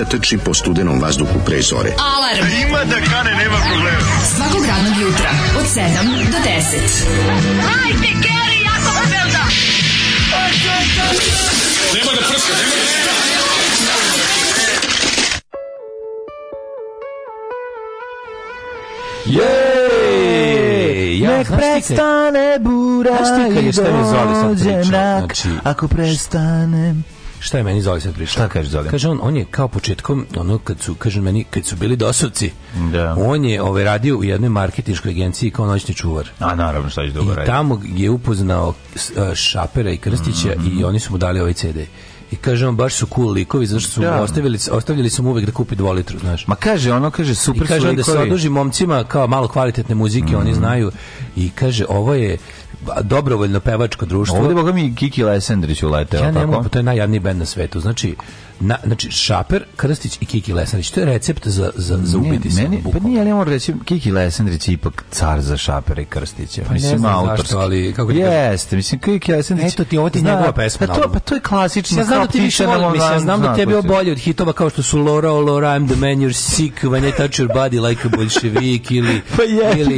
mladića trči po studenom vazduhu pre zore. Alarm! A ima da kane, nema problema. Svakog radnog jutra, od 7 do 10. Hajde, Geri, jako se velda! Nema da prska, nema da prska! Jej! Ja, Nek prestane bura i dođe mrak, znači, ako prestanem... Šta je meni Zoli sad prišao? Šta kaže Zoli? Kaže on, on je kao početkom, ono kad su, kaže meni, kad su bili dosovci, da. on je ovaj, radio u jednoj marketinškoj agenciji kao noćni čuvar. A naravno, šta će dobro raditi. I tamo je upoznao Šapera i Krstića mm -hmm. i mm, mm. oni su mu dali ovaj CD i kaže on baš su cool likovi zato što su da. ostavili ostavljali su mu uvek da kupi 2 litru znaš ma kaže ono kaže super I kaže su likovi. da se oduži momcima kao malo kvalitetne muzike mm -hmm. oni znaju i kaže ovo je dobrovoljno pevačko društvo. Ovdje boga mi Kiki Lesendrić uleteo. Ja ne mogu, pa to je najjadniji band na svetu. Znači, na, znači Šaper, Krstić i Kiki Lesendrić. To je recept za, za, za ubiti se. Meni, pa nije, ali ja moram reći, Kiki Lesendrić je ipak car za Šaper i Krstića. Pa mislim, ne znam autorski. zašto, ali... Kako da Jeste, mislim, Kiki Lesendrić... Eto ti, ovo ti zna, njegova pesma. Pa to, pa to je klasično. Ja znam da ti više volim, mislim, ja znam da tebi je bolje od hitova kao što su Laura, oh Lora, I'm the man, you're sick, when I touch your body like a bolševik, ili... Pa je, ili,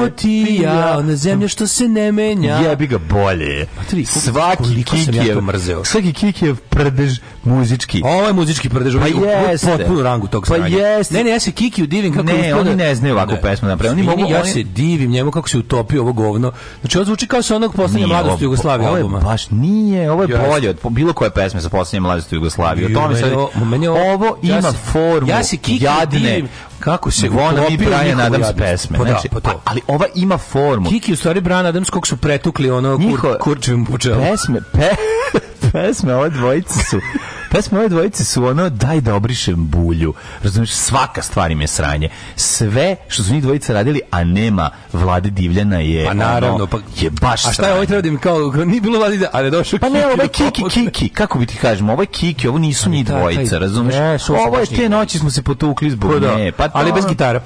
ga ti ja, ona zemlja što se ne menja. Jebi ga bolje. Matri, pa Svaki Kikijev mrzeo. Svaki kik je prdež muzički. Ovo je muzički prdež, pa jeste. potpuno rangu tog pa sranja. Pa jeste. Ne, ne, ja se Kiki udivim kako ne, uspio oni da... ne znaju ovakvu ne. pesmu napraviti. Oni mogu, ja oni... se divim njemu kako se utopio ovo govno. Znači, ovo zvuči kao sa onog poslednje mladosti Jugoslavije ovo, albuma. Baš nije, ovo je bolje od bilo koje pesme sa poslednje mladosti Jugoslavije. O tome se ovo ima ja formu. Ja se Kiki jadne kako se ona mi Brian Adams pesme. Pa da, znači, pa to. ali ova ima formu. Kiki u stvari Brian Adams kog su pretukli ono kur, kurčevim pučelom. Pesme, pe, pesme ove dvojice su pesme ove dvojice su ono, daj da obrišem bulju. Razumeš, svaka stvar im je sranje. Sve što su njih dvojice radili, a nema vlade divljana je... Pa naravno, ono, pa... Je baš sranje. A šta je ovaj treba da kao, nije bilo vlade divljana, ali je došao Pa ne, ovo je da kiki, kiki, kako bi ti kažemo, ovo je kiki, ovo nisu ni dvojice, razumiješ? Ovo je te noći smo se potukli zbog pa da, nje. Pa ali bez gitara.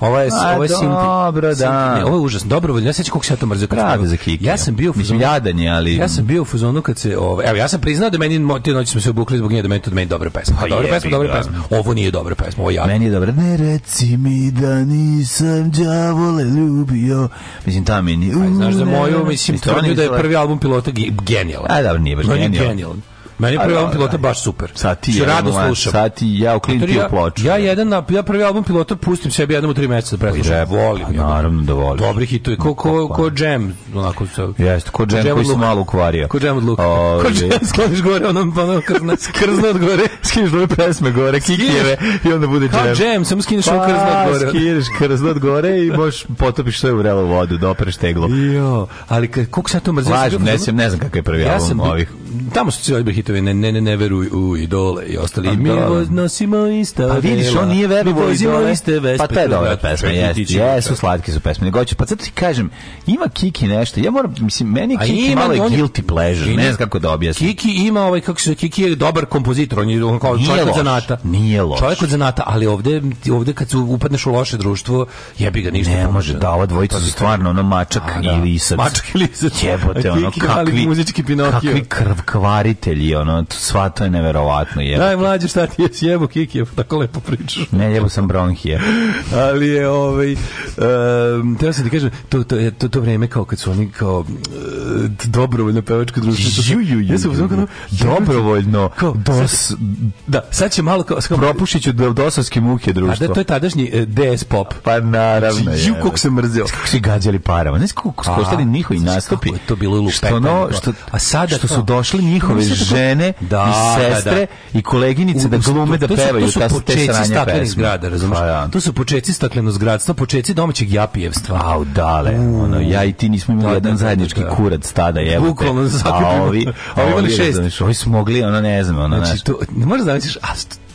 Ovo je A, ovo je sinti, dobro, da. sinti, da. Ne, ovo je užasno. Dobrovoljno. Ja sećam kako se ja to mrzio kad Rade za kike. Ja sam bio u fuzonu. Jadanje, ali Ja sam bio u fuzonu kad se ovo, evo ja sam priznao da meni te noći smo se obukli zbog nje da meni to meni dobra pesma. Pa, dobra pesma, dobra pesma. Ovo nije dobra pesma, ovo ja. Meni je dobra. Ne reci mi da nisam đavole ljubio. Mislim ta meni. Aj, znaš za moju, mislim, tvrdim da je prvi album pilota genijalan. A da, nije baš genijalan. Meni je prvi album pilota da. baš super. Sad ti znači, ja, slušam. Sad ti ja u klinti u ploču. Ja, da. jedan, ja prvi album pilota pustim sebi jednom u tri meseca da preslušam. Volim. Pa ja, naravno da volim. Dobri hitovi. Ko, ko, ko jam. Onako, se, Jeste, ko jam koji se malo ukvario. Ko jam od Luka. Ko jam skloniš gore, ono, ono krzna, krzna od gore. Skiniš ove pesme gore, kikire i onda bude jam. Kao jam, samo skiniš ovo krzna od pa, gore. Skiniš krzna od gore i možeš potopiš sve u vrelu vodu, dopreš da teglo. Jo, ali kako se to mrzim? Lažem, ne znam kakav je prvi album ovih tamo su cijeli hitovi, ne, ne, ne, ne veruj u idole i ostali. A, mi nosimo ista A pa vidiš, on nije veruo u idole. Iste pa vespe, pa to je dobra pesma, jesu, jesu slatke su pesme. Nego pa zato ti kažem, ima Kiki nešto, ja moram, mislim, meni Kiki ima, malo je guilty pleasure, ne znam kako da objasnim. Kiki ima ovaj, kako se, Kiki je dobar kompozitor, on je on kao čovjek loš, od zanata. Nije loš. Čovjek od zanata, ali ovde, ovde kad se upadneš u loše društvo, jebi ga ništa. Ne može, da, ova dvojica pa su stvarno ono mačak da. i lisac. Mačak i lisac. Jebote, ono, kakvi, kakvi krv kakav kvaritelj i ono, sva to je neverovatno. Daj mlađe šta ti je sjebo kiki, tako lepo pričaš. Ne, jebo sam bronhije. Ali je ovaj, um, treba sam ti kažem, to, to, to, to vreme kao kad su oni kao uh, dobrovoljno pevačko društvo. Ju, ju, ju, ju, dobrovoljno. Kao, dos, da, sad će malo kao... kao propušit ću do, dosovske muke društvo. A da, to je tadašnji uh, e, DS Pop. Pa naravno. Znači, ju, kako se mrzio. Kako su gađali parama. Znaš kako su koštali njihovi nastupi. to bilo lupetanje. Što, no, što, a sada, što su došli došle njihove da žene da, i sestre da, da. da. i koleginice U, da glume to, da pevaju su, to su početci staklenih zgrada, razumiješ? Pa, to su početci pa staklenog zgradstva, početci domaćeg japijevstva. Au, dale, mm. ono, ja i ti nismo imali da, jedan zajednički kurac tada, evo te. Bukvalno, a ovi, a ovi, ovi, ovi, ovi, ovi, ovi, ovi, ovi, ovi, ovi, ovi, ovi, možeš da ovi, a,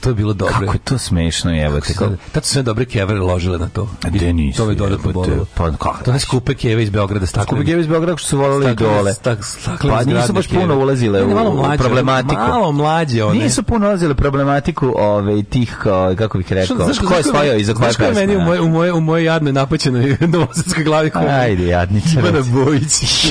to je bilo dobro. Kako je to smešno, jebote. Kako... Tako... Tad su sve dobre kevere ložile na to. Gde nisi? To je dodatno bolelo. Pa kako? To je skupe keve iz Beograda, stakle. Skupe keve iz Beograda što su voleli dole. Stak, stakle, pa nisu baš puno ulazile u, u problematiku. Malo mlađe one. Nisu puno ulazile problematiku ove tih kako bih rekao. Znaš ko je svajao i za koje pesme? Znaš meni u moje u moje u moje jadne napaćenoj novosadskoj glavi. Ajde, jadniče. Ivana Bojić.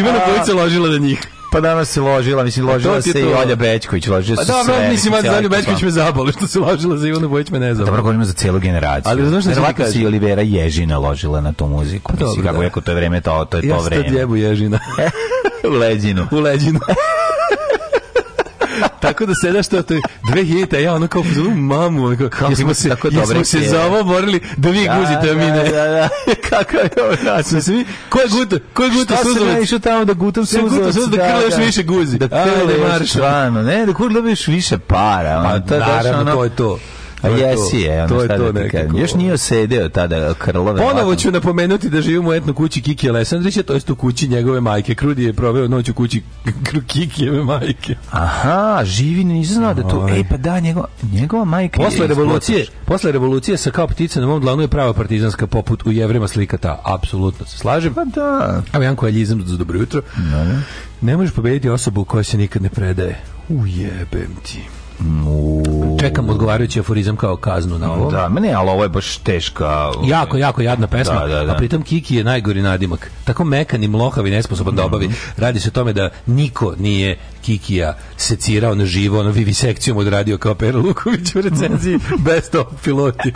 Ivana Bojić ložila na njih. Pa danas se ložila, mislim, pa ložila se i Olja Bećković, ložila pa da, se sve. Pa dobro, mislim, za Olju Bečković me zabole, što se ložila za Ivanu Bojić me ne pa zabole. Dobro, govorimo za celu generaciju. Ali znaš što se kaže? se i Olivera Ježina ložila na tu muziku. Pa mislim, dobro, kako, da. to je vreme, to, to je to vreme. Ja sam ježina. u leđinu. U leđinu. tako da sada što to 2000, ja ono kao pozvu mamu, ono kako smo se, tako dobro se za ovo borili da vi da, guzite, a da, mi Da, da, kako je ovo način? Svi, ko je guta, ko je guta što Šta sam tamo da gutam suzovac? Ja gutam da krle još više guzi. Da krle još, da stvarno, ne, da kurle još više para. Pa, to, naravno, to je to. A jesi je, to je to da nekako. Još nije osedeo tada krlove. Ponovo ću napomenuti da živimo u etno kući Kiki Alessandrića, to jest u kući njegove majke. Krudi je proveo noć u kući Kikijeve majke. Aha, živi, nisam znao da to... Ej, pa da, njegova, njegova majka posle revolucije, posle revolucije sa kao ptice na mom dlanu je prava partizanska poput u jevrema ta. Apsolutno se slažem. Pa da. A jedan koalizam za dobro jutro. Da, ne. Da. ne možeš pobediti osobu koja se nikad ne predaje. Ujebem ti. Mm, Čekam odgovarajući aforizam kao kaznu na ovo. Da, mene, ali ovo je baš teška. Ovaj, jako, jako jadna pesma, da, da, da. a pritom Kiki je najgori nadimak. Tako mekan i mlohav i nesposoban mm -hmm. da obavi. Mhm. Radi se o tome da niko nije Kikija secirao na živo, ono vivisekcijom odradio kao Pero Luković u recenziji bez top piloti.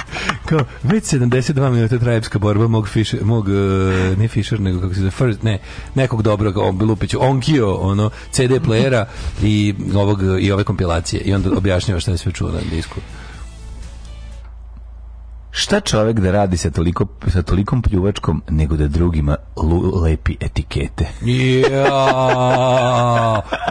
Kao, već 72 minuta trajepska borba mog, Fischer, mog uh, ne Fischer, nego kako se zove, first, ne, nekog dobrog, on, Lupiću, Onkio, ono, CD playera i, ovog, i ove kompilacije. I onda objašnjava šta je sve čuo na disku. Šta čovjek da radi sa, toliko, sa tolikom pljuvačkom nego da drugima lu, lepi etikete? ja,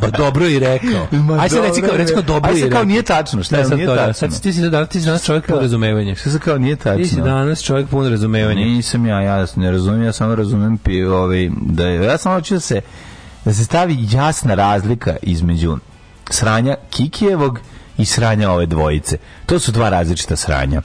pa dobro i rekao. Ma Aj se reci kao, reci kao dobro i rekao. Aj se kao nije tačno, šta je sad to? Da, tačno. Sad ti si danas, ti si danas čovjek pun razumevanja. Šta se kao nije tačno? Ti si danas čovjek pun razumevanja. Nisam ja, ja ne razumijem, ja samo razumijem pi, ovaj, da je, ja samo hoću da se, da se stavi jasna razlika između sranja Kikijevog i sranja ove dvojice. To su dva različita sranja.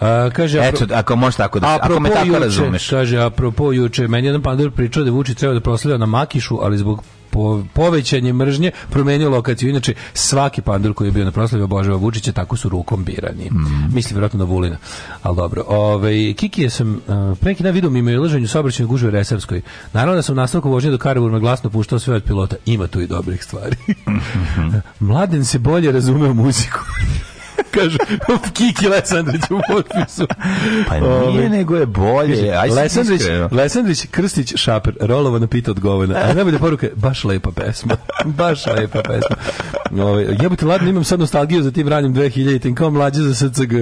A, kaže, Eto, apro... ako možeš tako da, apropo ako me tako juče, razumeš. Kaže, apropo juče, meni jedan pandur pričao da Vučić treba da proslavlja na Makišu, ali zbog po, povećanje mržnje promenio lokaciju. Inače, svaki pandur koji je bio na proslavi obožava Vučića, tako su rukom birani. Mm. Mislim, vjerojatno na Vulina. Ali dobro. Ove, Kiki je sam uh, e, preki na vidu mimo ilaženju saobraćajne gužve Resavskoj. Naravno da sam u nastavku vožnje do Karaburma glasno puštao sve od pilota. Ima tu i dobrih stvari. Mladen se bolje razume u muziku. Kažu, Kiki Lesandrić u potpisu. Pa nije, nego je bolje. Aj, Lesandrić, Lesandrić, Krstić, Šaper, rolovana pita odgovorna. A najbolja poruka je, baš lepa pesma. baš lepa pesma. Ove, jebate, ladno, imam sad nostalgiju za tim ranim 2000 im kao mlađe za SCG.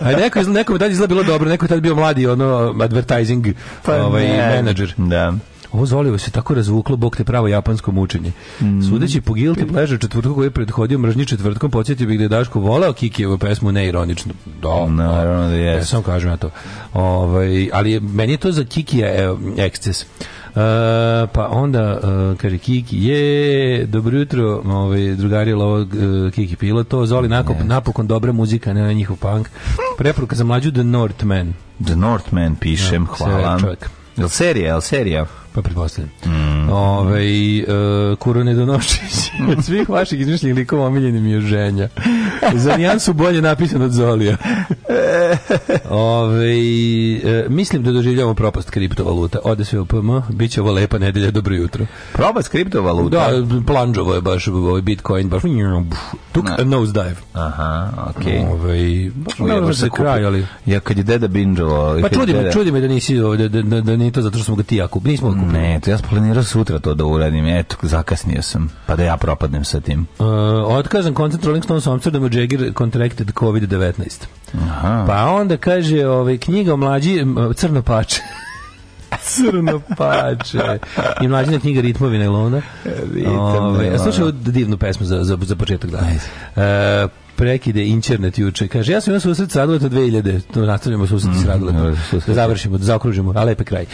A neko, neko bi tad izgleda bilo dobro, neko je tad bio mladi, ono, advertising, pa ovaj, manager. Da. Ovo Zolivo se tako razvuklo, bog te pravo japansko mučenje. Mm. Sudeći po Guilty Pleasure četvrtku koji je prethodio mržnji četvrtkom, podsjetio bih da je Daško voleo Kikijevu pesmu neironično. Do, da. Naravno da je. Ja sam kažem ja to. Ovaj, ali meni je to za Kikija e, eksces. Uh, pa onda uh, kaže Kiki je dobro jutro ovaj drugari lovo uh, Kiki Piloto Zoli nakon napokon dobra muzika ne na njihov punk preporuka za mlađu The Northman The Northman pišem ja, da, hvala Jel serija, jel serija? Pa pretpostavljam. Mm. Ove, uh, e, Kurone Donošić, od svih vaših izmišljenih likova omiljeni mi je ženja. Za nijansu bolje napisan od Zolija. Ove, uh, mislim da doživljamo propast kriptovaluta. Ode sve u PM, bit će ovo lepa nedelja, dobro jutro. Propast kriptovaluta? Da, planđovo je baš ovaj Bitcoin, baš tuk no. nose dive. Aha, okej. Okay. Ove, baš ne za da kraj, ali... Ja kad je deda binđovo... Pa čudi me, čudi me da nisi, da, da, da, da nije to zato što smo ga ti ja kupili. Nismo kupim. Ne, to ja sam planirao sutra to da uradim. Eto, zakasnio sam. Pa da ja propadnem sa tim. Uh, otkazan koncert Rolling Stones Amsterdam u Jagger contracted COVID-19. Pa onda kaže ovaj, knjiga o mlađi Crno pače. Crno pače. I mlađina knjiga Ritmovi nailona. Da? Ritam Ove, ovaj, da slušaj ovu divnu pesmu za, za, za početak dana. E, prekide internet juče. Kaže, ja sam imao susret sa Raduleta 2000. To nastavljamo susret s Raduletom. Mm, da završimo, da zaokružimo. A lepe kraj.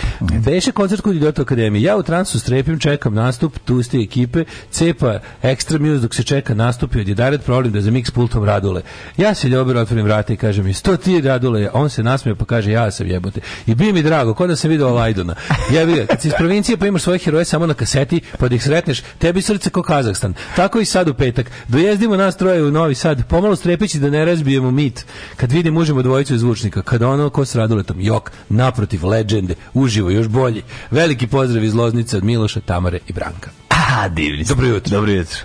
Beše mm. koncert kod Idiota Akademije. Ja u transu strepim, čekam nastup, tu ste ekipe, cepa ekstra muse dok se čeka nastup i odjedaret problem da za mix pultom Radule. Ja se ljobero otvorim vrata i kaže mi, sto ti Radule, on se nasmije pa kaže, ja sam jebote. I bi mi drago, kod da sam video Lajdona. Ja bi, kad si iz provincije pa imaš svoje heroje samo na kaseti, pa da ih sretneš, tebi srce ko Kazahstan. Tako i sad u petak. Dojezdimo nas troje u Novi Sad, pomalo strepeći da ne razbijemo mit. Kad vidim možemo dvojicu zvučnika, kad ono ko s Raduletom, jok, naprotiv, legende, uživo, još bolji. Veliki pozdrav iz Loznice od Miloša, Tamare i Branka. A, divni. Dobro jutro. Dobro jutro.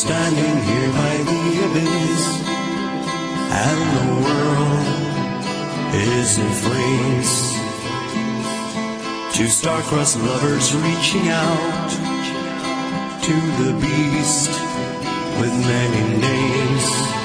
standing here by the abyss, and the world is in flames. Two star-crossed lovers reaching out to the beast with many names.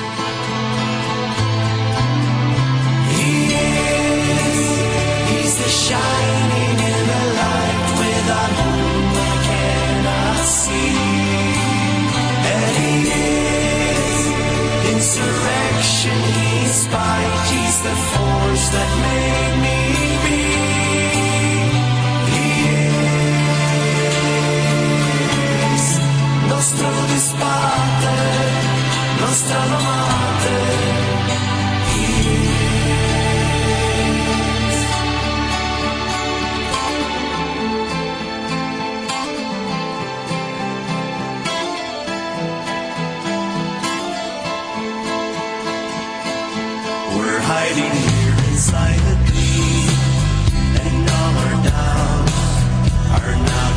the force that made me be. He nostro disparte, nostra domanda.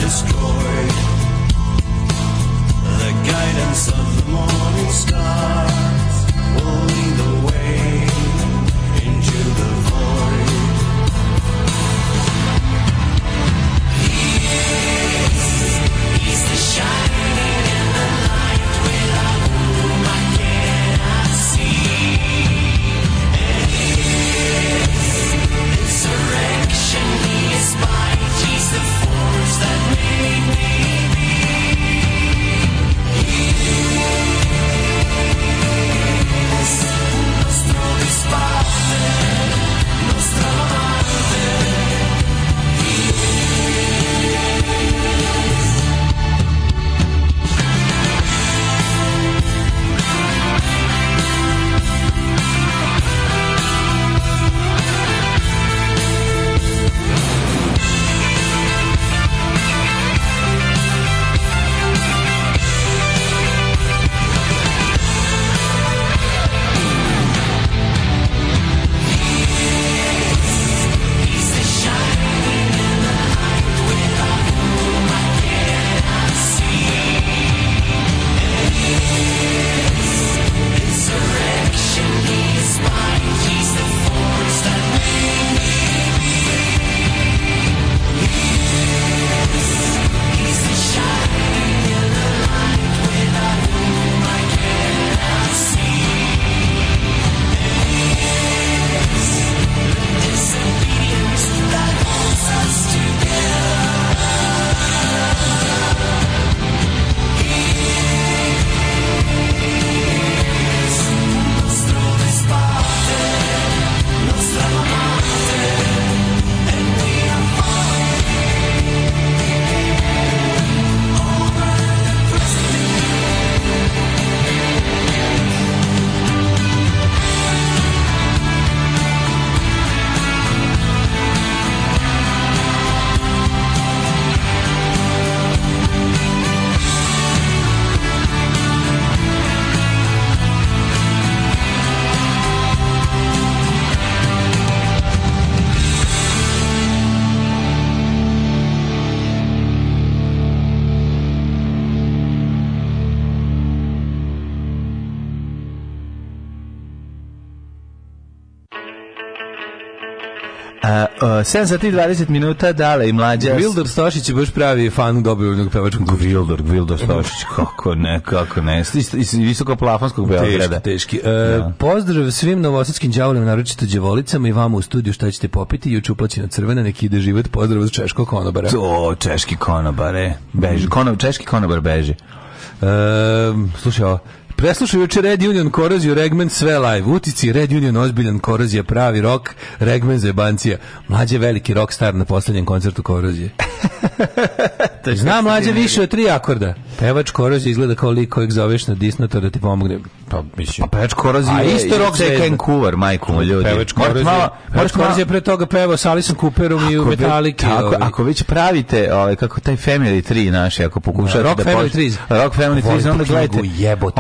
destroyed the guidance of the moon. 7 sati 20 minuta, dale i mlađa. Vildor Stošić je baš pravi fan dobrovoljnog pevačkog. Vildor, Vildor Stošić, kako ne, kako ne. Iz visoko plafonskog Beograda. Teški, teški. E, da. Pozdrav svim novosadskim đavolima, naročito đavolicama i vama u studiju šta ćete popiti. Juče uplaćena crvena, neki ide život. Pozdrav od češkog konobara. To, češki konobare. Beži, konob, češki konobar beži. E, slušaj, Preslušaj juče Red Union koroziju, Regmen sve live. Utici Red Union ozbiljan korozija, pravi rok, Regmen zebancija. Mlađe veliki rock star na poslednjem koncertu korozije. Zna mlađe više od tri akorda. Pevač korozije izgleda kao lik kojeg zoveš na disnotor da ti pomogne. Pa mislim. Pa Pevač Korozi a isto rock zvezda. kuvar, majku mu ljudi. Pevač Korozi. Pevač Korozi je pre toga pevao sa Alison Cooperom i u Metallica. Ako, ako već pravite, ovaj kako taj Family 3 naš, ako pokušate da Rock Family 3. Rock Family 3, onda gledajte.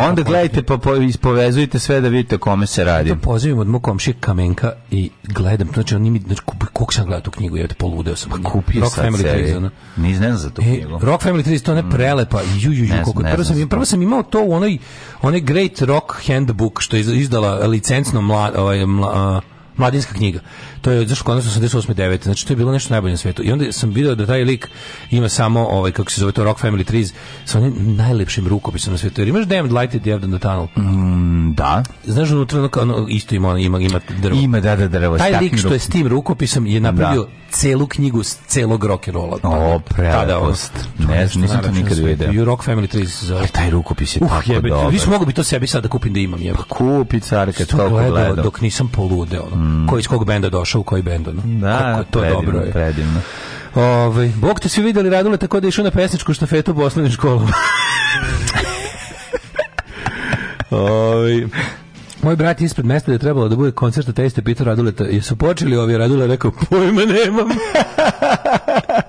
Onda pa gledajte pa ispovezujete sve da vidite kome se radi. Pozivim od mog komšije Kamenka i gledam, znači on mi znači kako sam gledao tu knjigu, ja te poludeo sam. Pa kupio Rock Family 3, ni znam za tu e, Rock Family 3 to ne mm. prelepa. Ju ju ju kako prvo sam prvo sam imao to u onoj onaj Great Rock Rock Handbook, što je izdala licencno mla, ovaj, mla, mladinska knjiga. To je zašto kod nas 9. Znači to je bilo nešto najbolje na svetu. I onda sam video da taj lik ima samo ovaj kako se zove to Rock Family Trees sa onim najlepšim rukopisom na svetu. Jer imaš Damned Light at the End of the Tunnel. Mm, da. Znaš unutra ono, isto ima ima ima drvo. Ima da da drvo. Taj lik što je s tim rukopisom je napravio da celu knjigu celog rock and rolla. O, da, prelepost. Ne znam, nisam to nikad vidio. You Rock Family 3 za... Aj, taj rukopis je uh, tako jebe, dobar. Vi mogu bi to sebi sad da kupim da imam, jebe. Pa kupi, care, kad to gledao. Dok nisam poludeo, Mm. Koji iz kog benda došao, u koji bend, Da, to predivno, dobro je. predivno. Ove, ovaj, Bog te svi videli, Radule, tako da je išao na pesničku štafetu u osnovnim školama. Oj. Ovaj, Moj brat ispred mesta da trebalo da bude koncert, a te ste pitao Raduleta, jesu počeli ovi Radule, rekao, pojma nemam.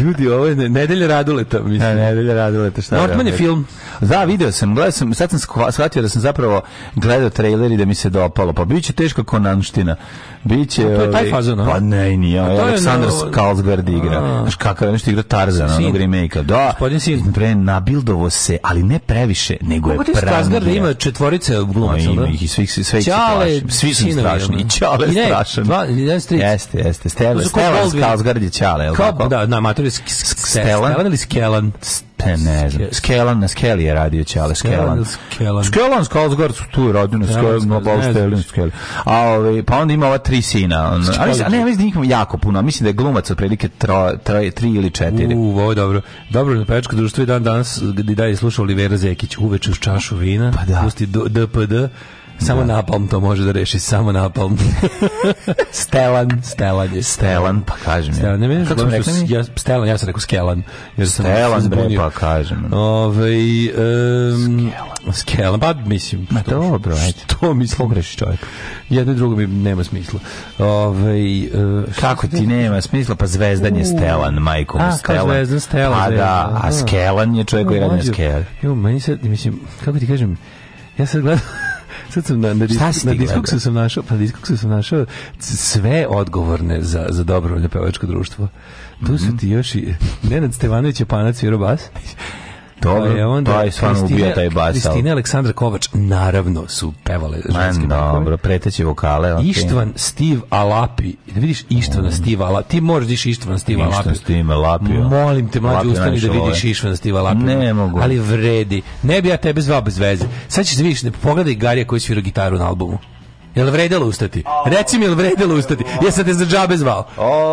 Ljudi, ovo je nedelja raduleta, da, mislim. Da, nedelja raduleta, šta? Northman je film. Da, video sam, gledao sam, sad sam shvatio da sam zapravo gledao trailer i da mi se dopalo. Pa biće teško konanština. Biće, to je taj ovaj- fazon, Pa ne, nije. Aleksandar no... Skarsgård igra. Znaš kakav je, nešto igra Tarzana, onog remake-a. Da, Gospodin Sin. Pre, nabildovo se, ali ne previše, nego je pravno. Kako ti ima četvorice glumaca, da? Ima ih i svih, sve ih se plašim. Svi su strašni. I Čale je strašan. Jeste, jeste. Stela Skarsgård je Ćale, je li tako? Da, na, matori ili Stelan ili Skelan? Ne, ne znam. Skelan na Skeli je radio Čale Skelan. Skelan, Skelan Skalsgard su tu rodinu, Skelan, Skelan, Skelan. A ovaj, pa onda ima ova tri sina. ali, a ne, mislim da jako puno. Mislim da je glumac otprilike tro, tro, tri ili četiri. U, ovo je dobro. Dobro, na pečko društvo i dan danas gdje je slušao Olivera Zekić uveče uz čašu vina. Pa da. Pusti DPD Samo da. napalm to može da reši, samo napalm. stelan, Stelan je. Stelan, pa kažem. Stelan, ne meni, Kako sam rekao? Ja, stelan, ja sam rekao Skelan. Jer sam stelan, bre, pa kažem. Ovaj, Ove, um, skelan. Skelan, pa mislim. Ma što, dobro, ajde. Što mislim? Pogreši čovjek. Jedno i drugo mi nema smisla. Ove, ovaj, uh, Kako ti nema smisla? Pa zvezdan je Stelan, majko mu Stelan. A, kao zvezdan Stelan. Pa da, a da. Skelan je čovjek koji radi na Skelan. Jo, meni se, mislim, kako ti kažem, ja sad gledam Sad sam na, na, disk, na diskoksu sam našao, pa na diskoksu sam našao sve odgovorne za, za dobrovoljno pevačko društvo. Tu su mhm. ti još i Nenad Stevanović je panac i robas. Dobro, pa je onda pa je stvarno ubio taj bas. Kristina Aleksandra Kovač, naravno, su pevale ženske Man, dobro, preteće vokale. Okay. Ištvan Steve Alapi. Da vidiš Ištvana mm. Steve Alapi. Ti možeš diš da Ištvan Steve Alapi. Ištvan Steve Alapi. Molim te, mlađe, ustani da vidiš Ištvan Steve Alapi. Ne mogu. Ali vredi. Ne bi ja tebe zvao bez veze. Sad ćeš da vidiš, ne pogledaj Garija koji svira gitaru na albumu. Jel vredelo ustati? Reci mi jel vredelo ustati? Ja sam te za džabe zvao.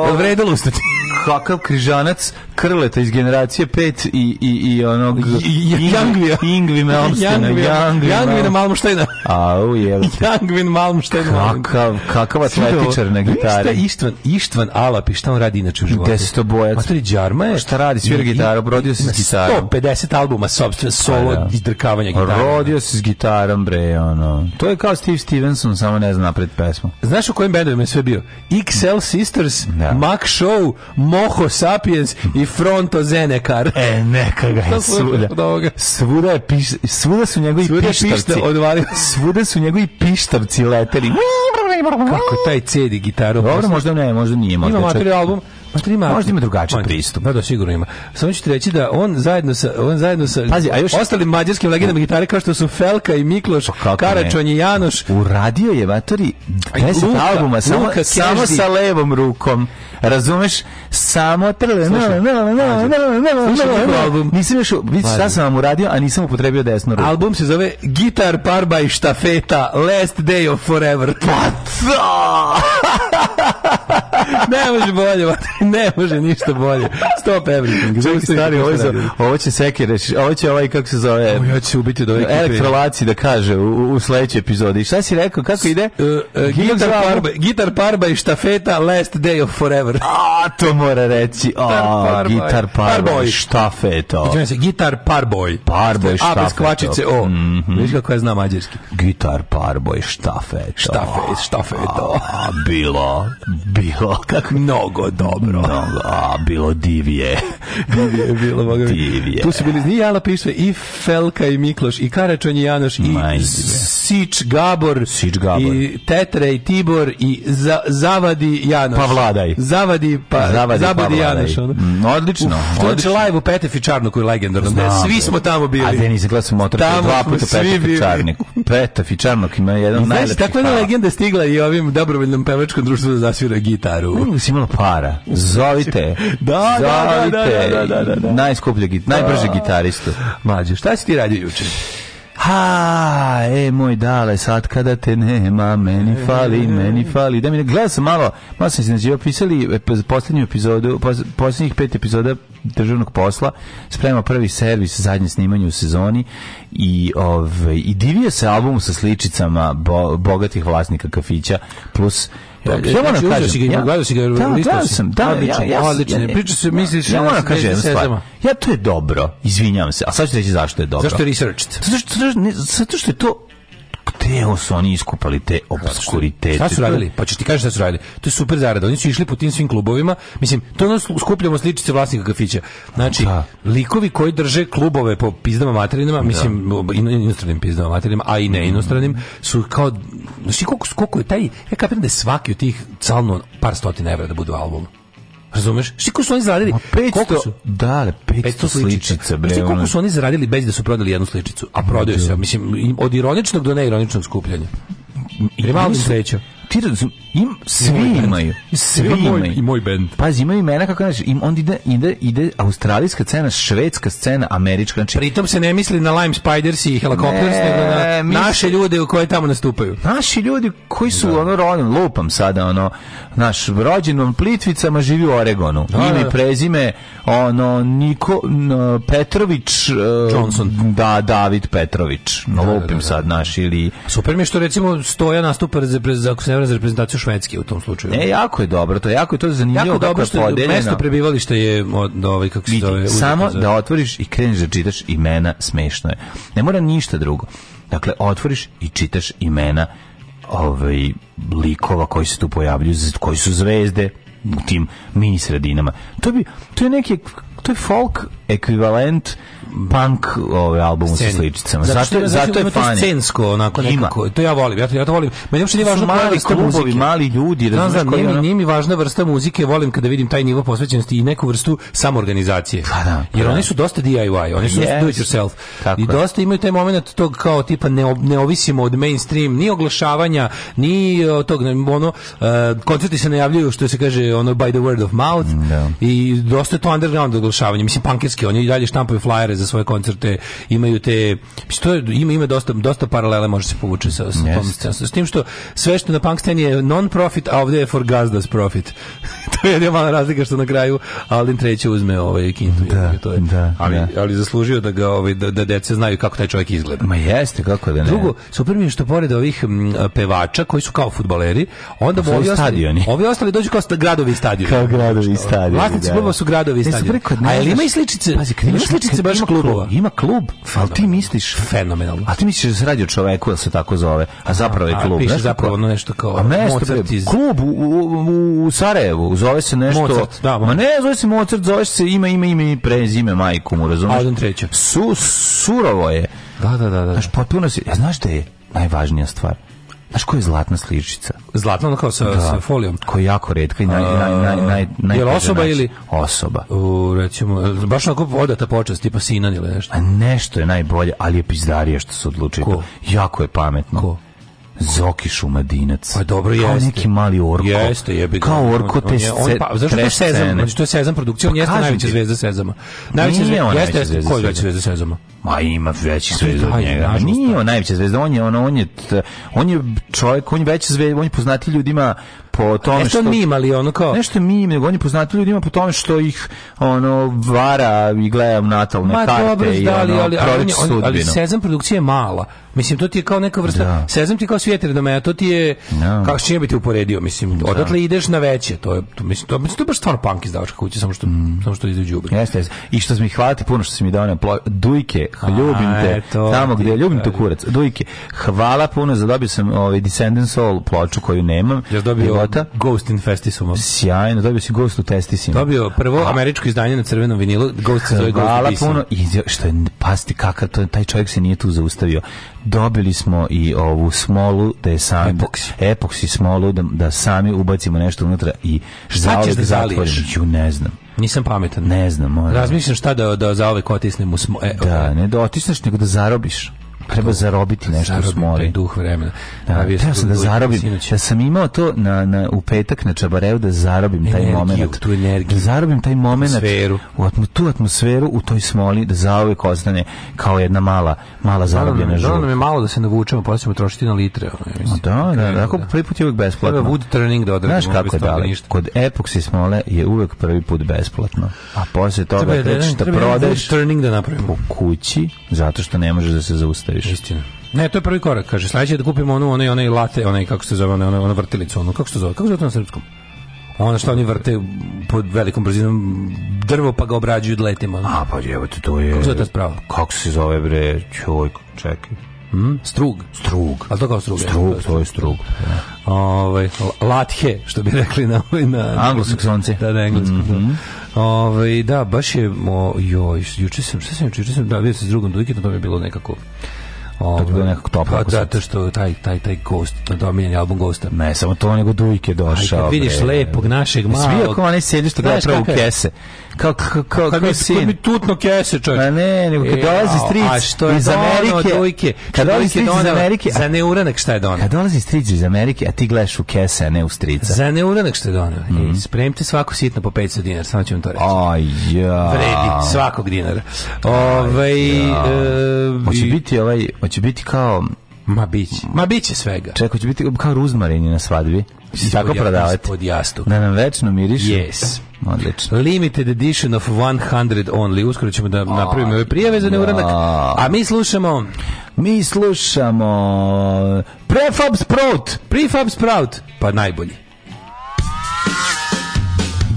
Jel vredelo ustati? Kakav križanac krleta iz generacije 5 i, i, i onog... Jangvija. Ingvi Malmstina. Jangvina Malmštajna. Au, jebate. Jangvin Malmštajna. Kakav, kakav atletičar na gitari. Šta Ištvan, Ištvan Alapi, šta on radi inače u životu? Deseto bojac. Matori Džarma je... Šta radi, svira gitaru, rodio se s gitarom. 150 albuma, sobstven pa solo da. i drkavanja gitarom. Rodio se s gitarom, bre, ono. To je kao Steve Stevenson, samo samo ne zna napred pesmu. Znaš u kojim bendovima je sve bio? XL Sisters, da. Mac Show, Moho Sapiens i Fronto Zenekar. E, neka ga je svuda. Svuda, je piš, svuda su njegovi svuda pištavci. svuda su njegovi pištavci leteli. Kako taj cedi gitaru? Dobro, možda ne, možda nije. Možda Ima čak... album Pa ima, možda ima drugačiji pristup. Da, da, sigurno ima. Samo ću ti reći da on zajedno sa on zajedno sa Pazi, a još ostalim mađarskim legendama gitare kao što su Felka i Mikloš, pa Karačon i Janoš, uradio je Vatori 10 Luka, albuma samo Luka, samo sa levom rukom. Razumeš? Samo trle, ne, ne, ne, ne, ne, Nisam još, vidi šta sam vam uradio, a nisam upotrebio desnu ruku. Album se zove Gitar Parba i Štafeta, Last Day of Forever. Pa da! ne može bolje, ne može ništa bolje. Stop everything. Čekaj, stari, ovo, za, ovo će sekire, ovo će ovaj, kako se zove, o, ja ću ubiti do ovaj elektrolaci da kaže u, u sledećoj epizodi. Šta si rekao, kako ide? Uh, uh, gitar, parba, gitar parba i štafeta, last day of forever. A, to mora reći. A, gitar parba par i štafeta. Gitar parboj. Parboj štafeta. A, bez kvačice, o. Mm -hmm. Viš kako ja znam mađarski. Gitar parboj štafeta. Štafet, štafeta. A, bilo, bilo kako mnogo dobro. Mnogo, a bilo divije. divije je bilo, boga. Divije. Tu su bili i Jala Pisve, i Felka, i Mikloš, i Karačan i Janoš, i Sić Gabor, Sič Gabor, i Tetre, i Tibor, i za, Zavadi Janoš. Pa vladaj. Zavadi, pa, Zavadi, pa Zavadi Janoš. Ono. Mm, odlično. Uf, to odlično. je live u Petefi Čarnoku i legendarno. Svi smo tamo bili. A ja nisam gledao sam motor, dva puta Petefi Čarniku. Petefi Čarnok ima jedan najlepši. Znaš, takva jedna legenda stigla i ovim dobrovoljnom pevačkom društvu da zasvira gitaru gitaru. Meni si imala para. Zovite. Da, da, da, Zovite. Da, da, da, da, da, Najskuplje, git, najbrže gitaristu. Mlađe, šta si ti radio juče? Ha, e moj dale, sad kada te nema, meni fali, e. meni fali. Da mi gledao sam malo, malo sam se nađio, pisali posljednju epizodu, poslednjih pet epizoda državnog posla, sprema prvi servis, zadnje snimanje u sezoni i, ov, ovaj, i divio se albumu sa sličicama bo, bogatih vlasnika kafića, plus Ja, pa, znači, ja moram znači, da kažem, si ga, ja, gledao si ga, da, gledao sam, da, odlično, ja, ja, odlično. Ja, Priča se, misliš, ja moram da da kažem jednu stvar. Ja, to je dobro, izvinjavam se, a sad ću reći zašto je dobro. Zašto je researched? Zato što, zato što je to gde su oni iskupali te obskuritete? Šta su radili? Pa ću ti kaži šta su radili. To je super zarada. Oni su išli po tim svim klubovima. Mislim, to ono skupljamo sličice vlasnika kafića. Znači, da. likovi koji drže klubove po pizdama materinama, da. mislim, in, inostranim pizdama materinama, a i ne inostranim, su kao, znači koliko, koliko je taj, ja kapiram da je svaki od tih calno par stotina evra da budu album. Razumeš? Šti su oni zaradili? A 500, su? Da, 500, 500 sličica, bre. Šti koliko su oni zaradili bez da su prodali jednu sličicu? A prodaju da. se, mislim, od ironičnog do neironičnog skupljanja. Primalo im sreću čitao sam, im, svi imaju. Svi imaju. Moj, I moj bend. Pazi, imaju imena kako znači, im, onda ide, ide, ide australijska scena, švedska scena, američka. Znači, Pritom se ne misli na Lime Spiders i Helicopters, ne, nego na misli, naše ljude u koje tamo nastupaju. Naši ljudi koji su, da. ono, rodan, lupam sada, ono, naš, rođenom Plitvicama živi u Oregonu. Da, Ime i da. prezime, ono, Niko, no, Petrović, e, Johnson. Da, David Petrović. No, da, da, lupim sad, naš, ili... Super mi je što, recimo, stoja nastupa za, za, za evra za reprezentaciju Švedske u tom slučaju. E, jako je dobro, to je jako je to zanimljivo. Jako dobro što je mesto prebivališta je od da, ovaj kako se zove. Samo da otvoriš i kreneš da čitaš imena, smešno je. Ne mora ništa drugo. Dakle, otvoriš i čitaš imena ovaj likova koji se tu pojavljuju, koji su zvezde u tim mini sredinama. To bi to je neki to je folk ekvivalent punk ove albumu sa sličicama. Zato, zato, je, zato je fani. scensko onako nekako. Ima. To ja volim, ja to, ja to volim. Meni uopšte nije važno mali klubovi, muzike. mali ljudi, razumeš da znam, koji nije, ono... nije mi važna vrsta muzike, volim kada vidim taj nivo posvećenosti i neku vrstu samoorganizacije. Pa da, pa Jer da. oni su dosta DIY, oni su yes. do it yourself. Tako I dosta imaju taj momenat tog kao tipa ne, ne ovisimo od mainstream, ni oglašavanja, ni e, tog ono uh, koncerti se najavljuju što se kaže ono by the word of mouth da. i dosta to underground oglašavanje. Mislim punkerski, oni i dalje štampaju flyere za svoje koncerte, imaju te što ima ima dosta dosta paralele može se povući sa, sa, yes. tom, sa s tim što sve što na punk sceni je non profit, a ovde je for gazdas profit. to je jedna mala razlika što na kraju Aldin treći uzme ovaj kintu. Da, to je. Da, ali, da. ali zaslužio da ga ovaj da, da deca znaju kako taj čovjek izgleda. Ma jeste, kako da ne. Drugo, super mi je što pored ovih m, pevača koji su kao fudbaleri, onda pa ovi ostali, ovi ostali dođu kao gradovi stadioni. Kao gradovi stadioni. Vlasnici da, da. su gradovi stadioni. A jel ima i sličice? Pazi, ima sličice baš klubova. Ima klub. Ali ti misliš fenomenalno. A ti misliš da se radi o čoveku da se tako zove, a zapravo je klub. A piše zapravo nešto kao a mesto, iz... klub u, u, u, Sarajevu, zove se nešto. Mozart, da, ma ne, zove se Mozart, zove se ima ima, ime i prezime majku mu, razumeš? Adam treća. Su, surovo je. Da, da, da, da. da. Znaš, potpuno si, e, znaš da je najvažnija stvar? Znaš ko je zlatna sličica? Zlatna, ono kao sa, da. sa folijom. Koja je jako redka i naj, naj, naj, naj, naj, je li osoba naći. ili? Osoba. U, recimo, baš onako ta počast, tipa sinan ili nešto. A nešto je najbolje, ali je pizdarije što se odlučio. Ko? Jako je pametno. Ko? Zoki Šumadinac. Pa dobro kao jeste. Kao neki mali orko. Jeste, jebi Kao orko te on, je, on, pa, zašto to Sezam? Znači to je Sezam produkcija, on pa jeste najveća zvezda Sezama. Najveća zvezda, on jeste, ko je najveća zvezda Sezama? Ma ima veći zvezda od njega. Nažalost, nije da. on najveća zvezda, on je on, on je on je čovjek, on je veća zvezda, on je poznati ljudima po tome što... Nešto ali ono kao... Nešto mim, nego oni poznati ljudima po tome što ih ono vara i gledaju natalne Ma, karte dobro, i da, ono, ali, ali, on, on, ali Sezam produkcije je mala. Mislim, to ti je kao neka vrsta... Da. Sezam ti kao svijetre do mene, to ti je... Da. Kako s bi ti uporedio, mislim, da. odatle ideš na veće. To je, to, mislim, to, mislim, to je baš stvarno punk izdavačka kuća, samo što, mm. samo što izdeđu ubre. Jeste, jeste. I što mi hvala puno što si mi donio plo... Dujke, ljubim te, tamo gdje, ljubim te kurac, Dujke. Hvala puno, za dobio sam ovaj Descendant Soul ploču koju nemam. Ja dobio života. Ghost in Festisumom. Sjajno, dobio si Ghost u Testisima. Dobio prvo A. američko izdanje na crvenom vinilu, Ghost se Ghost puno, i što je, pasti kakav, to, taj čovjek se nije tu zaustavio. Dobili smo i ovu smolu, da je sami, epoksi, epoksi smolu, da, da sami ubacimo nešto unutra i zaovek da zatvorimo. Ju ne znam. Nisam pametan. Ne znam. Moram. Razmišljam šta da, da zaovek otisnem u smo... E, da, ne da otisneš, nego da zarobiš treba zarobiti nešto zarobim, smori. duh vremena. Da, treba sam da zarobim, sinoć. da sam imao to na, na, u petak na Čabareu, da zarobim energiju, taj moment. Tu energiju. Da zarobim taj moment. Atmosferu. U atmo, tu atmosferu, u toj smoli, da zauvek ostane kao jedna mala, mala zarobljena žuga. Da, nam je malo da se navučemo, pa ćemo trošiti na litre. Ono, da, da, da, ako prvi put je uvek besplatno. Treba wood turning da odradimo. Znaš kako je dali, kod epoksi smole je uvek prvi put besplatno, a posle toga treba, da, treba, treba, treba, treba, treba, treba, da, treba, treba, više. Istina. Ne, to je prvi korak, kaže. Sledeće da kupimo onu, onaj, onaj late, onaj, kako se zove, onaj, onaj, vrtilicu, ono, kako se zove, kako se zove to na srpskom? ono što oni vrte pod velikom brzinom drvo pa ga obrađuju dletima. A pa evo to je. Kako se to spravo? Kako se zove bre? Čoj, čekaj. Mm? Strug. Strug. A to kao strug? Strug, je, to je strug. Ja. Ove, ovaj, lathe, što bi rekli na... Ovaj, na Anglosaksonci. Da, da, englesko. Mm -hmm. da. Ove, ovaj, da, baš je... O, joj, juče sam, šta sam juče, juče sam, da, vidio se s drugom dujkitom, to mi je bilo nekako Ovo, to je bilo nekako top. Pa zato da, što taj, taj, taj Ghost, domiljeni album Ghosta. Ne, samo to, nego Dujke došao. Aj, kad vidiš bre, lepog našeg malog... Svi ako onaj sedi što ga pravu kese. Kao, kao, kao, kao, sin. mi tutno kese, čovječ. Pa ne, nego kad dolazi stric iz Amerike... Dujke, kad dolazi stric iz Amerike... Za neuranak šta je donao? Kad dolazi stric iz Amerike, a ti gledaš u kese, a ne u strica. Za neuranak šta je donao? Mm. Spremite svako sitno po 500 dinara, samo ću vam to reći. Aj, ja. Vredi, svakog dinara. Ovaj... ja. E, Hoće biti ovaj Pa će biti kao Ma biće. Ma biće svega. Čekaj, će biti kao ruzmarini na svadbi. Si tako prodavati. Pod jastuk. Da nam večno miriše. Yes. Odlično. Limited edition of 100 only. Uskoro ćemo da napravimo ove prijave za neuranak. Da. A mi slušamo... Mi slušamo... Prefab Sprout! Prefab Sprout! Pa najbolji.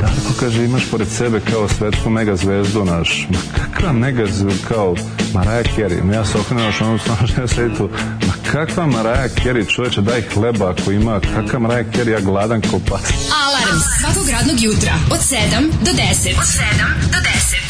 Darko kaže, imaš pored sebe kao svetsku mega zvezdu naš. Ma kakva mega zvezdu, kao Maraja Kerry. Ja se okrenem još onom stanošnje sedi tu. Ma kakva Maraja Kerry, čoveče, daj hleba ako ima. Kakva Maraja Kerry, ja gladan ko pas. Alarm svakog radnog jutra od 7 do 10. Od 7 do 10.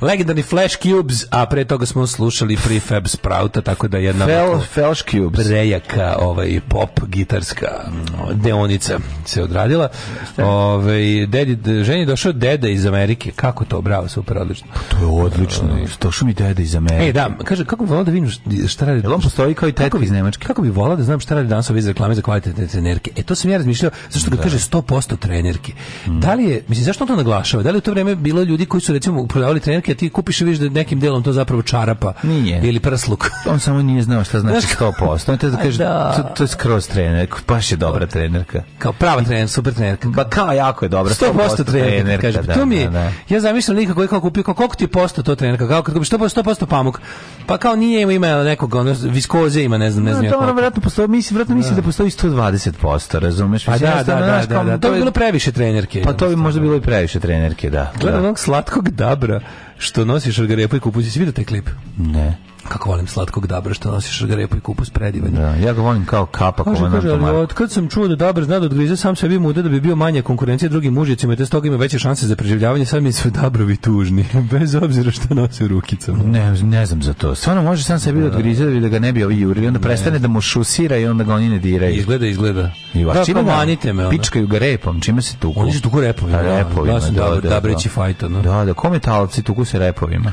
Legendarni Flash Cubes, a pre toga smo slušali Prefab Sprouta, tako da jedna Fel, Flash Cubes. Brejaka, ovaj, pop gitarska deonica se odradila. Ove, ovaj, dedi, ženi došao deda iz Amerike. Kako to? Bravo, super, odlično. Pa to je odlično. Došao ovaj. mi deda iz Amerike. E, da, kaže, kako bi volao da vidim šta radi... Jel on postoji kao i tetka iz Nemačke? Kako bi volao da znam šta radi danas ove iz reklame za kvalitetne trenerke? E, to sam ja razmišljao, zašto ga da. kaže 100% trenerke. Mm. Da li je, mislim, zašto on to naglašava? Da li u to vreme bilo ljudi koji su, recimo, prodavali trenerke košarke, ti kupiš i vidiš da nekim delom to zapravo čarapa nije. ili prsluk. On samo nije znao šta znači 100%. On te da kaže, da. to, to je skroz trener, baš je dobra trenerka. Kao prava trener, super trenerka. Ba kao jako je dobra, 100%, 100 trenerka. trenerka kaže, da, to mi je, da, da. ja zamišljam lika koji kao kupio, kao koliko ti je posto to trenerka, kao kad kupiš 100%, 100 pamuk, pa kao nije ima, ima nekog, ono, viskoze ima, ne znam, ne znam. No, to ono vratno postoji, mislim, vratno mislim da, da postoji 120%, razumeš? Pa da, da, da, da, da, to bi bilo previše trenerke. Pa to bi možda bilo i previše trenerke, da. Gledam da. onog slatkog dabra što nosiš orgarepu pa i kupući. Si vidio taj klip? Ne kako volim slatkog dabra što nosiš grepu i kupus predivanje. Da, ja ga volim kao kapa kaže, kaže, ali od kad sam čuo da dabar zna da odgrize sam sebi muda da bi bio manje konkurencije drugim mužicima i te stoga ima veće šanse za preživljavanje, sami su dabrovi tužni, bez obzira što nosi u rukicama. Ne, ne znam za to. Stvarno može sam sebi da odgrize da ga ne bi ovi jurili, onda prestane da mu šusira i onda ga oni ne diraju. Izgleda, izgleda. I vaš, da, čime me. Pičkaju ga repom, čime se tuku? Oni se tuku repovima. Da, repovima, da, da, da, da, da, da, da, da, da, da, da, da, da, da, da,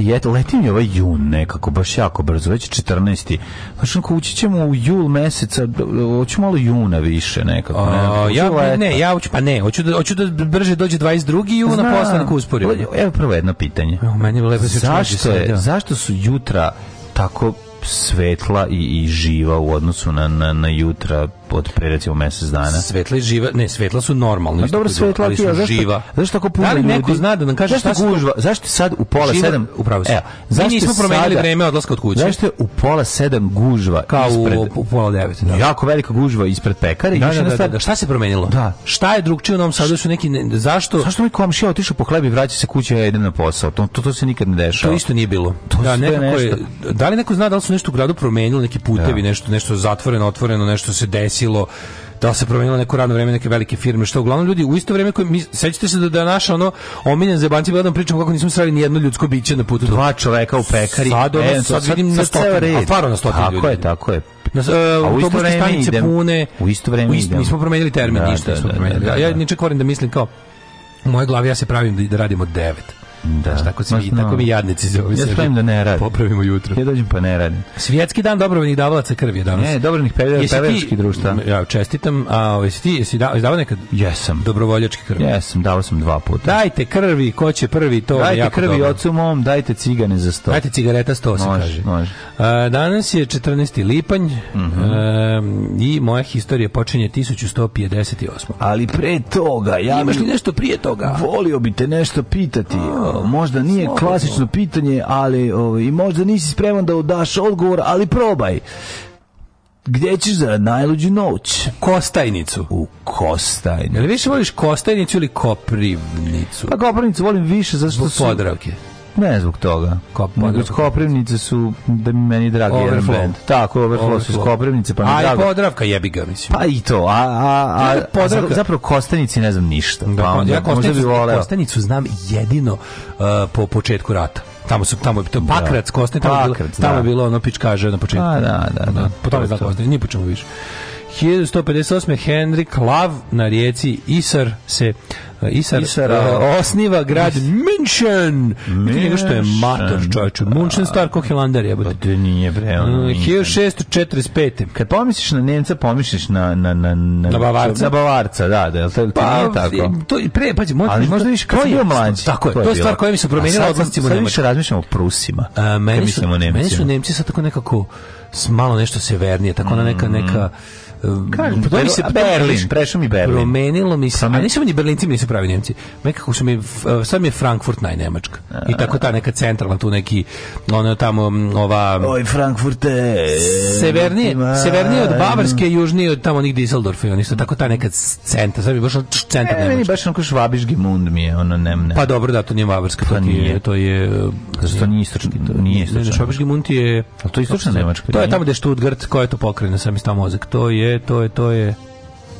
stvarno je, leti mi ovaj jun nekako, baš jako brzo, već 14. Znači, ako ući ćemo u jul meseca, hoću malo juna više nekako. ne, ne, ja, ne, ja hoću, pa ne, hoću da, hoću da brže dođe 22. juna, Zna, posle na Evo prvo jedno pitanje. Evo, meni je lepo da zašto, je, zašto su jutra tako svetla i, i živa u odnosu na, na, na jutra od pre recimo mjesec dana. Svetla je živa, ne, svetla su normalno. A dobro svetla ali je živa. Zašto ako puno da li neko ljudi, zna da nam kaže zašto šta gužva? Zašto sad u pola 7 u upravo se. Zašto smo promenili vreme odlaska od kuće? Zašto je u pola 7 gužva kao ispred, u, u pola 9? Da. Jako velika gužva ispred pekare da da, da, da, da, da, da, šta se promenilo? Da. Šta je drugčije u Novom Sadu su neki ne, zašto? Zašto mi komšija otišao po hleb i vraća se kući ja idem na posao? To, to, to se nikad ne dešava. To isto nije bilo. To da, nekako je, da li neko zna da li su nešto u gradu promenili, neki putevi, da. nešto nešto zatvoreno, otvoreno, nešto se desi desilo da se promenilo neko radno vreme neke velike firme što uglavnom ljudi u isto vreme koje mi sećate se da da naša ono omiljen za banci bila pričam kako nismo sreli ni jedno ljudsko biće na putu dva čoveka u pekari sad, ono, e, sad, vidim sad, na stotinu a stvarno na stotinu ljudi tako je tako je na, uh, a u isto vreme idem, pune u isto vreme isto, nismo promijenili termin da, ništa da, da, da, da, ja da. ničak da mislim kao u mojoj glavi ja se pravim da, da radimo devet Da. Znaš, tako, svi, no, tako mi jadnici se ovi ja sebi. da ne radi. Popravimo jutro. Ja dođem pa ne radi. Svjetski dan dobrovoljnih davalaca krvi je danas. Ne, dobrovoljnih pevačkih društva. Mm, ja čestitam, a jesi ovaj, ti jesi da, izdavao nekad? Jesam. Dobrovoljački krvi. Jesam, dao sam dva puta. Dajte krvi, ko će prvi, to dajte je jako krvi dobro. ocu mom, dajte cigane za sto. Dajte cigareta sto, može, se kaže. Može. A, danas je 14. lipanj mm -hmm. a, i moja historija počinje 1158. Ali pre toga, ja... Imaš li nešto prije toga? Volio bi te nešto pitati. A, možda nije Slobodno. klasično pitanje, ali ovaj, i možda nisi spreman da daš odgovor, ali probaj. Gde ćeš za najluđu noć? Kostajnicu. U Kostajnicu. Jel više voliš Kostajnicu ili Koprivnicu? Pa Koprivnicu volim više zato što Zbog su... Podravke. Ne zbog toga. Podravka. Zbog Koprivnice su da meni dragi overflow. jedan band. Tako, Overflow, overflow. su Koprivnice, pa mi a drago. A i Podravka jebi ga, mislim. Pa i to. A, a, a, Podravka. zapravo Kostanici ne znam ništa. Da, pa, pa onda, ja Kostanicu, voleo. Kostanicu znam jedino uh, po početku rata tamo su tamo to da. Pakrac Kostanić tamo, Pakrac, tamo da. je bilo ono pičkaže na početku. A, da, da, da. da po tome da Kostanić, ni po više. 1158. Henrik Lav na rijeci Isar se eh, Isar, Isara. Eh, uh, osniva grad Is... München. München. što je mator, čovječe. München star ko Hilander je. Pa nije bre. Ono, 1645. Mm, kad pomisliš na Nemca, pomisliš na, na, na, na, na Bavarca. Na Bavarca, da, da. To, pa, nije tako. To, pre, pađi, možda, Ali možda više, kad bio mlađi. Tako je, to, je, to je stvar koja mi se promenila odlascima u Sad više razmišljamo o Prusima. A, meni, su, meni su Nemci sad tako nekako malo nešto severnije, tako ona neka, mm. neka, Kažem, to pa mi se Berlin, prešao mi Berlin. Promenilo mi se, a nisu mi ni Berlinci, mi nisu pravi Njemci. Nekako su mi, e, sad mi je Frankfurt najnemačka. I tako ta neka centralna, tu neki, ono tamo, ova... Oj, Frankfurte! Severnije, severnije od Bavarske, južnije od tamo njih Düsseldorfa i oni su tako ta neka centra, sad mi je baš centar ne, Meni baš onako švabiški mund mi je, ono nem, ne. Pa dobro, da, to nije Bavarska, to, pa nije. to je... Zato nije istočni, to nije istočni. Ne, švabiški mund je... to je istočna Njemačka. To je da. tamo gde Stuttgart, koja je to pokrene, sam mi stavio mozak, to je to je, to je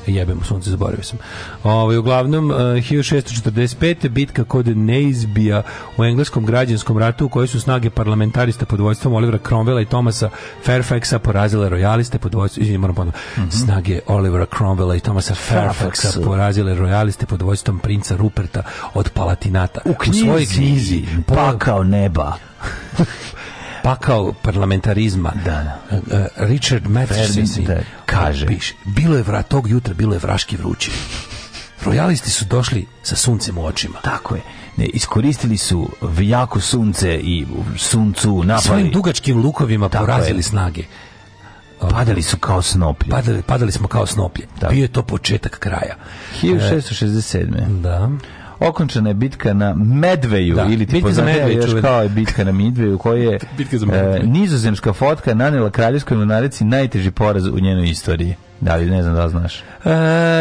jebemo sunce, zaboravio sam. Ovaj uglavnom 1645 eh, bitka kod Neizbija u engleskom građanskom ratu u kojoj su snage parlamentarista pod vojstvom Olivera Cromwella i Tomasa Fairfaxa porazile rojaliste pod vojstvom izvinim, moram ponovno. Mm -hmm. Snage Olivera Cromwella i Tomasa Fairfaxa Fairfax. porazile rojaliste pod vojstvom princa Ruperta od Palatinata. U, knjizi, u svojoj knjizi pakao neba pakao parlamentarizma. Da, da. E, e, Richard Matheson da kaže, piše, bilo je vrat tog jutra, bilo je vraški vruće. Royalisti su došli sa suncem u očima. Tako je. Ne, iskoristili su jako sunce i suncu napali. Svojim dugačkim lukovima Tako porazili je. snage. Padali su kao snoplje. Padali, padali smo kao snoplje. Tako. Da. Bio je to početak kraja. 1667. E, da okončana je bitka na Medveju da. ili ti Medveju još kao je bitka na Medveju koji je e, nizozemska fotka nanela kraljevskoj monarici najteži poraz u njenoj istoriji. Da li ne znam da li znaš? E,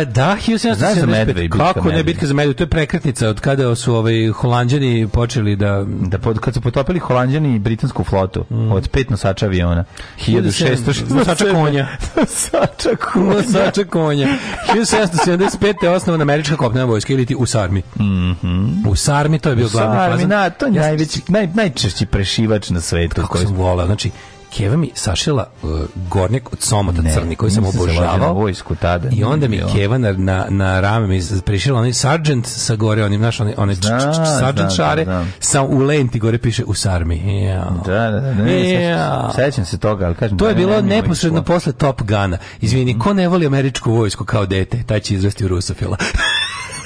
da, 1775. Kako ne bitka za Medvedu? To je prekretnica od kada su ovaj Holanđani počeli da da pod, kad su potopili Holanđani i britansku flotu mm. od pet nosača aviona 1600 nosača konja. nosača konja. Nosača konja. 1775. je osnovana američka kopnena vojska ili ti u Sarmi. Mm -hmm. U Sarmi to je bio glavni fazan. U Sarmi, na, to je najveći, naj, najčešći prešivač na svetu. Kako koji... sam volao, znači Keva mi sašila uh, gornjak od somata ne, crni koji sam obožavao. vojsku tada. I onda mi Keva na, na, na rame mi prišila onaj sargent sa gore, onim, znaš, onaj, sergeant sargent šare, da, da. sa u lenti gore piše u sarmi. Ja. Da, da, da. Ne, Sećam se toga, ali kažem... To je bilo neposredno posle Top Gana. Izvini, ko ne voli američku vojsku kao dete, taj će izrasti u rusofila.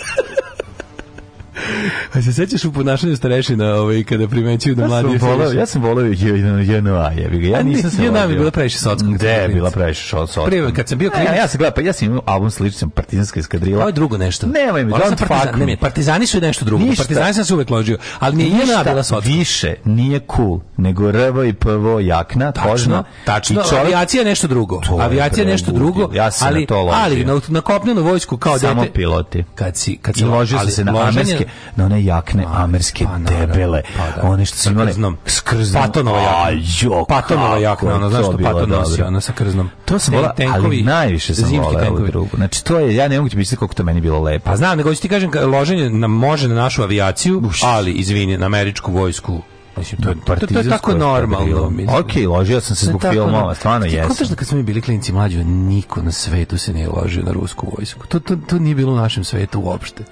A se sećaš u ponašanju starešina ovaj, kada primećuju da ja mladi sam Ja sam volao JNA, je bi ga. Ja nisam se JNA mi bila previše socka. Gde bila previše socka? Prije, kad sam bio e, klinac. Ja, ja sam gledao, pa ja sam imao album sličan Partizanska eskadrila. Ovo je drugo nešto. Nemoj mi, don't fuck me. Partizani su nešto drugo. Ništa. Partizani sam se uvek ložio, ali nije JNA bila socka. Više nije cool, nego RVO i PVO jakna, kožna. Tačno, tačno avijacija je nešto drugo. Avijacija je nešto drugo, ali, to ali na, na kopnenu vojsku kao dete. Samo piloti. Kad si, kad se ložio se na američke, na one jakne amerske pa, debele. Pa, da. One što su imale s krznom. Patonova jakna. Jo, Patonova jakna, ona znaš što Paton nosi, ona sa krznom. To se vola ali najviše sam volao ovu drugu. Znači, to je, ja ne mogu ti misliti koliko to meni bilo lepo. Pa znam, nego ću ti kažem, loženje na, može na našu avijaciju, Uš. ali, izvini, na američku vojsku Mislim, to, to, to, to je tako normalno. Ok, ložio sam se zbog filmova, stvarno jesam. Kontaš da kad smo mi bili klinici mlađi, niko na svetu se nije ložio na rusku vojsku. To, to, to nije bilo u našem svetu uopšte.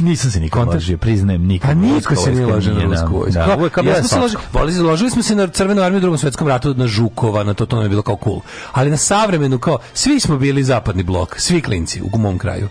Nisam se nikad Kontaž... ložio, priznajem nikad. A pa niko se nije ložio na Rusku vojsku. Da, uvek ja smo se ložili, ložili, ložili smo se na Crvenu armiju u drugom svetskom ratu, na Žukova, na to, to nam je bilo kao cool. Ali na savremenu, kao, svi smo bili zapadni blok, svi klinci u mom kraju.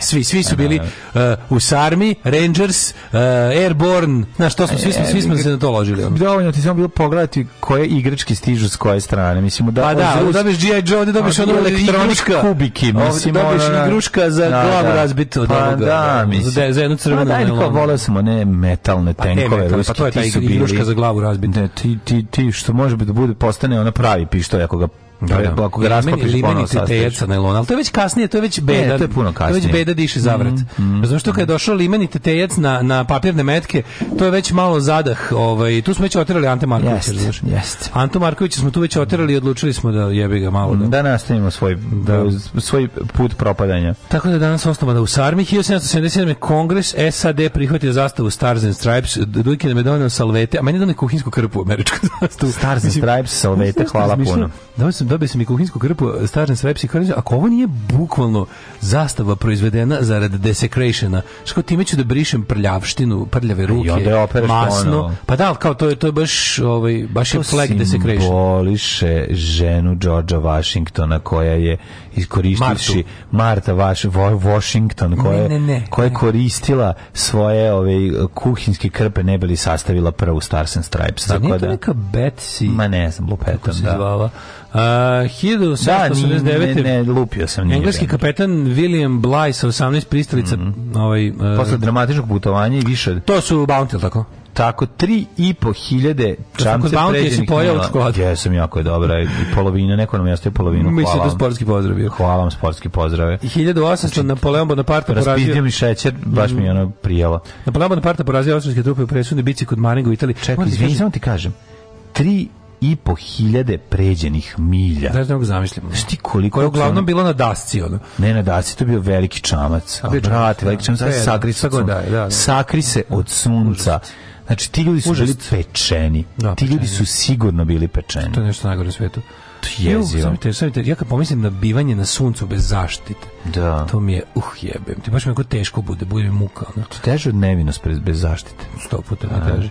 Svi, svi su bili uh, u Sarmi, Rangers, uh, Airborne, na što smo, svi smo, svi smo se na to ložili. Dovoljno da, ti samo bilo pogledati koje igračke stižu s koje strane. Mislim, da, pa da, ovdje dobiš G.I. Joe, ovdje dobiš ono elektronička. Kubiki, mislim, ovdje igruška da, za glavu razbitu. Pa da, da, pa da mislim. Za jednu crvenu. Pa da, voleo sam one metalne pa tenkove. Pa to je ta igruška za glavu razbitu. Ti ti, ti što može biti da bude postane ona pravi pištolj ako ga Da, da. Pa ako ga raspapiš ponovo sastaviš. nailona, ali to je već kasnije, to je već beda. Ne, to je puno kasnije. To je već beda diši zavrat. Mm, mm, Razumiješ, to mm. kada je došao limeni tetejac na, na papirne metke, to je već malo zadah. Ovaj, tu smo već oterali Ante Markovića. Jeste, jeste. Anto Markovića smo tu već oterali i odlučili smo da jebi ga malo. Da, da nastavimo svoj, da. svoj put propadanja. Tako da danas osnovana u Sarmi, 1777. Kongres SAD prihvatio zastavu Stars and Stripes, Dujke nam je donio salvete, a meni je donio kuhinsku krpu američku zastavu. Stars and Stripes, salvete, hvala puno. Da, dobio sam i kuhinsku krpu, stažen sve psihoanalizu, ako ovo nije bukvalno zastava proizvedena zarad desecrationa, što time ću da brišem prljavštinu, prljave ruke, I masno, ono. pa da, kao to je, to je baš, ovaj, baš to je flag desecration. simboliše ženu Georgia Washingtona koja je iskoristivši Marta Vaš, Washington koja, ne, ne, ne, koja je koristila svoje ove ovaj, kuhinske krpe ne bi sastavila prvu Stars and Stripes. tako nije to da, neka Betsy? Ma ne znam, lupetam, da. Zvala? Uh, 1789. Da, ne, ne, lupio sam. njega. engleski kapetan William Bly sa 18 pristalica. Mm -hmm. ovaj, uh, Posle dramatičnog putovanja i više. To su Bounty, tako? Tako, tri i po hiljade čamce pređenih nula. Jesam, jako je dobra. I polovina, neko nam jastoje polovinu. Hvala Mislim da sportski pozdrav. Hvala vam, sportski pozdrave. 1800 znači, Napoleon Bonaparte porazio... Raspizdio mi šećer, baš mi je ono prijelo. Napoleon Bonaparte porazio osmanske trupe u presudnoj bici kod Maringa u Italiji. Čekaj, izvini, samo ti kažem. Tri i po hiljade pređenih milja. Da ne mogu da, zamisliti. Šti koliko je uglavnom ono... bilo na dasci ono. Ne na dasci, to je bio veliki čamac. A, a bio čamac, da, veliki čamac, da, da sakri se od da, da, da, Sakri se od sunca. Znači ti ljudi su Užast. bili pečeni. Da, ti ljudi su sigurno bili pečeni. To je nešto najgore u svetu. To je Jezivo. ja kad pomislim na bivanje na suncu bez zaštite, da. to mi je, uh, jebem. Ti baš mi teško bude, bude mi muka. Ono. Teže od nevinost bez zaštite. Sto puta mi teže.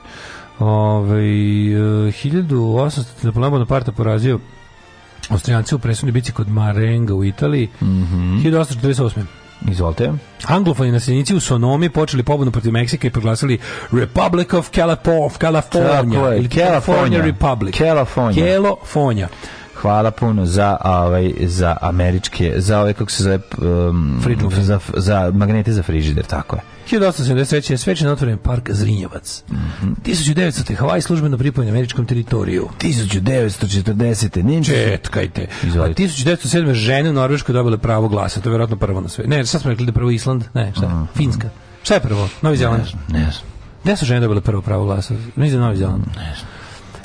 Ove, 1800 Napoleon Bonaparte porazio Austrijanci u presudnoj bici kod Marenga u Italiji mm -hmm. 1848. Izvolite. Anglofoni naseljenici u Sonomi počeli pobunu protiv Meksika i proglasili Republic of California. California. Ili California Republic. California. California. Hvala puno za ovaj za američke za ove ovaj, kako se zove um, za za magnete za frižider, tako je. 1873. je svečan otvoren park Zrinjevac. Mm -hmm. 1900. Havaj službeno pripojen američkom teritoriju. 1940. Nemci... Četkajte. Izvolite. A 1907. žene u Norveškoj dobile pravo glasa. To je vjerojatno prvo na sve. Ne, sad smo rekli da prvo Island. Ne, šta? Mm -hmm. Finska. Šta je prvo? Novi Zeland? Ne, ne. Gde su žene dobile prvo pravo glasa? Mislim Novi Zeland. Ne,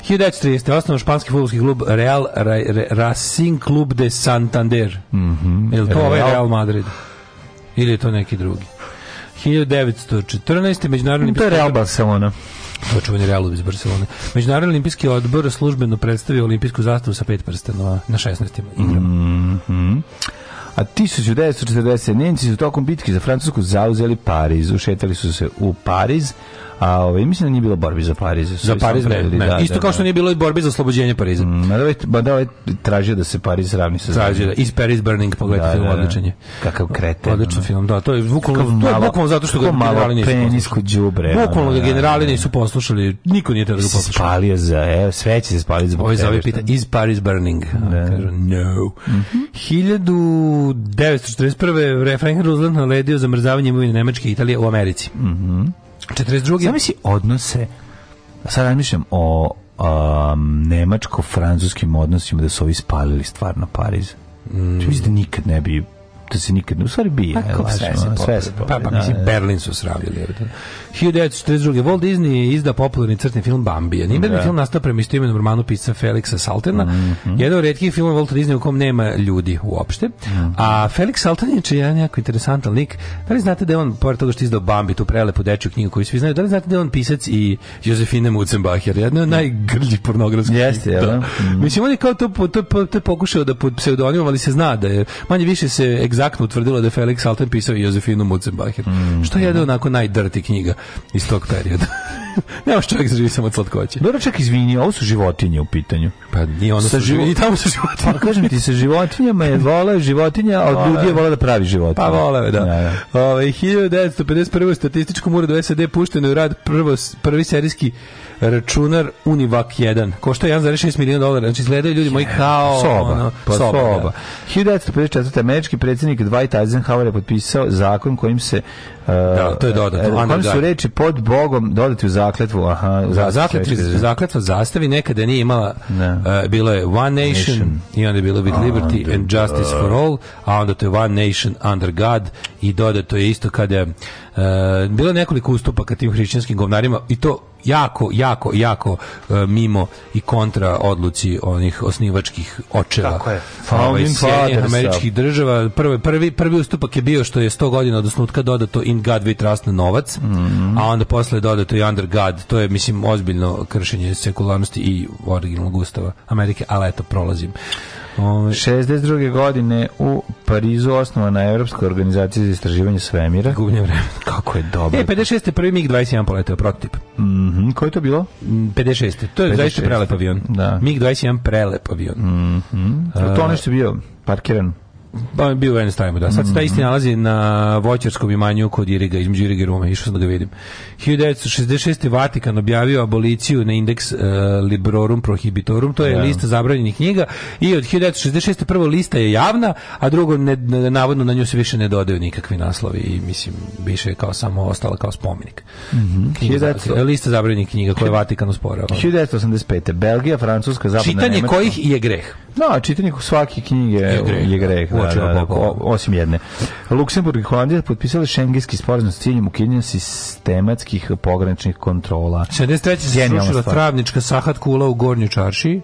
1930. osnovan španski futbolski klub Real Ra, Ra, Racing Club de Santander. Mm -hmm. Je to ovaj Real... ovaj Real Madrid? Ili je to neki drugi? 1914. Međunarodni... To je Barcelona. To je iz Barcelone. Međunarodni olimpijski odbor službeno predstavio olimpijsku zastavu sa pet prstenova na 16. igrama. Mm -hmm. A 1940. Nemci su tokom bitke za Francusku zauzeli Pariz. Ušetali su se u Pariz A ovaj mislim da nije bilo borbi za Pariz. Za Pariz ne, ne. Da, Isto da, kao da. što nije bilo i borbi za oslobođenje Pariza. Mm, da, ba, ovaj, da, ovaj tražio da se Pariz ravni sa Tražio da iz Paris Burning pogledajte da, film da, odličan je. Kakav kreten. Odličan film, da, to je bukvalno bukvalno zato što ga generali nisu. Penisko đubre. Bukvalno ga generali nisu poslušali, niko nije trebalo da posluša. Spalio za, evo, sve će se spaliti zbog. Ovo je pita iz Paris Burning. Kažu no. 1941. Franklin Roosevelt naledio zamrzavanje imovine Nemačke i Italije u Americi. Mhm. 42. Zamisli odnose, sad razmišljam o um, nemačko-francuskim odnosima da su ovi spalili stvarno Pariz. Mm. Ču da nikad ne bi to da se nikad ne usarbi. Pa, kako sve se sve se Pa, pa, da, mislim, da, Berlin su sravljali. 1942. Walt Disney je izdao popularni crtni film Bambi. Nimerni da. film nastao prema istoimenom romanu pisca Felixa Salterna. Mm -hmm. Jedan od redkih filmova Walt Disney u kom nema ljudi uopšte. Mm A Felix Saltern je jedan jako interesantan lik. Da li znate da je on, pored toga što izdao Bambi, tu prelepu dečju knjigu koju svi znaju, da li znate da je on pisac i Josefine Mutzenbacher, jedna od najgrđih pornografskih. Jeste, jel? Da. Mm Mislim, on je kao to, to, to, to pokušao da pod pseudonimom, ali se zna da je manje više se egzaktno utvrdila da Felix Alten pisao Josefinu Jozefinu Mutzenbacher. Mm. Što je jedna da. onako najdirty knjiga iz tog perioda. Nemaš čovjek da živi samo od slatkoće. Dobro, čak izvini, ovo su životinje u pitanju. Pa nije ono sa živo... i tamo su životinje. Pa kažem ti, sa životinjama je vole životinja, a od ljudi je vole da pravi životinje. Pa vole, da. Ja, da, ja. Ove, 1951. statističkom uradu SAD pušteno je u rad prvo, prvi serijski računar Univac 1. Košta 1,6 milijuna dolara. Znači, izgledaju ljudi moji kao... Pa soba. Ono, pa soba, soba. Da. 1954. američki predsjednik predsednik Dwight Eisenhower je potpisao zakon kojim se uh, da, to je dodato. Uh, kojim Andrew da. su reči pod Bogom dodati u zakletvu. Aha, u da, zakletvi, zakletva zastavi nekada nije imala ne. Da. uh, bilo je One Nation, nation. i onda je bilo with liberty a, and justice for all, a onda to je One Nation under God i dodato je isto kada je uh, bilo nekoliko ustupaka tim hrišćanskim govnarima i to jako, jako, jako uh, mimo i kontra odluci onih osnivačkih očeva. Tako je. Ovaj, američkih država. Prvi, prvi, prvi ustupak je bio što je 100 godina od osnutka dodato in God we trust na novac, mm -hmm. a onda posle dodato i under God. To je, mislim, ozbiljno kršenje sekularnosti i originalnog ustava Amerike, ali eto, prolazim. 62. Ovaj, godine u Parizu osnovana Evropska organizacija za istraživanje svemira. Gubnje vremena. Kako je dobro. E, 56. prvi MiG-21 poletao, prototip. Mm -hmm. Koje je to bilo? 56. Mm, to je 56. zaista prelep avion. Da. MiG-21 prelep avion. Mm -hmm. A, to nešto bio parkiran. Pa bio u Venestajmu, da. Sad se taj isti mm. nalazi na voćarskom imanju kod Iriga, između Iriga i Rume. Išao sam da ga vidim. 1966. Vatikan objavio aboliciju na indeks uh, Librorum Prohibitorum, to je yeah. Da. lista zabranjenih knjiga i od 1966. prvo lista je javna, a drugo ne, navodno na nju se više ne dodaju nikakvi naslovi i mislim, više je kao samo ostala kao spomenik. Mm -hmm. 19... Lista zabranjenih knjiga koje Vatikan usporava. 1985. Belgija, Francuska, Zapadna Čitanje Nemačka. kojih je greh. No, da, čitanje svake knjige je greh. Je da. greh uočeno da, da, da, osim jedne. Luksemburg i Holandija potpisali šengenski sporazum s ciljem ukidanja sistematskih pograničnih kontrola. 73. se srušila travnička sahat kula u Gornjoj Čaršiji.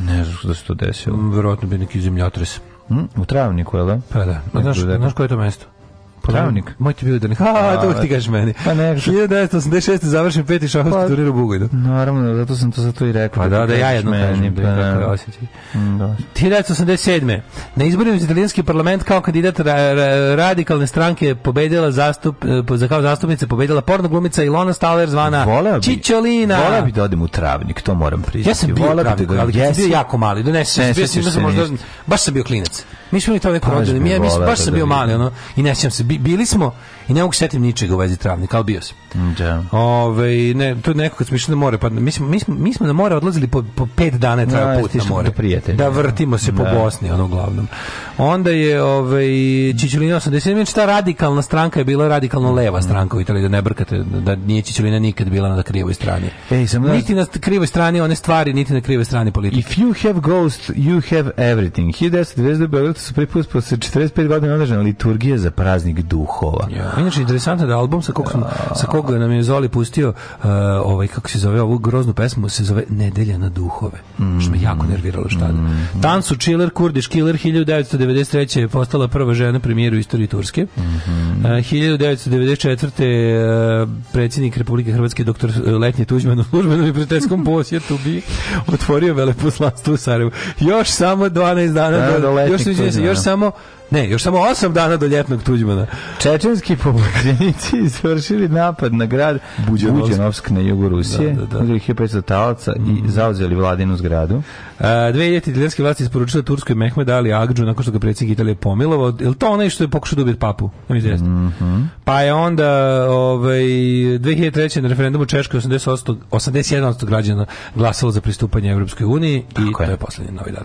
Ne znam da se to desilo. Verovatno bi neki zemljotres. Mm, u travniku, jel da? Pa da. Znaš, da znaš koje je to mesto? Pravnik. Da. Moj ti bio da ne... Ha, to ti da, da. kažeš meni. Pa ne. 1986. završim peti šahovski pa, turnir u Bugojdu. Naravno, zato sam to zato i rekao. Pa da, da, ja jedno kažem. Da, da, osjećaj. Mm, da. 1987. Na izborima za italijanski parlament kao kandidat ra ra radikalne stranke pobedila zastup, e, za kao zastupnica pobedila porno glumica Ilona Staler zvana voleo bi, Čičolina. Voleo bi da odem u travnik, to moram priznati. Ja sam bio voleo travnik, ali ja sam bio jako mali. Donesem, ne, bio sam, možda, baš sam bio klinac. Mi smo mi to neko rodili. Ja, baš sam bio mali, ono, i ne sjećam se bili smo i ne mogu setim ničega u vezi travnika, ali bio sam. Mm, da. Ove, ovaj, ne, to je neko kad smo išli na more, pa mi smo, mi smo, mi smo na more odlazili po, po pet dana traja da, put na more. Da, da vrtimo se da. po Bosni, ono glavnom. Onda je ovaj, Čičulina 87, ta radikalna stranka je bila radikalno leva mm. stranka u Italiji, da ne brkate, da nije Čičulina nikad bila na krivoj strani. Ej, sam da... Niti na krivoj strani one stvari, niti na krivoj strani politike. If you have ghost, you have everything. 1922. Beograd su prvi put posle 45 godina održana liturgija za praznik duhova. Ja. Inače, interesantno da album sa kog, ja. sa kog nam je Zoli pustio uh, ovaj, kako se zove ovu groznu pesmu, se zove Nedelja na duhove, mm. što me jako mm. nerviralo šta da. Mm. Tansu Chiller, Kurdish, Killer, 1993. je postala prva žena u istoriji Turske. Mm -hmm. uh, 1994. Uh, predsjednik Republike Hrvatske, doktor eh, Letnje Tuđman u službenom i prijateljskom posjetu bi otvorio veleposlanstvo u Sarajevu. Još samo 12 dana, da, do, do još, još samo Ne, još samo 8 dana do ljetnog Tuđmana. Čečenski pobunjenici izvršili napad na grad Buđanovsk na jugu Rusije, da, da, da. talaca i mm. zauzeli vladinu zgradu. A, e, dve ljeti italijanske vlasti isporučila Turskoj Mehmed Ali Agdžu nakon što ga predsjednik Italije pomilovao. Je li to onaj što je pokušao da ubije papu? Ne mi mm -hmm. Pa je onda ovaj, 2003. na referendumu Češkoj 80, 81% građana glasalo za pristupanje Evropskoj uniji Tako i je. to je posljednji novi dan.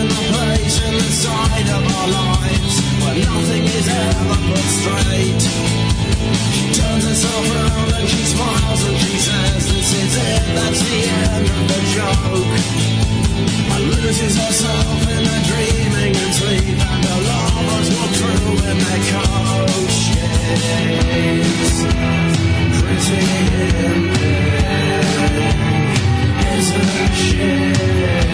in the place in the side of our lives where nothing is ever put straight. She turns herself around and she smiles and she says, This is it, that's the end of the joke. And loses herself in the dreaming and sleep, and her lovers walk through in their coaches. Pretty in bed, isn't she?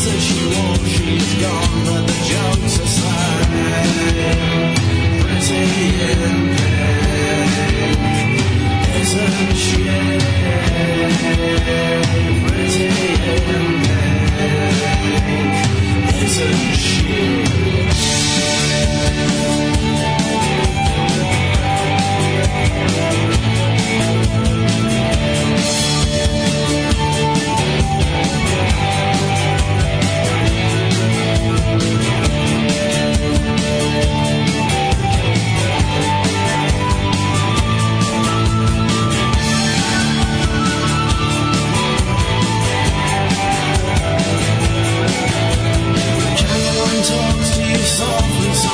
says she won't, she's gone, but the jokes Pretty in isn't she? Pretty in isn't she?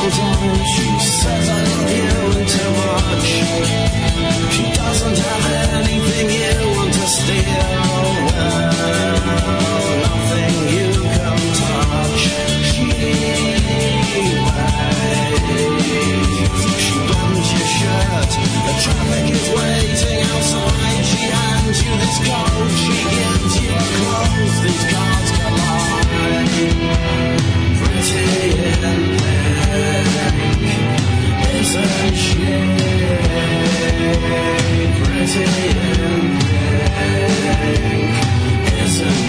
goes on. She says I love you too much. She doesn't have anything you want to steal. Well, nothing you can touch. She waits. She bends your shirt. The traffic is waiting outside. She hands you this coat. She gives you clothes. These cards collide. Pretty. Isn't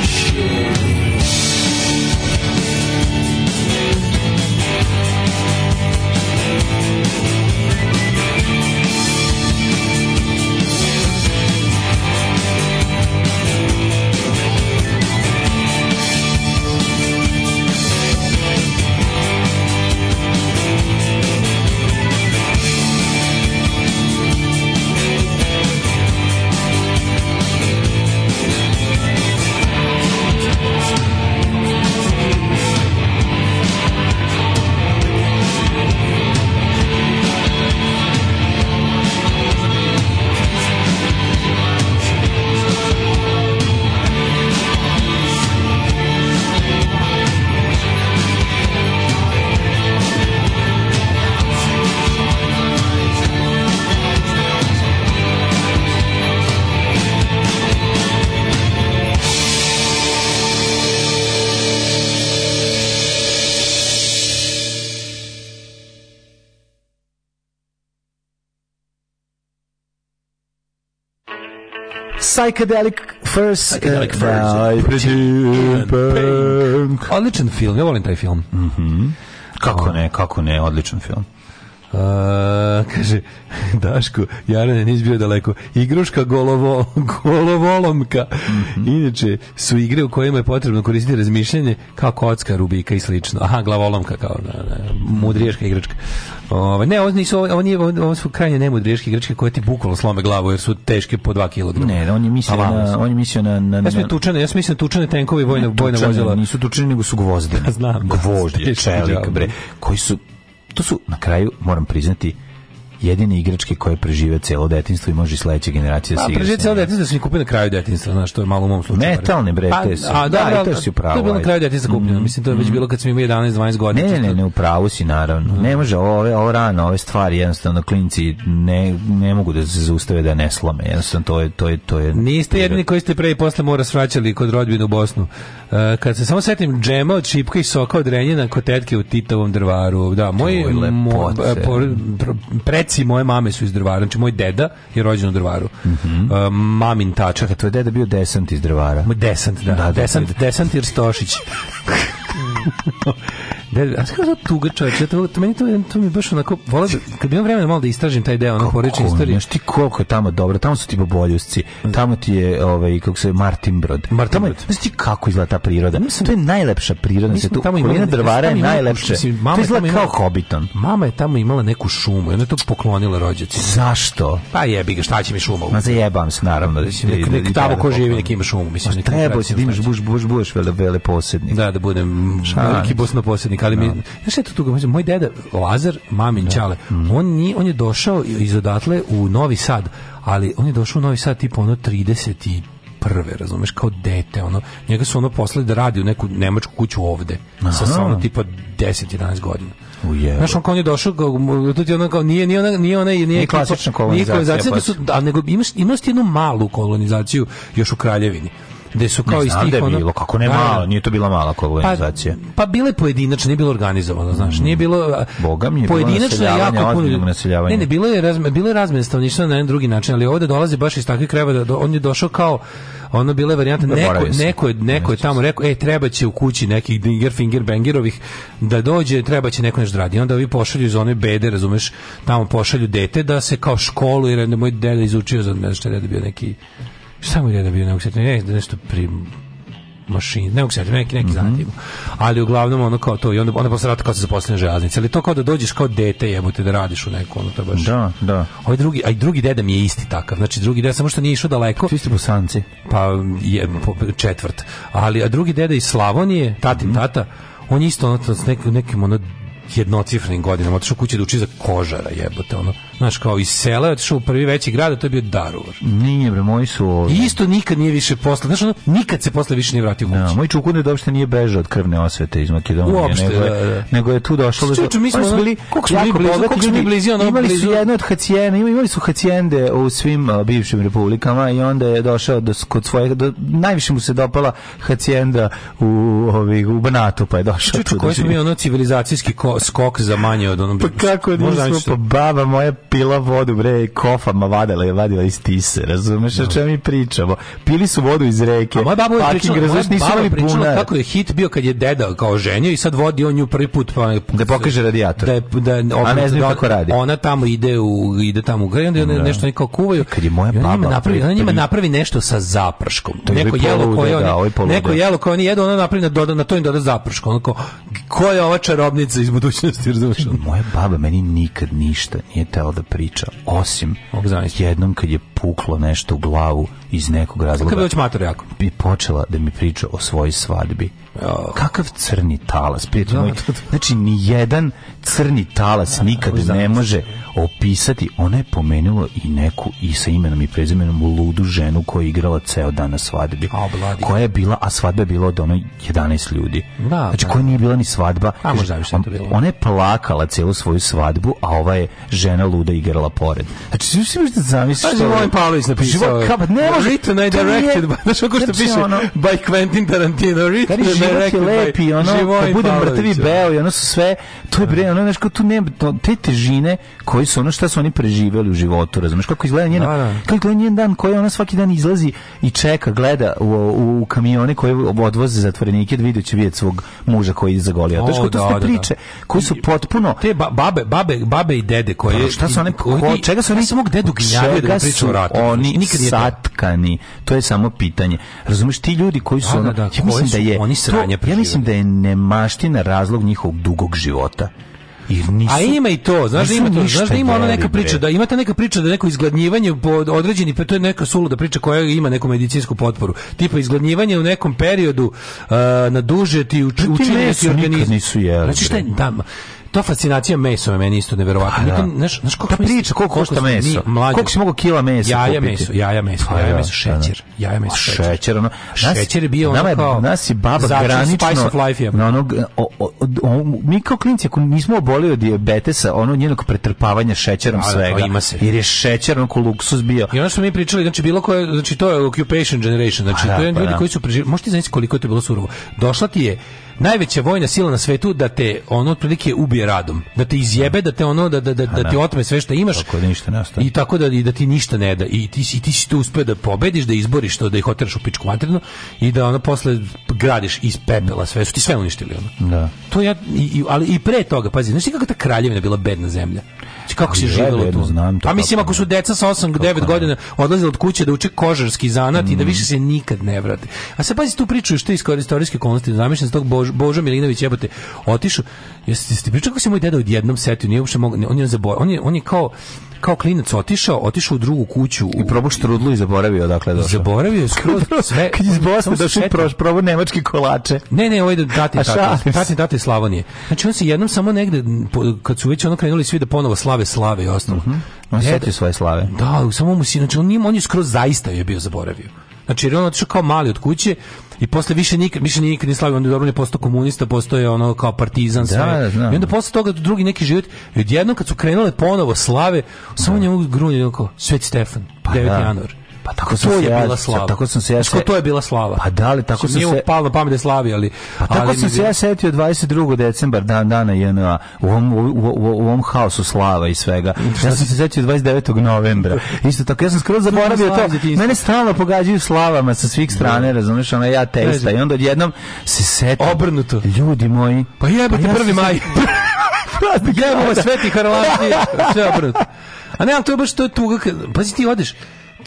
she? Psychedelic First. Uh, Psychedelic da. First. Da. Odličan film, ja volim taj film. Mm -hmm. Kako ne, kako ne, odličan film. A, kaže, Daško, Jarane nis bio daleko. Igruška golovo, golovolomka. Mm -hmm. Inače, su igre u kojima je potrebno koristiti razmišljanje kao kocka, rubika i slično. Aha, glavolomka kao na, da, na, da, mudriješka igračka. Ove, ne, ovo, nisu, ovo, nije, ovo su krajnje nemudriješke igračke koje ti bukvalo slome glavu jer su teške po 2 kg. Ne, da, on je mislio na... On je mislio na, na, na... Ja sam tučane, ja sam mislio tučane tenkovi i vojna, vojna vozila. Nisu tučane, nego su gvozdene. Znam. Gvoždje, čelik, bre, koji su To su, na kraju, moram priznati, jedine igračke koje prežive celo detinjstvo i može i sledeća generacija da se igra. A prežive celo detinjstvo da se kupi na kraju detinjstva, znaš, to je malo u mom slučaju. Metalne bre, pa, te su. A, da, da, da, to si upravo. To je bilo na kraju detinjstva kupljeno, mhm. mislim to je već mhm. bilo kad sam imao 11, 12 godina. Ne, ne, ne, upravo si naravno. Da. Ne može ove ove rano, ove stvari jednostavno klinci ne, ne mogu da se zaustave da ne slome. Jednostavno to je to je to je. Niste jedini koji ste pre i posle mora svraćali kod rodbine u Bosnu. E, kad se samo setim džema od šipka i soka od renjina kod tetke u Titovom drvaru. Da, moj, moj Preci moje mame su iz Drvara, znači moj deda je rođen u Drvaru. Mm uh, mamin tačak. a tvoj deda bio desant iz Drvara. Moj desant, da. da, da desant, da. desant, desant Stošić. Da, da, a kako tuga čoveče, to, to, meni to, to mi baš onako, volim, kad imam vremena malo da istražim taj deo, ono, porečne istorije. Znaš ti koliko je tamo dobro, tamo su ti boboljusci, tamo ti je, ovaj, kako se, Martin Brod. Martin Brod. Znaš ti kako izgleda ta priroda? Mislim, to je najlepša priroda. mislim, smo tamo imali, drvara je najlepše. Mislim, mama to izgleda kao Hobbiton. Mama je tamo imala neku šumu i ona je to poklonila rođaci. Zašto? Pa jebi ga, šta će mi šuma? Ma zajebam se, naravno. Mislim, nek, da, nek da, tamo ko živi, neki ima šumu. Mislim, treba si da imaš, buš, buš, buš, vele, vele posjednik. Da, da budem veliki bosno posjednik umetnik, ali mi, znaš je to tuga, moj deda Lazar, mamin da. Ćale, mhm. on, nije, on je došao iz odatle u Novi Sad, ali on je došao u Novi Sad tipo ono 30 i prve, razumeš, kao dete, ono, njega su ono poslali da radi u neku nemačku kuću ovde, Aha. sa sa ono tipa 10-11 godina. Ujebe. Znaš, on kao on je došao, to ti ono kao, nije, nije, ona, nije, ona, nije, nije klasična kolonizacija, nije kolonizacija pa. su, a nego imaš, imaš ti jednu malu kolonizaciju još u Kraljevini gde su kao iz da bilo, kako ne pa, malo, nije to bila mala organizacija. Pa, pa bile pojedinačno, nije bilo organizovano, znaš, nije mm. bilo Boga mi je pojedinačno bilo jako puno. Ne, ne, bilo je razme, bilo je razmene stanovništva na jedan drugi način, ali ovde dolazi baš iz takvih krajeva da, da on je došao kao ono bile varijante da neko, neko, neko, je tamo rekao, e, treba će u kući nekih dinger, finger, bangerovih da dođe, treba će neko nešto da radi. Onda vi pošalju iz one bede, razumeš, tamo pošalju dete da se kao školu, jer je moj dede izučio za nešto, da bio neki Samo jedan bio nekog sjetio, ne, nešto pri mašini, ne mogu se neki, neki mm -hmm. zatim. Ali uglavnom ono kao to i onda, onda posle rata kao se zaposlene železnice. Ali to kao da dođeš kao dete jebote da radiš u neko, ono to baš. Da, da. Ovaj drugi, a i drugi deda mi je isti takav. Znači drugi deda samo što nije išao daleko. Svi ste bosanci. Pa je po, četvrt. Ali a drugi deda iz Slavonije, tatin mm -hmm. tata, on je isto ono, s nekim, nekim ono jednocifrenim godinama, otišao kući da uči za kožara jebote, ono znaš, kao iz sela, otišao u prvi veći grad, a to je bio Daruvar. Nije, bre, moji su ovdje. I isto nikad nije više posle, znaš, ono, nikad se posle više nije vratio kući. Da, moj čukun da uopšte nije bežao od krvne osvete iz Makedonije. Uopšte, nego, je, da, da. da. nego je tu došlo. Čuču, mi smo ono, bili, koliko smo bili blizu, koliko smo bili blizu, ono, imali blizu. su jedno od hacijene, imali su hacijende u svim uh, bivšim republikama i onda je došao do, kod svojih, do, najviše mu se dopala hacijenda u, ovih, u Banatu, pa je došao. Čuču, da koji smo mi ono civilizacijski ko, skok za manje od onog... Pa kako nismo, pa baba moja pila vodu, bre, kofama vadila je, vadila iz tise, razumeš, no. o da. čemu mi pričamo? Pili su vodu iz reke. A moja baba je pričala, razumeš, nisu imali pričala kako je hit bio kad je deda kao ženio i sad vodi on nju prvi put. Pa, da pokaže radijator. Da, je, da, opet, A ne znam da kako radi. Ona tamo ide u, ide tamo u gre, onda no. Da. nešto nekao kuvaju. Kad je moja baba... napravi, ona njima napravi nešto sa zaprškom. To neko jelo koje oni, da, neko jelo koje oni jedu, ona napravi na, doda, na to im doda zaprško Onako, ko je ova čarobnica iz budućnosti, razumeš? Moja baba meni nikad ništa nije teo da priča, osim Ovog jednom kad je puklo nešto u glavu iz nekog razloga. Kako je mator jako? Bi počela da mi priča o svojoj svadbi. Oh. Kakav crni talas, prijatelj da, moj. Da, da. Znači, ni jedan crni talas nikada ne može opisati. Ona je pomenula i neku i sa imenom i prezimenom ludu ženu koja je igrala ceo dan na svadbi. Oh, koja je bila, a svadba je bila od ono 11 ljudi. Da, znači, koja nije bila ni svadba. A, možda je to bilo. ona je plakala celu svoju svadbu, a ova je žena luda igrala pored. Znači, svi možete zamisliti što je Bojan Pavlović napisao. Život, kao, ne može. Written and directed, znaš kako što znači piše, ono, by Quentin Tarantino. Written and directed je lepi, ono, kad Budem mrtvi beo i ono su sve, to je bre, da. ono, znaš, kao tu ne, to, te težine koji su, ono, šta su oni preživeli u životu, razumeš, kako izgleda njena, da, da. kako izgleda njen dan koji ona svaki dan izlazi i čeka, gleda u, u, u kamione koje odvoze zatvorenike, da vidio će vidjeti svog muža koji je zagolio. Znaš, kao to da, su priče koji su potpuno... Te babe, babe, babe i dede koje... Pa šta su one, čega su oni... Ja sam dedu gnjavio da pričam korporator. Oni znači, nikad satkani. To je samo pitanje. Razumeš ti ljudi koji su da, da ono, da, da, ja mislim da je oni sranje to, Ja mislim da je nemaština razlog njihovog dugog života. Jer nisu, a ima i to, znaš da ima to, znaš da ima ona neka priča, da imate neka priča da neko izgladnjivanje pod određeni, to je neka suluda priča koja ima neku medicinsku potporu. Tipa izgladnjivanje u nekom periodu uh, na duže ti pa učini da organizam. Nisu jeli. Znači šta je, tamo, ta fascinacija mesom je meni isto neverovatno. Pa Nikad, da. znaš, znaš koliko ta priča, koliko košta meso? Mlađe, koliko si mogao kila mesa jaja kupiti? Meso, jaja meso, pa da, pa da. jaja meso, šećer. Jaja meso, šećer. Šećer, ono, nas, šećer je bio ono kao... Nas je baba granično... Spice of life je. Ono, o, o, o, mi kao klinci, ako nismo obolili od diabetesa, ono njenog pretrpavanja šećerom A, svega. Ima se. Jer je šećer onako luksus bio. I ono što mi pričali, znači bilo koje, znači to je occupation generation, znači to je ljudi koji su preživjeli, možete znači koliko je to bilo surovo. Došla ti je najveća vojna sila na svetu da te ono otprilike ubije radom, da te izjebe, da te ono da da da, pa da, da ti otme sve što imaš. Tako da ništa ne ostane I tako da i da ti ništa ne da i ti si ti si tu uspeo da pobediš, da izboriš to, da ih oteraš u pičku materinu i da ono posle gradiš iz pepela sve, što ti sve uništili ono. Da. To ja i, ali i pre toga, pazi, znači kako ta kraljevina bila bedna zemlja znači, kako se živelo tu. Znam to. a mislim ako su deca sa 8 9 godina odlazila od kuće da uče kožarski zanat mm. i da mhm. više se nikad ne vrate. A se pazi tu priču što je istorijske konsti, zamišljam se tog Božu Bož, Božo Milinović jebote otišao. Jeste ste pričali kako se moj deda odjednom setio, nije uopšte mogao, on je zaboravio, on je on je kao kao klinac otišao, otišao u drugu kuću i probao štrudlu i zaboravio odakle došao. Zaboravio je skroz sve. Kad iz Bosne došao proš probao nemačke kolače. Ne, ne, ovaj tati da- tati, tati tati Slavonije. Znači on se jednom samo negde kad su već ono krenuli svi da ponovo slave slave i ostalo. Mm -hmm. On setio svoje slave. Da, samo mu si, znači on, on je skroz zaista je bio zaboravio. Znači, jer on otišao kao mali od kuće, I posle više nikad, više nikad ni slavio, onda dobro ne postao komunista, je ono kao partizan da, sve. Da, I onda posle toga drugi neki život, i odjednom kad su krenule ponovo slave, samo njemu grunje, sveti Stefan, 9. Pa januar. Pa tako sam to se je ja, bila slava. Tako sam se ja se... to je bila slava. Pa da li tako sam se palo pamet da slavi, ali pa tako ali sam se ja setio 22. decembar dan dana JNA u ovom u, u, u, u ovom haosu slava i svega. Ja sam se setio 29. novembra. Isto tako ja sam skroz zaboravio to. Mene stalno pogađaju slavama sa svih da. strane, razumeš, ona ja testa i onda odjednom se setio... obrnuto. Ljudi moji, pa jebote pa 1. maj. Praznik jebote Sveti Hrvati. Sve obrnuto. A ne, ali to je baš to je tuga. Pazi ti odeš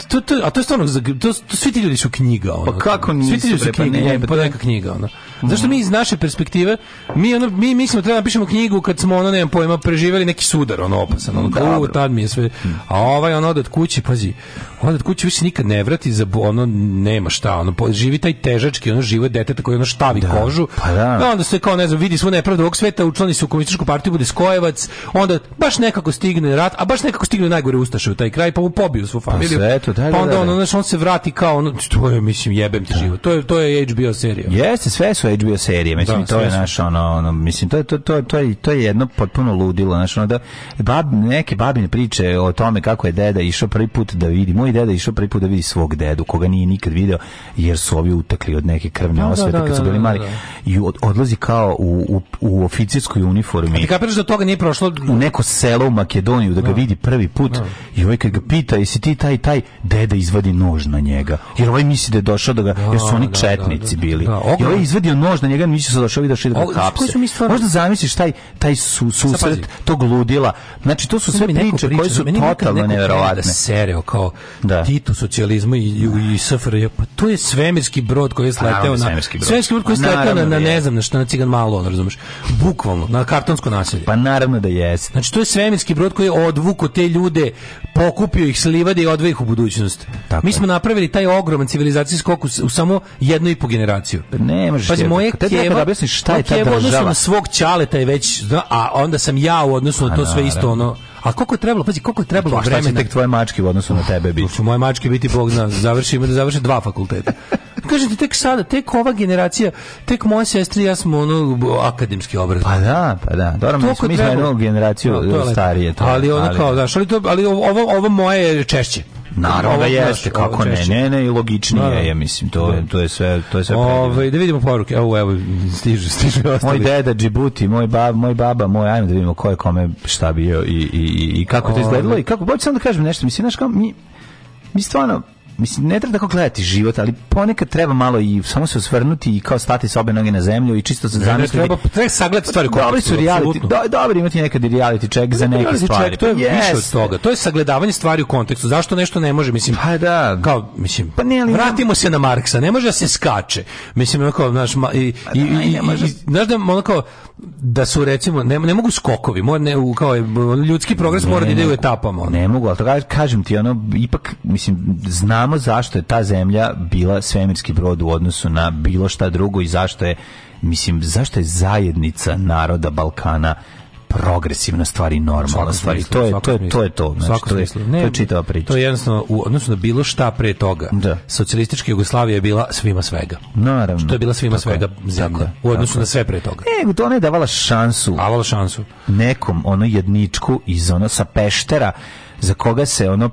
to, to, a to je stvarno, to, to, svi ti ljudi su knjiga. Ono, pa kako nisu? Svi ti ljudi su pa knjiga, pa, da. neka knjiga. Ono. Zašto mi iz naše perspektive mi ono mi mislimo da treba da napišemo knjigu kad smo ono nemam pojma preživeli neki sudar ono opasan ono kao tad mi je sve a ovaj ono od kući pazi on od kući više nikad ne vrati za ono nema šta ono živi taj težački ono život dete koji ono štavi da, kožu pa da. da. onda se kao ne znam vidi svu nepravdu ovog sveta učlani se u komunističku partiju bude skojevac onda baš nekako stigne rat a baš nekako stigne najgore ustaše u taj kraj pa mu pobiju svu pa familiju pa, svetu, da, pa da, onda ono, znaš, on se vrati kao ono to je mislim jebem ti život to je to je HBO serija jeste sve su HBO serije. Mislim da, to je sve. naš ono, ono, mislim to je to to to je to je jedno potpuno ludilo, znači ono da bab, neke babine priče o tome kako je deda išao prvi put da vidi, moj deda išao prvi put da vidi svog dedu koga nije nikad video jer su ovi utakli od neke krvne da, da, osvete da, kad su bili mali i od, odlazi kao u, u, u oficijskoj uniformi. A ti kapiraš da toga nije prošlo u neko selo u Makedoniju da ga vidi prvi put i ovaj kad ga pita jesi ti taj taj deda izvadi nož na njega jer ovaj misli da je došao da ga jer su oni četnici bili. I ovaj izvadio nož na njega, da da mi će se došao i došao da kapse. Možda zamisliš taj, taj su, susret tog ludila. Znači, to su sve priče koje su totalno da neverovatne. Sereo kao da. Titu socijalizmu i, i, i SFRJ. Pa to je svemirski brod koji je pa sleteo na... Svemirski brod, svemirski brod koji je pa sleteo na, na ne znam na što, na cigan malo, on, razumeš. Bukvalno, na kartonsko naselje. Pa naravno da jeste. Znači, to je svemirski brod koji je odvuko te ljude, pokupio ih slivade i odve ih u budućnost. Tako Mi smo napravili taj ogroman civilizacijski skok u, u samo jednu i po generaciju. Pa ne možeš. Pa moje te keva, da objasniš šta je ta država. Odnosno na svog ćaleta je već, a onda sam ja u odnosu na to sve isto ono. A koliko je trebalo, pazi, koliko je trebalo vremena. Šta će tek tvoje mačke u odnosu na tebe biti? Su moje mačke biti, Bog zna, završimo da završe dva fakulteta. Kažem ti, tek sada, tek ova generacija, tek moja sestra i ja smo ono akademski obraz. Pa da, pa da. Dobro, mi smo izmenili generaciju no, da, starije. To, ali ono kao, znaš, ali, to, ali ovo, ovo moje je češće. Naravno da jeste, kako ne, ne, ne, i logičnije da. je, mislim, to, da. to je sve, to je sve Ove, ovaj, da vidimo poruke, evo, evo, stižu, stižu ostali. Moj deda Džibuti, moj, bab, moj baba, moj, ajmo da vidimo ko je kome šta bio i, i, i, i kako to ovaj. izgledalo i kako, boću samo da kažem nešto, mislim, znaš kao, mi, mi stvarno, mislim ne treba tako gledati život, ali ponekad treba malo i samo se osvrnuti i kao stati s obe noge na zemlju i čisto se zamisliti. treba, treba sagledati stvari koje Dobri su reality, do, dobro imati nekad reality check za neke stvari. Check, to je yes. Pa više od toga. To je sagledavanje stvari u kontekstu. Zašto nešto ne može, mislim. Pa da. Kao, mislim, pa ne, ali vratimo se na Marksa, ne može da se skače. Mislim, onako, znaš, pa da, i, i, i, može... i znaš da, onako, da su recimo ne, ne mogu skokovi mora ne kao ljudski progres mora da ide u etapama ne mogu al to kažem ti ono ipak mislim zna znamo zašto je ta zemlja bila svemirski brod u odnosu na bilo šta drugo i zašto je mislim zašto je zajednica naroda Balkana progresivna stvar i normalna stvar. I to je to je znači, to je to, znači to je, to je čitava priča. To je jednostavno u odnosu na da bilo šta pre toga. Da. Socijalistička Jugoslavija je bila svima svega. Naravno. Što je bila svima tako svega je, zemlja tako u odnosu tako. na sve pre toga. E, to ona je davala šansu. Davala šansu nekom ono jedničku iz ono sa Peštera za koga se ono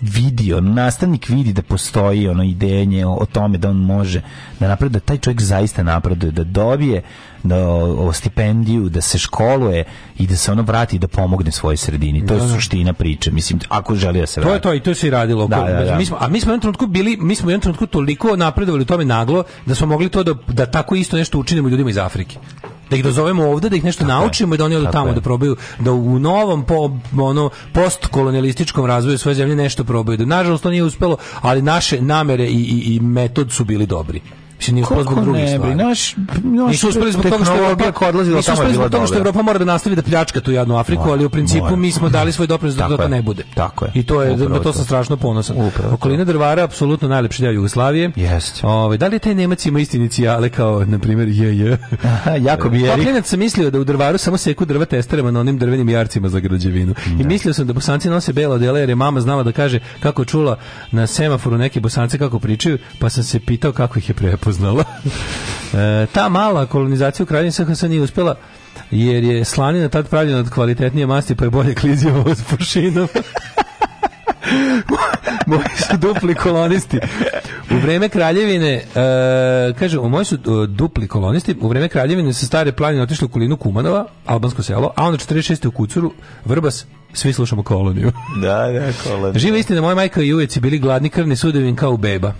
vidio, nastavnik vidi da postoji ono idejenje o, tome da on može da napreduje, da taj čovjek zaista napreduje, da dobije da o, stipendiju, da se školuje i da se ono vrati da pomogne svojoj sredini. To da, je da. suština priče, mislim, ako želi da se vrati. To je to i to se i radilo. Da, da, da. Mi smo, a mi smo u jednom trenutku bili, mi smo u jednom trenutku toliko napredovali u tome naglo da smo mogli to da, da tako isto nešto učinimo ljudima iz Afrike da ih dozovemo ovde, da ih nešto tako naučimo je. i da oni odu tamo je. da probaju da u novom po, ono postkolonialističkom razvoju svoje zemlje nešto probaju. Da, nažalost to nije uspelo, ali naše namere i, i, i metod su bili dobri. Mislim, nije uspio zbog drugih stvari. Naš, naš nisu uspeli zbog toga što Evropa, koja odlazila tamo je bila toga što Evropa mora da nastavi da pljačka tu jadnu Afriku, ali u principu mi smo dali svoj doprinos da to ne bude. Tako je. I to je, Upravo na to sam strašno ponosan. Upravo Okolina drvara, apsolutno najlepši deo Jugoslavije. Jeste. Ove, ovaj, da li taj Nemac ima isti inicijale kao, na primjer, je, je. Aha, jako bi je. sam mislio da u drvaru samo seku drva testerama na onim drvenim jarcima za građevinu. I da. mislio sam da bosanci nose bela odela jer je mama znala da kaže kako čula na semaforu neke bosance kako pričaju, pa sam se pitao kako ih je prepo upoznala. E, ta mala kolonizacija u Kraljevini SHS nije uspela, jer je slanina tad pravljena od kvalitetnije masti pa je bolje klizio od pušinom. moji su dupli kolonisti. U vreme kraljevine, e, kaže, moji su e, dupli kolonisti, u vreme kraljevine se stare planine otišli u kolinu Kumanova, albansko selo, a onda 46. u Kucuru, Vrbas, svi slušamo koloniju. Da, da, koloniju. Živa istine, moja majka i ujeci bili gladni krvni sudovin kao beba.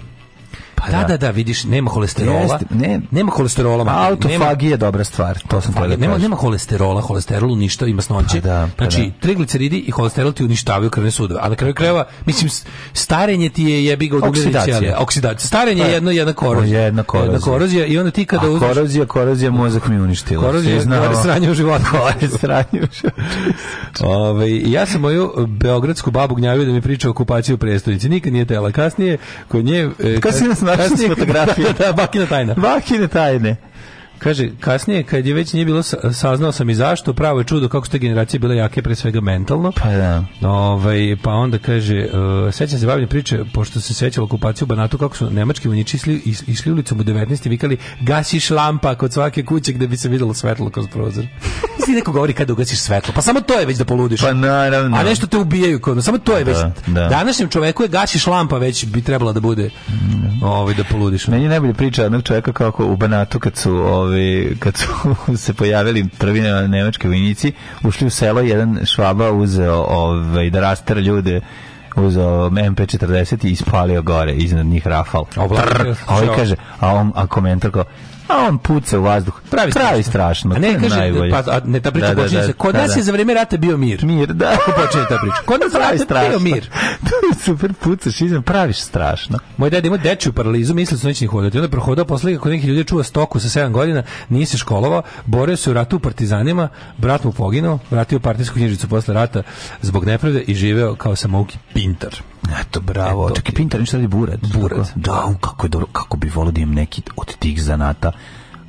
Pa da, da, da, da, vidiš, nema holesterola. Jeste, ne, nema holesterola. Ma, autofagija je dobra stvar, to sam tebe da nema, nema holesterola, holesterolu ništa ima snoće. Pa da, pa znači, da. trigliceridi i holesterol ti uništavaju krvne sudove. A na kraju krajeva, mislim, starenje ti je jebi ga oksidacija. oksidacija. Starenje je pa, jedno, jedna korozija. Pa jedna korozija. Jedna korozija i onda ti kada uzmeš... korozija, korozija, mozak mi uništila. Korozija, znao... sranje u životu. sranje u životu. Ove, ja sam moju e, beogradsku babu gnjavio da mi priča o okupaciji u prestoljici. Nikad nije tela. Kasnije, kod nje... E, kasnije nas našli fotografije. Da, da, bakine tajne. Bakine tajne. Kaže, kasnije, kad je već nije bilo, saznao sam i zašto, pravo je čudo kako su te generacije bile jake, pre svega mentalno. Pa da. Ovaj, pa onda kaže, uh, sećam se bavljene priče, pošto se sećala okupaciju u Banatu, kako su nemački vojniči išli, išli ulicom u 19. i vikali, gasiš lampa kod svake kuće gde bi se videlo svetlo kroz prozor. Mislim, neko govori kada ugasiš svetlo, pa samo to je već da poludiš. Pa naravno. A nešto te ubijaju, kod, samo to je da, već. Da, da. Današnjem čoveku je gasiš lampa već bi trebala da bude, mm. ovaj, da poludiš. Meni je najbolje priča jednog čoveka kako u Banatu kad su ovaj, ove, kad su se pojavili prvi nemački vojnici, ušli u selo, jedan švaba uzeo ovaj, da rastera ljude uzeo MP40 i ispalio gore iznad njih Rafal. Trr, a on kaže, a on a komentar kao, a on puca u vazduh. Pravi Pravi strašno. A ne, kaže, da pa, a, ne, ta priča da, da počinje da, da, Kod da, nas da. je za vrijeme rata bio mir. Mir, da. Kako počinje ta priča? Kod nas pravi strašno. bio mir. to je super, pucaš, izem, praviš strašno. Moj dad ima dečju paralizu, misli su neće da ni hodati. Onda je prohodao posle kako neki ljudi čuva stoku sa 7 godina, nije se školovao, borio se u ratu u partizanima, brat mu poginuo, vratio partijsku knjižicu posle rata zbog nepravde i živeo kao samouki pintar. Eto, bravo. Eto, Čekaj, Pintar nešto radi burad. Burad. Da, kako je dobro, kako bi volio da imam neki od tih zanata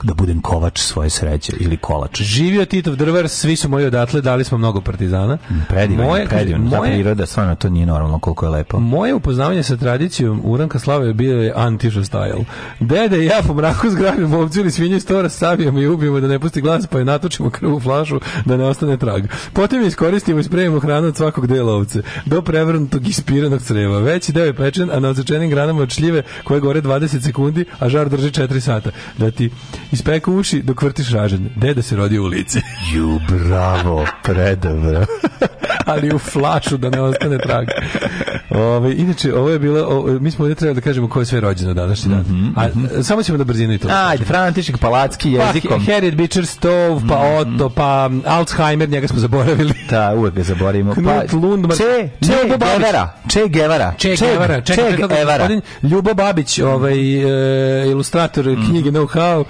da budem kovač svoje sreće ili kolač. Živio Titov drvar, svi su moji odatle, dali smo mnogo partizana. Mm, predivan, moje, predivan. Moje, priroda, stvarno, to nije normalno koliko je lepo. Moje upoznavanje sa tradicijom Uranka Slava je bio je antiša style. Dede ja po mraku zgrabimo ovcu ili svinju stora, savijamo i ubijemo da ne pusti glas, pa je natočimo krvu flašu da ne ostane trag. Potom iskoristimo i spremimo hranu od svakog dela ovce, do prevrnutog ispiranog creva. Veći deo je pečen, a na odsečenim granama od šljive koje gore 20 sekundi, a žar drži 4 sata. Da ti ispreko uši dok vrtiš ražen. Deda se rodio u lice. Ju, bravo, predobro. ali u flašu da ne ostane trag. Ove, inače, ovo je bilo, o, mi smo ovdje trebali da kažemo ko je sve rođeno današnji dan. Mm -hmm. A, mhm. samo ćemo da brzinu i to. Ajde, František Palacki pa, jezikom. Pa, Harriet Beecher Stove, pa mhm, mhm. Otto, pa Alzheimer, njega smo zaboravili. Da, uvek ga zaboravimo. Pa, Lundmar, Če, Če, Gevara. Če Gevara. Če Gevara. Če Gevara. Ljubo Babić, ovaj, e, ilustrator mm -hmm. knjige Know How,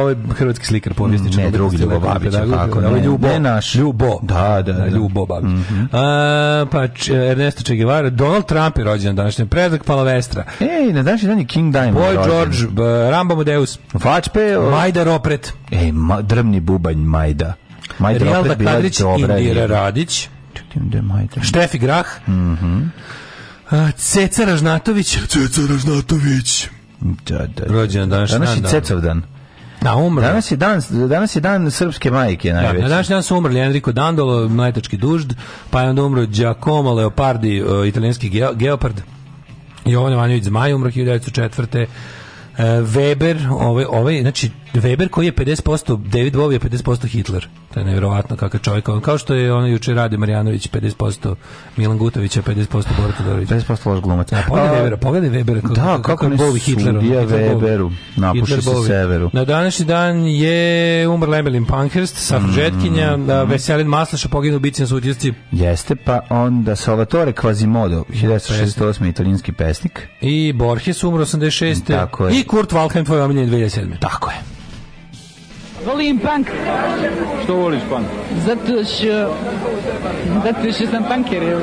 ovaj hrvatski slikar, povjesničar. Ne, drugi Ljubo Babić, da, tako da, ne. Ljubo, ne naš. Ljubo. Da, da, da. E, Ljubo Babić. Mm -hmm. pa Ernesto Che Guevara, Donald Trump je rođen današnji, predak Palavestra. Ej, na današnji dan je King Diamond Boy George, Rambo Modeus. Fačpe. Majda Ropret. Ej, ma, drvni bubanj Majda. Majda Rijalda Ropret bila Kadrić, dobra. Indira Radić. Štefi Grah. Mhm. Mm Ceca Ražnatović. Ceca Ražnatović. Da, da, da. Rođen današnji dan. Današnji Cecov dan. Da, umrli. Danas je dan, danas je dan srpske majke najveći. Da, na današnji dan su umrli Enrico Dandolo, mletački dužd, pa je onda umro Giacomo Leopardi, e, italijanski ge, geopard, Jovan Ivanović Zmaj umro 1904. E, Weber, ovaj, ovaj, znači Weber koji je 50%, David Bowie je 50% Hitler. To je nevjerovatno kakav čovjek. On, kao što je ono juče radi Marjanović 50%, Milan Gutović je 50% Borat Todorović. 50% loš glumac. Ja, da, pogledaj Webera, pogledaj Webera. Kako, da, kako, kako Bowie Hitler. Sudija Weberu, napuši se severu. Na današnji dan je umrla Emmeline Pankhurst, safržetkinja, mm, mm, da Veselin Maslaša poginu bici na sutjesci. Jeste, pa onda Salvatore Quasimodo, 1968. italijanski pesnik. I Borges umro 86. Tako je. I Kurt Valheim, tvoj omiljen 2007. Tako je. Volim punk. Što voliš punk? Zato što... Zato što sam punker, evo.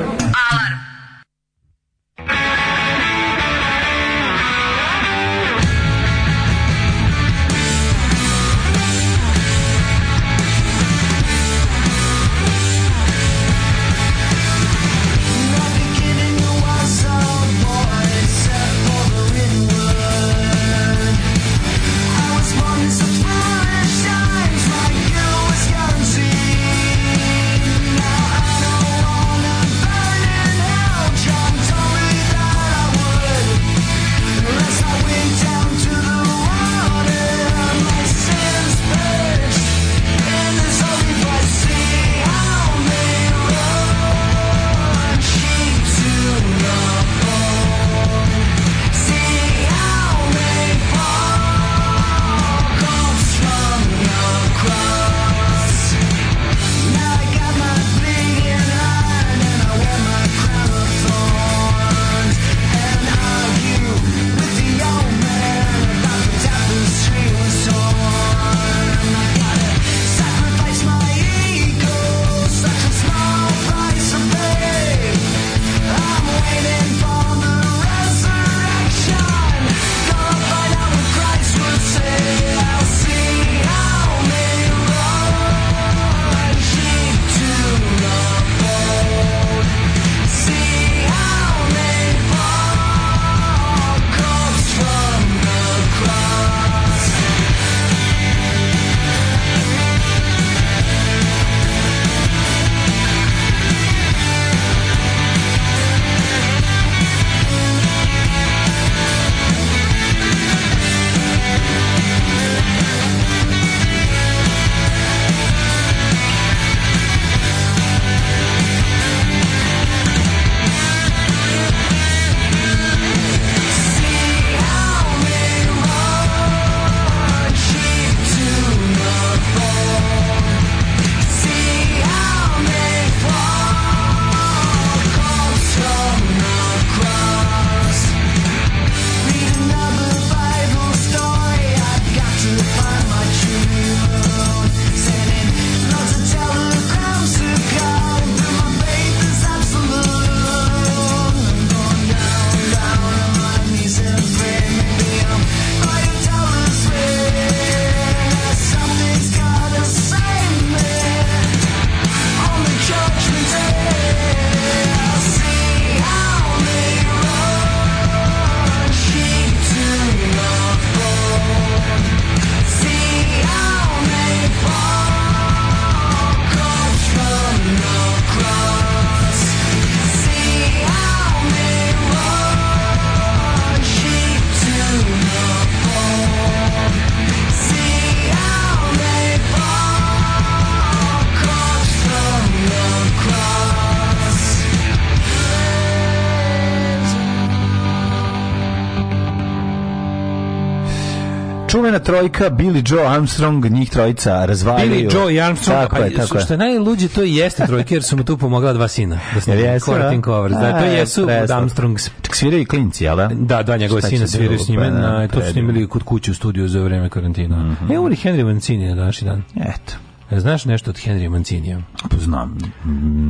trojka, Billy Joe Armstrong, njih trojica razvaljuju. Billy Joe i Armstrong, tako pa je, tako je. što je najluđe, to i jeste trojka, jer su mu tu pomogla dva sina. Da snimaju yes, Coratin Covers. Da, to e, jesu od Armstrongs. Sviraju klinci, jel da? Da, dva da, njegova sina da sviraju s na, To su snimili kod kuće u studiju za vreme karantina. Mm -hmm. E, Uri Henry Mancini je današnji dan. Eto. Znaš nešto od Henry Mancinija? Pa znam.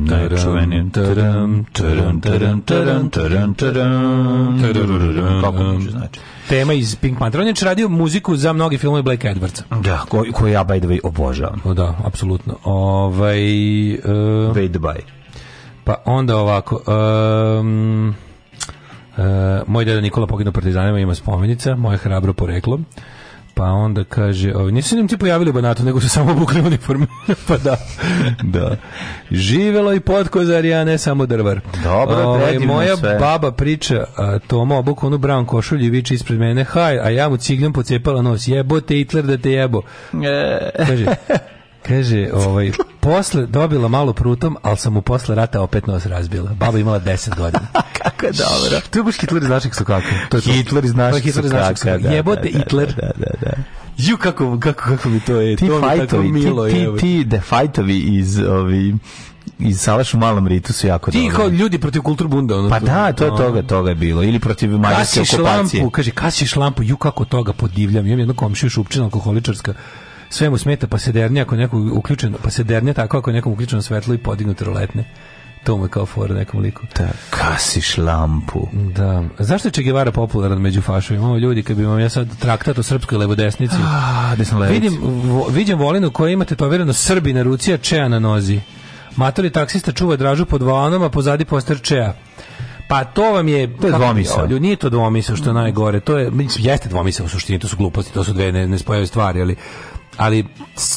Najčuveni. Taram, taram, taram, taram, taram, taram. Kako znači? Tema iz Pink Panther. On je radio muziku za mnogi filmove Blake Edwardsa. Da, koji ko ja by the way obožavam. O, da, apsolutno. Ovaj... Uh, e, way the by. Pa onda ovako... Um, Uh, moj deda Nikola poginuo partizanima ima spomenica, moje hrabro poreklo. Pa onda kaže, ovaj, nisu nam ti pojavili banato, nego su samo obukli uniforme. pa da, da. Živelo i potkozar, ja ne samo drvar. Dobro, ovaj, Moja sve. baba priča, a, Toma obuk, onu brown košulju i viče ispred mene, haj, a ja mu cigljom pocepala nos, jebo te Hitler da te jebo. E. Kaže, Kaže, ovaj, posle dobila malo prutom, ali sam mu posle rata opet nos razbila. Baba imala 10 godina. kako je dobro. To je baš Hitler iz našeg sokaka. To je Hitler iz našeg Hitler iz našeg sokaka. Da, jebote da, da, Hitler. Da, da, da. Ju, kako, kako, kako mi to je. Ti to fajtovi, mi tako milo ti, ti, je, ti, de fajtovi iz ovi i Salaš u malom ritu su jako dobro. Ti kao ljudi protiv bunda. Ono pa to, da, to je toga, toga je bilo. Ili protiv mađarske okupacije. Kasiš lampu, kaže, kasiš lampu, ju kako toga podivljam. Imam jednu komšiju šupčina alkoholičarska sve mu smeta pa se dernja ako nekog uključeno, pa se dernja tako ako nekom uključeno svetlo i podignute roletne. To mu je kao fora nekom liku. Da, kasiš lampu. Da. Zašto je Che Guevara popularan među fašovima? Ovo ljudi, kad bi vam ja sad traktat o srpskoj levodesnici, A, ah, vidim, vo, vidim volinu koja imate to vjereno Srbi na ruci, a na nozi. Matori taksista čuva dražu pod volanom, a pozadi poster Čea Pa to vam je to je pa, dvomisao. Ljudi, nije to dvomisao što je najgore. To je jeste dvomisao u suštini, to su gluposti, to su dve nespojive stvari, ali ali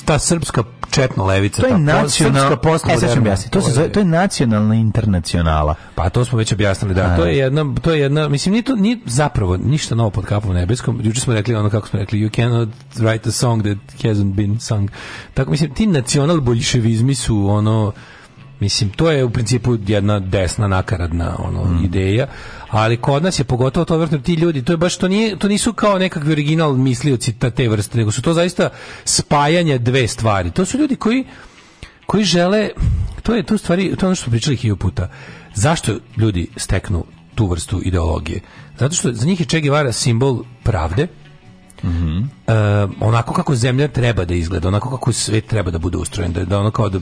ta srpska četna levica to je nacionalna e, to se zove, to je nacionalna internacionala pa to smo već objasnili da A, to je jedna to je jedna mislim ni to ni zapravo ništa novo pod kapom nebeskom juče smo rekli ono kako smo rekli you cannot write a song that hasn't been sung tako mislim ti nacional bolševizmi su ono mislim to je u principu jedna desna nakaradna ono mm. ideja ali kod nas je pogotovo to vrtno ti ljudi, to je baš to nije to nisu kao nekakvi original mislioci ta te vrste, nego su to zaista spajanje dve stvari. To su ljudi koji koji žele to je tu stvari, to je ono što smo pričali hiljadu puta. Zašto ljudi steknu tu vrstu ideologije? Zato što za njih je Che Guevara simbol pravde, Mm -hmm. uh, onako kako zemlja treba da izgleda, onako kako svet treba da bude ustrojen, da, da ono kao da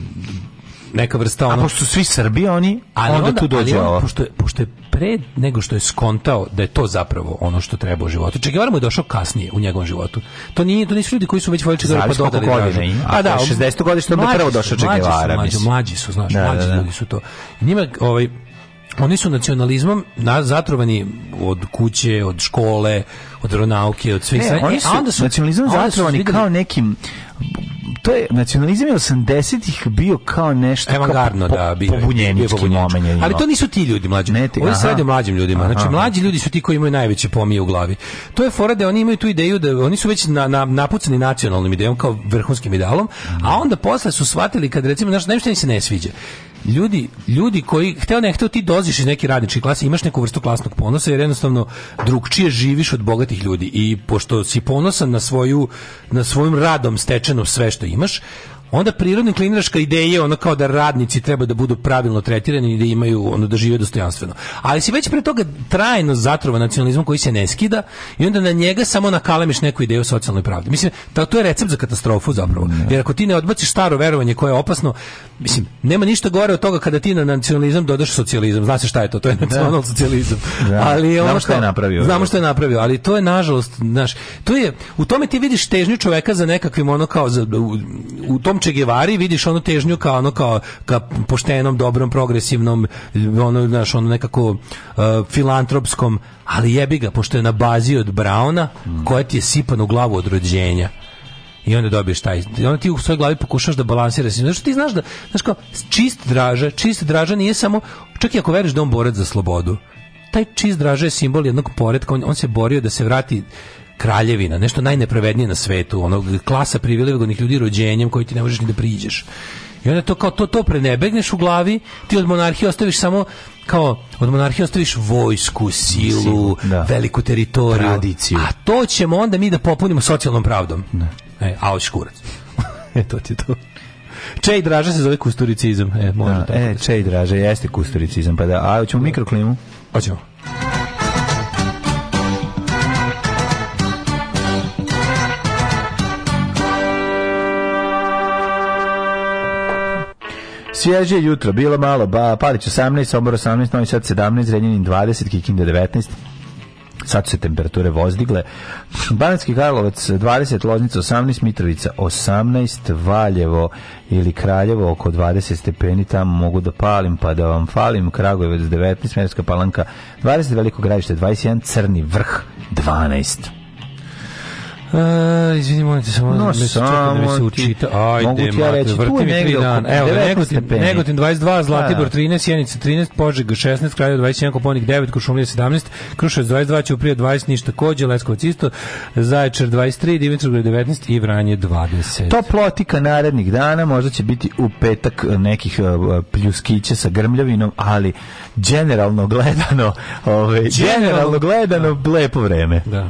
neka vrsta ono... A pošto su svi Srbi oni, ali onda, onda tu dođe ali on, pošto, je, pošto je pre nego što je skontao da je to zapravo ono što treba u životu. Če Guevara mu je došao kasnije u njegovom životu. To nije to nisu ljudi koji su već voljeli Čegevara pa dodali. Godine, pa a da, 60 godišta onda prvo došao Che Guevara. Mlađi, mlađi su, znaš, da, da mlađi da, da. ljudi su to. I njima ovaj oni su nacionalizmom na, zatrovani od kuće, od škole, od ronauke, od svih. E, oni e, su, a onda su nacionalizmom zatrovani videli, kao nekim to je nacionalizam je 80-ih bio kao nešto avangardno da bio pobunjenički momenat. Ali to nisu ti ljudi mlađi. Ne, ti, Ovo se radi o mlađim ljudima. Znači, aha. Znači mlađi ljudi su ti koji imaju najveće pomije u glavi. To je fora da oni imaju tu ideju da oni su već na, na napucani nacionalnim idejom kao vrhunskim idealom, a onda posle su shvatili kad recimo naš nešto im se ne sviđa ljudi, ljudi koji hteo ne hteo ti doziš iz neke radničke klase, imaš neku vrstu klasnog ponosa jer jednostavno drugčije živiš od bogatih ljudi i pošto si ponosan na svoju na svojim radom stečeno sve što imaš, onda prirodni kliniraška ideja ono kao da radnici treba da budu pravilno tretirani i da imaju ono da žive dostojanstveno. Ali si već pre toga trajno zatrova nacionalizmom koji se ne skida i onda na njega samo nakalemiš neku ideju o socijalnoj pravdi. Mislim, ta, to je recept za katastrofu zapravo. Jer ako ti ne odbaciš staro verovanje koje je opasno, mislim, nema ništa gore od toga kada ti na nacionalizam dodaš socijalizam. Znaš šta je to? To je da. nacional socijalizam. Da. Ali ono znamo što je napravio. Znamo što je napravio, ali to je nažalost, znaš, to je u tome ti vidiš težnju čoveka za nekakvim ono kao za, u, u tom Che Guevara vidiš ono težnju kao ono kao ka poštenom, dobrom, progresivnom, ono znaš, ono nekako uh, filantropskom, ali jebi ga pošto je na bazi od Brauna, mm. koja ti je sipana u glavu od rođenja i onda dobiješ taj i onda ti u svojoj glavi pokušaš da balansiraš zato što ti znaš da znaš kao čist draža čist draža nije samo čak i ako veriš da on borac za slobodu taj čist draža je simbol jednog poretka on, on se borio da se vrati kraljevina, nešto najnepravednije na svetu, onog klasa privilegovanih ljudi rođenjem koji ti ne možeš ni da priđeš. I onda to kao to to prenebegneš u glavi, ti od monarhije ostaviš samo kao od monarhije ostaviš vojsku, silu, da. veliku teritoriju, tradiciju. A to ćemo onda mi da popunimo socijalnom pravdom. Da. E, a hoćeš kurac. e, to ti to. Čej i Draža se zove kusturicizam. E, može da, tako. E, da Čej i Draža jeste kusturicizam, pa da. A hoćemo da. mikroklimu? Hoćemo. Svježe jutro, bilo malo, ba, Palić 18, obor 18, Novi Sad 17, Zrenjanin 20, Kikinda 19, sad su se temperature vozdigle. Banatski Karlovac 20, Loznica 18, Mitrovica 18, Valjevo ili Kraljevo oko 20 stepeni, tamo mogu da palim pa da vam falim, Kragujevac 19, Smederska palanka 20, Veliko gradište 21, Crni vrh 12. Uh, izvini, molim te, samo no, da čekam da mi se učita. Ajde, mogu ti ja reći, vrti mi tri dan. Evo, Negotin, Negotin 22, Zlatibor 13, da, da. Sjenica 13, Požega 16, Kraljevo 21, Koponik 9, Košumlija 17, Kruševac 22, Ćuprija 20, Niš takođe, Leskovac isto, Zaječar 23, Dimitrovgrad 19 i Vranje 20. To plotika narednih dana, možda će biti u petak e, nekih e, pljuskića sa grmljavinom, ali generalno gledano, ove, ovaj, generalno, generalno gledano, da. lepo vreme. Da.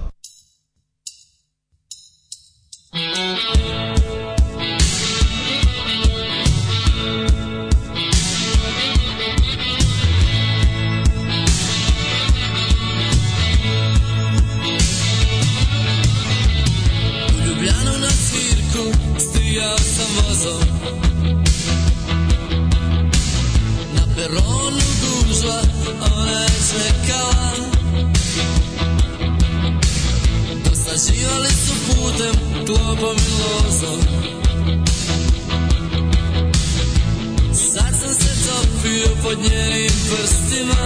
obaviloza Sad sam se topio pod njenim prstima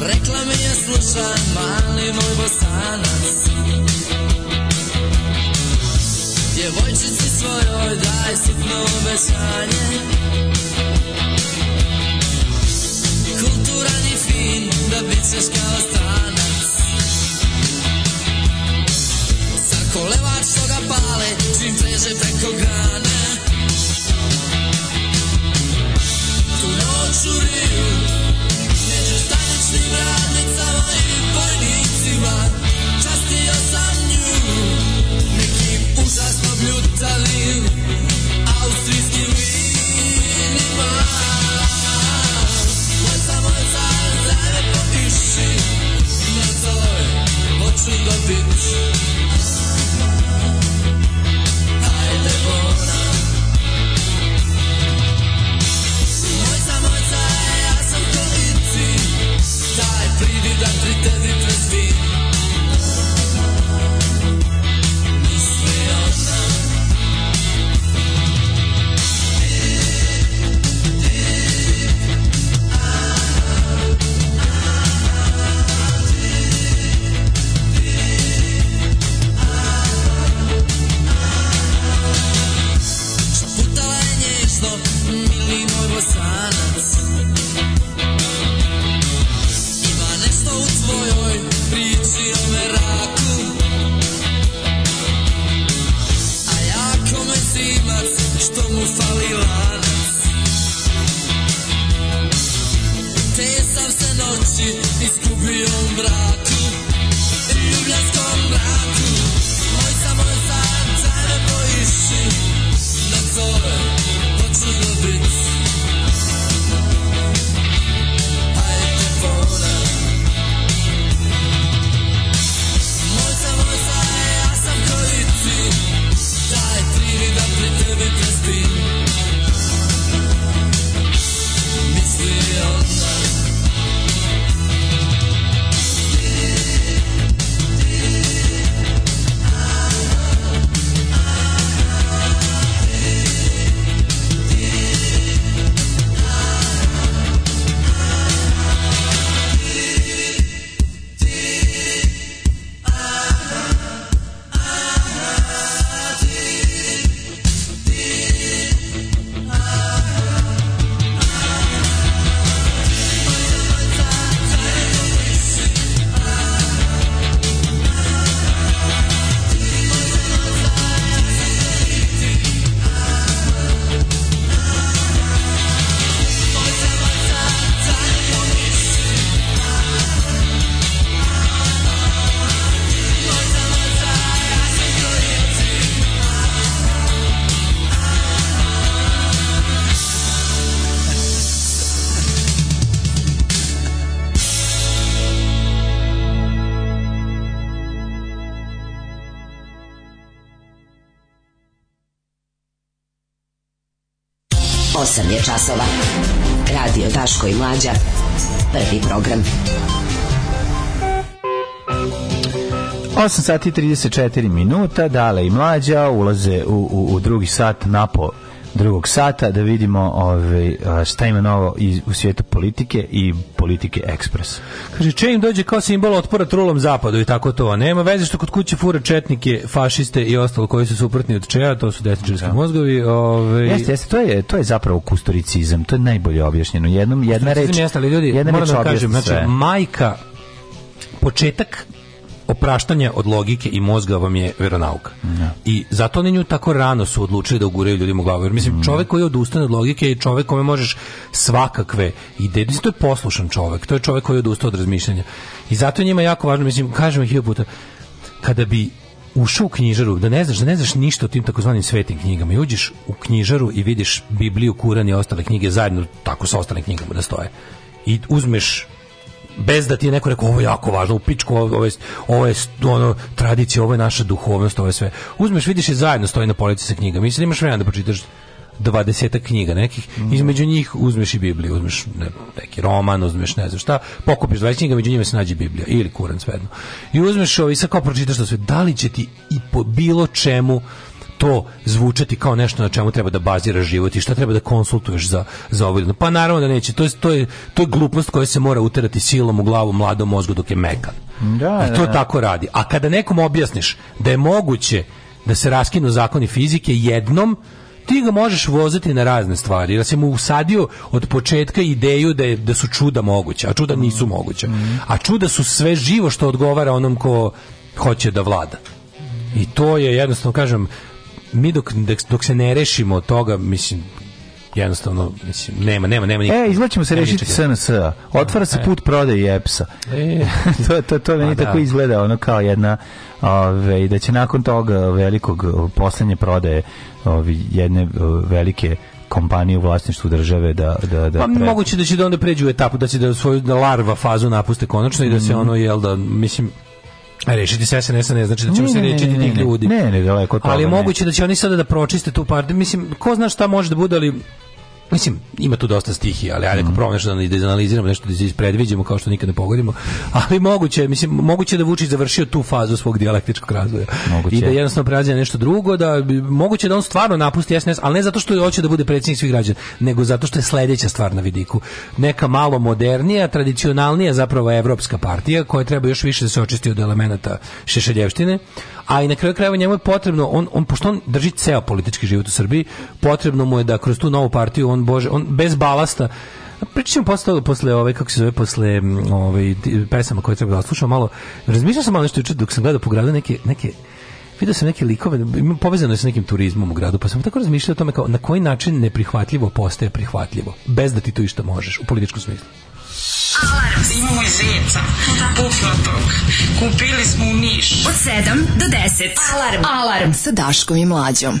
Rekla mi je slušaj mali moj bosanac Djevojčici svojoj daj sitno obećanje Kulturan i fin da bit ćeš kao stan kolevar što ga pale, čim preže preko grana. Tu noć u riju, 8 sati 34 minuta, dale i mlađa, ulaze u, u, u drugi sat napo drugog sata da vidimo ove, ovaj, šta ima novo iz, u svijetu politike i politike ekspres. Kaže, če im dođe kao simbol otpora trulom zapadu i tako to. Nema veze što kod kuće fura četnike, fašiste i ostalo koji su suprotni od čeja, to su desničarski da. mozgovi. Ove... Ovaj jeste, jeste, to je, to je zapravo kustoricizam, to je najbolje objašnjeno. Jednom, jedna reč, jeste, ali ljudi, jedna da reč da kažem, znači, majka početak opraštanje od logike i mozga vam je veronauka. Ja. I zato oni nju tako rano su odlučili da uguraju ljudima glavu. Jer mislim, mm. čovjek koji odustane od logike je čovjek kome možeš svakakve ideje. Mislim, to je poslušan čovjek. To je čovjek koji je odustao od razmišljanja. I zato njima je jako važno, mislim, kažemo ih puta, kada bi ušao u knjižaru, da ne znaš, da ne znaš ništa o tim takozvanim svetim knjigama i uđeš u knjižaru i vidiš Bibliju, Kuran i ostale knjige zajedno tako sa ostalim knjigama da stoje. I uzmeš bez da ti je neko rekao ovo je jako važno, u pičku, ovo je, ovo je ono, tradicija, ovo je naša duhovnost, ovo je sve. Uzmeš, vidiš i zajedno stoji na polici sa knjigama. Mislim, da imaš vremena da pročitaš dvadesetak knjiga nekih, mm. između njih uzmeš i Bibliju, uzmeš ne, neki roman, uzmeš ne znam šta, pokupiš 20 knjiga, među njima se nađe Biblija ili Kuran, svejedno. I uzmeš ovo i sad kao pročitaš to sve. Da li će ti i po bilo čemu to zvučati kao nešto na čemu treba da baziraš život i šta treba da konsultuješ za za ovo. Pa naravno da neće. To je to je to je glupost koja se mora uterati silom u glavu mladom mozgu dok je mekan. Da, A to da. tako radi. A kada nekom objasniš da je moguće da se raskinu zakoni fizike jednom, ti ga možeš voziti na razne stvari. Da si mu usadio od početka ideju da, je, da su čuda moguća, a čuda nisu moguća. A čuda su sve živo što odgovara onom ko hoće da vlada. I to je jednostavno, kažem, mi dok, dok se ne rešimo toga, mislim, jednostavno mislim nema nema nema nikakve. E izvlačimo se rešiti SNS. Otvara se e. put prodaje EPS-a. E. to to to meni pa da. tako da. izgleda ono kao jedna ove da će nakon toga velikog poslednje prodaje ove jedne velike kompanije u vlasništvu države da da da pa, pre... moguće da će da onda pređu u etapu da će da svoju da larva fazu napuste konačno i da se mhm. ono jel da mislim Rešiti se SNS ne znači da ćemo se rešiti tih ljudi. Ne, ne, daleko od toga. Ali moguće da će oni sada da pročiste tu par, mislim, ko zna šta može da bude, ali mislim, ima tu dosta stihija, ali ajde, ako mhm. probamo nešto da, da analiziramo, nešto da predviđamo, kao što nikad ne pogodimo, ali moguće, mislim, moguće da Vučić završio tu fazu svog dijalektičkog razvoja. Moguće. I da jednostavno prelazi na nešto drugo, da moguće da on stvarno napusti SNS, ali ne zato što hoće da bude predsjednik svih građana, nego zato što je sledeća stvar na vidiku. Neka malo modernija, tradicionalnija zapravo evropska partija, koja treba još više da se očisti od elemenata šešeljevštine, a i na kraju krajeva njemu je potrebno on on pošto on drži ceo politički život u Srbiji, potrebno mu je da kroz tu novu partiju on bože, on bez balasta pričam posle posle ove kako se zove posle ove pesama koje treba da slušam malo razmišljao sam malo nešto juče dok sam gledao po gradu neke neke video sam neke likove, povezano je sa nekim turizmom u gradu, pa sam tako razmišljao o tome kao na koji način neprihvatljivo postaje prihvatljivo, bez da ti to išta možeš, u političkom smislu. Alarm. Imamo i zeca. Da. Pufnatog. Kupili smo u Niš. Od 7 do 10. Alarm. Alarm. Sa Daškom i Mlađom.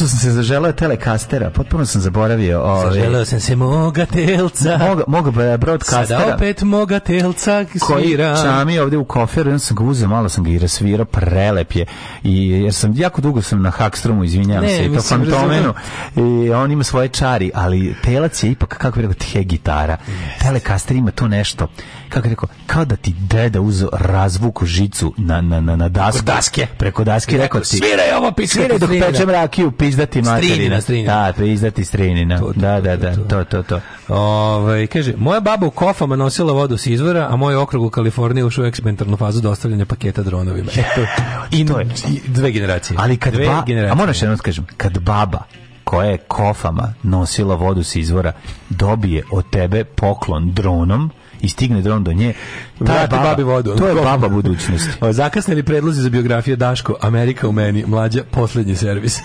što sam se zaželeo telekastera, potpuno sam zaboravio. Ove, ovaj, zaželeo sam se moga telca. Moga, moga eh, broadcastera. Sada opet moga telca koji čami ovde u koferu, ja sam ga uzeo, malo sam ga i rasvirao, prelep je. I, jer sam, jako dugo sam na Hakstromu, izvinjavam se, i to fantomenu. I on ima svoje čari, ali telac je ipak, kako bi rekao, tje gitara. Yes. Telekaster ima to nešto kako rekao, kao da ti deda uzeo razvuku žicu na, na, na, na dasku. Preko daske. Preko daske. Rekao, ti, sviraj ovo, pisati Sviraj dok pečem rakiju, pizdati materina. Strinina, strinina. Da, pizdati strinina. To, to, da, da, da, to, to, to. Ove, ovaj, kaže, moja baba u kofama nosila vodu s izvora, a moj okrug u Kaliforniji ušao u eksperimentalnu fazu dostavljanja paketa dronovima. Eto, i to je. Dve generacije. Ali kad dve ba, generacije. a moraš jednom da kažem, kad baba koja je kofama nosila vodu s izvora dobije od tebe poklon dronom i stigne dron do nje. Ta je baba, babi vodu. To je baba budućnosti. zakasneli predlozi za biografije Daško, Amerika u meni, mlađa, poslednji servis.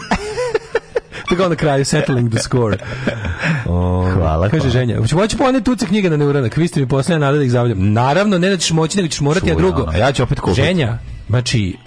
Tako onda kraju, settling the score. O, hvala. Kaže ženja, hoće moći poneti tuce knjige na neuranak, vi ste mi posljedna nada da ih zavljam. Naravno, ne da ćeš moći, nego ćeš morati, Čuj, a drugo. Ona, ja ću opet kupiti. Ženja, Znači,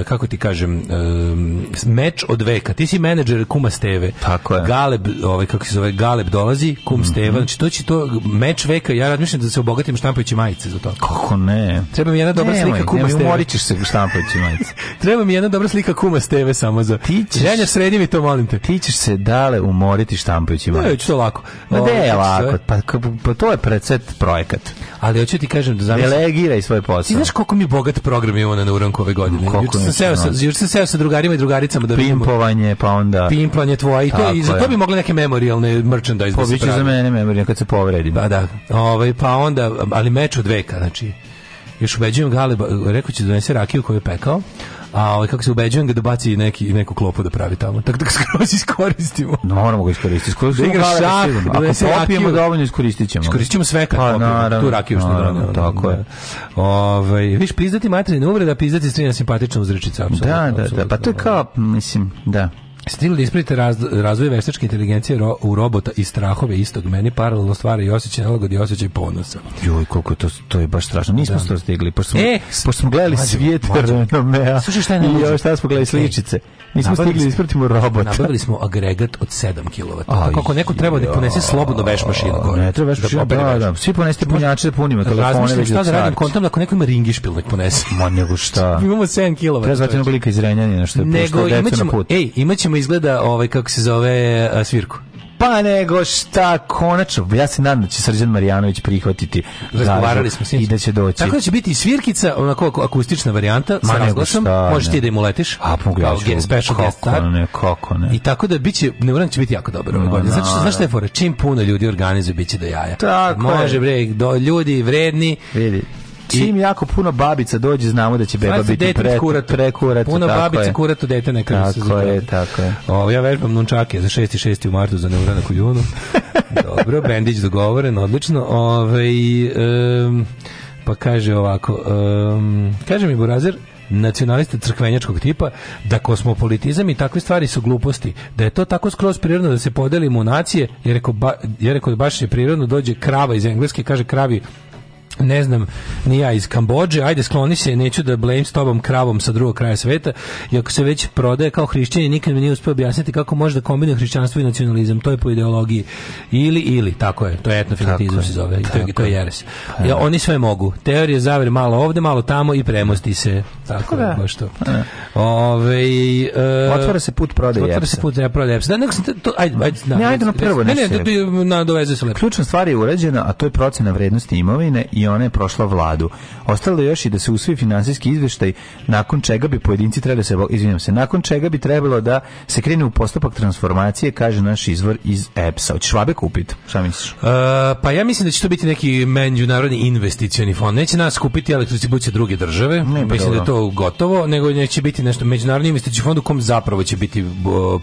uh, kako ti kažem, uh, meč od veka. Ti si menadžer kuma Steve. Tako je. Galeb, ovaj, kako se zove, Galeb dolazi, kum mm -hmm. Steve. Znači, to će to, meč veka, ja razmišljam da se obogatim štampajući majice za to. Kako ne? Treba mi jedna dobra nemoj, slika kuma nemoj, Steve. Morit ćeš se štampajući majice. Treba mi jedna dobra slika kuma Steve samo za... Ti ćeš... Ženja, sredi mi to, molim te. Ti ćeš se dale umoriti štampajući majice. Ne, ću to lako. Ma ovaj, no, je lako? Pa, pa, pa to je predset projekat ali hoću ti kažem da zamisli. Delegiraj svoje posao. Ti znaš koliko mi bogat program imamo na Neuranku ove godine. Mm, juče sam seo sa seo sa drugarima i drugaricama da pimpovanje, pa onda pimplanje tvoje i to i za to bi mogli neke memorijalne merchandise da se za mene memorija kad se povredim. Pa da. Ovaj pa onda ali meč od veka, znači još ubeđujem Galeba, rekao će da donese rakiju koju je pekao a ovaj kako se ubeđujem ga da baci neki neku klopu da pravi tamo. Tako da ga skroz iskoristimo. No, moramo ga iskoristiti. Skroz da igra šah, da se popijemo dovoljno da iskoristićemo. Iskoristićemo sve kad pa, Tu rakiju što naravno, da, tako da. je. Ovaj viš priznati materine uvrede, priznati strina simpatična uzrečica apsolutno. Da, da, da, pa to je kao mislim, da. Stil da ispravite raz, razvoj veštačke inteligencije ro, u robota i strahove istog meni paralelno stvara i osjećaj nelagod i osjećaj ponosa. Joj, koliko to, to je baš strašno. Nismo da. to stigli, pošto smo, e, pošto smo gledali mađu, svijet renomea Slušaj, šta je i još šta smo gledali sličice. Nismo stigli da ispratimo robota. Nabavili smo agregat od 7 kW. Tako ako neko treba da ponese slobodno veš mašinu gore. Ne treba veš da mašinu, da, da, da. Svi poneste punjače da punimo telefone. Razmišljam šta da radim kontam, da ako neko ima ringišpil nek ponese. Ma nego šta. Imamo 7 kW. Treba zvati jednog lika iz Renjanina, što je pošto deca na put. Ej, imaćemo izgleda, ovaj, kako se zove, svirku. Pa nego šta, konačno, ja se nadam da će Srđan Marjanović prihvatiti. Razgovarali smo s I da će doći. Tako da će biti svirkica, onako akustična varijanta, Ma sa razglasom, možeš ti da im uletiš. A mogu ja ću. Special kako ne, kako ne. I tako da biće, ne neurank će biti jako dobro ove godine. Znači, znaš šta je fora? Čim puno ljudi organizuje, bit će do jaja. Tako Može, bre, do, ljudi vredni. Vidi. Čim jako puno babica dođe, znamo da će beba znači, biti pre, kurat, prekurat. Puno tako babica je. kuratu u dete neka tako se je, tako je. O, ja vežbam nunčake za 6. 6. u martu za neuranak u junu. Dobro, bendić dogovoren, odlično. Ove, ovaj, um, pa kaže ovako, um, kaže mi Burazer, nacionaliste crkvenjačkog tipa, da kosmopolitizam i takve stvari su gluposti, da je to tako skroz prirodno da se podelimo u nacije, jer rekao, ba, jer rekao baš je prirodno dođe krava iz Engleske, kaže kravi ne znam, ni ja iz Kambođe, ajde skloni se, neću da blame s tobom kravom sa drugog kraja sveta, i ako se već prodaje kao hrišćan, nikad mi nije uspio objasniti kako može da kombinuje hrišćanstvo i nacionalizam, to je po ideologiji. Ili, ili, tako je, to je etnofinatizam se zove, i to, je, to je jeres. Ja, oni sve mogu, teorije zavere malo ovde, malo tamo i premosti se. Tako, tako da. baš to. E. Ove, e, otvara se put prodaje Otvara se put ja, prodaje Da, nego, to, ajde, da, ajde, na, ne, ajde na prvo. Ne, ne, ne, ne, ne, ne, ne, ne, ne, ne, ne, ne, ne, ni ona je prošla vladu. Ostalo je još i da se usvoji finansijski izveštaj nakon čega bi pojedinci trebali da se izvinjam se, nakon čega bi trebalo da se krene u postupak transformacije, kaže naš izvor iz EPS-a. Od Švabe kupiti, šta misliš? Uh, pa ja mislim da će to biti neki međunarodni investicioni fond. Neće nas kupiti elektrocibuće druge države, ne, pa mislim da je to gotovo, nego neće biti nešto međunarodni investicioni fond u kom zapravo će biti e,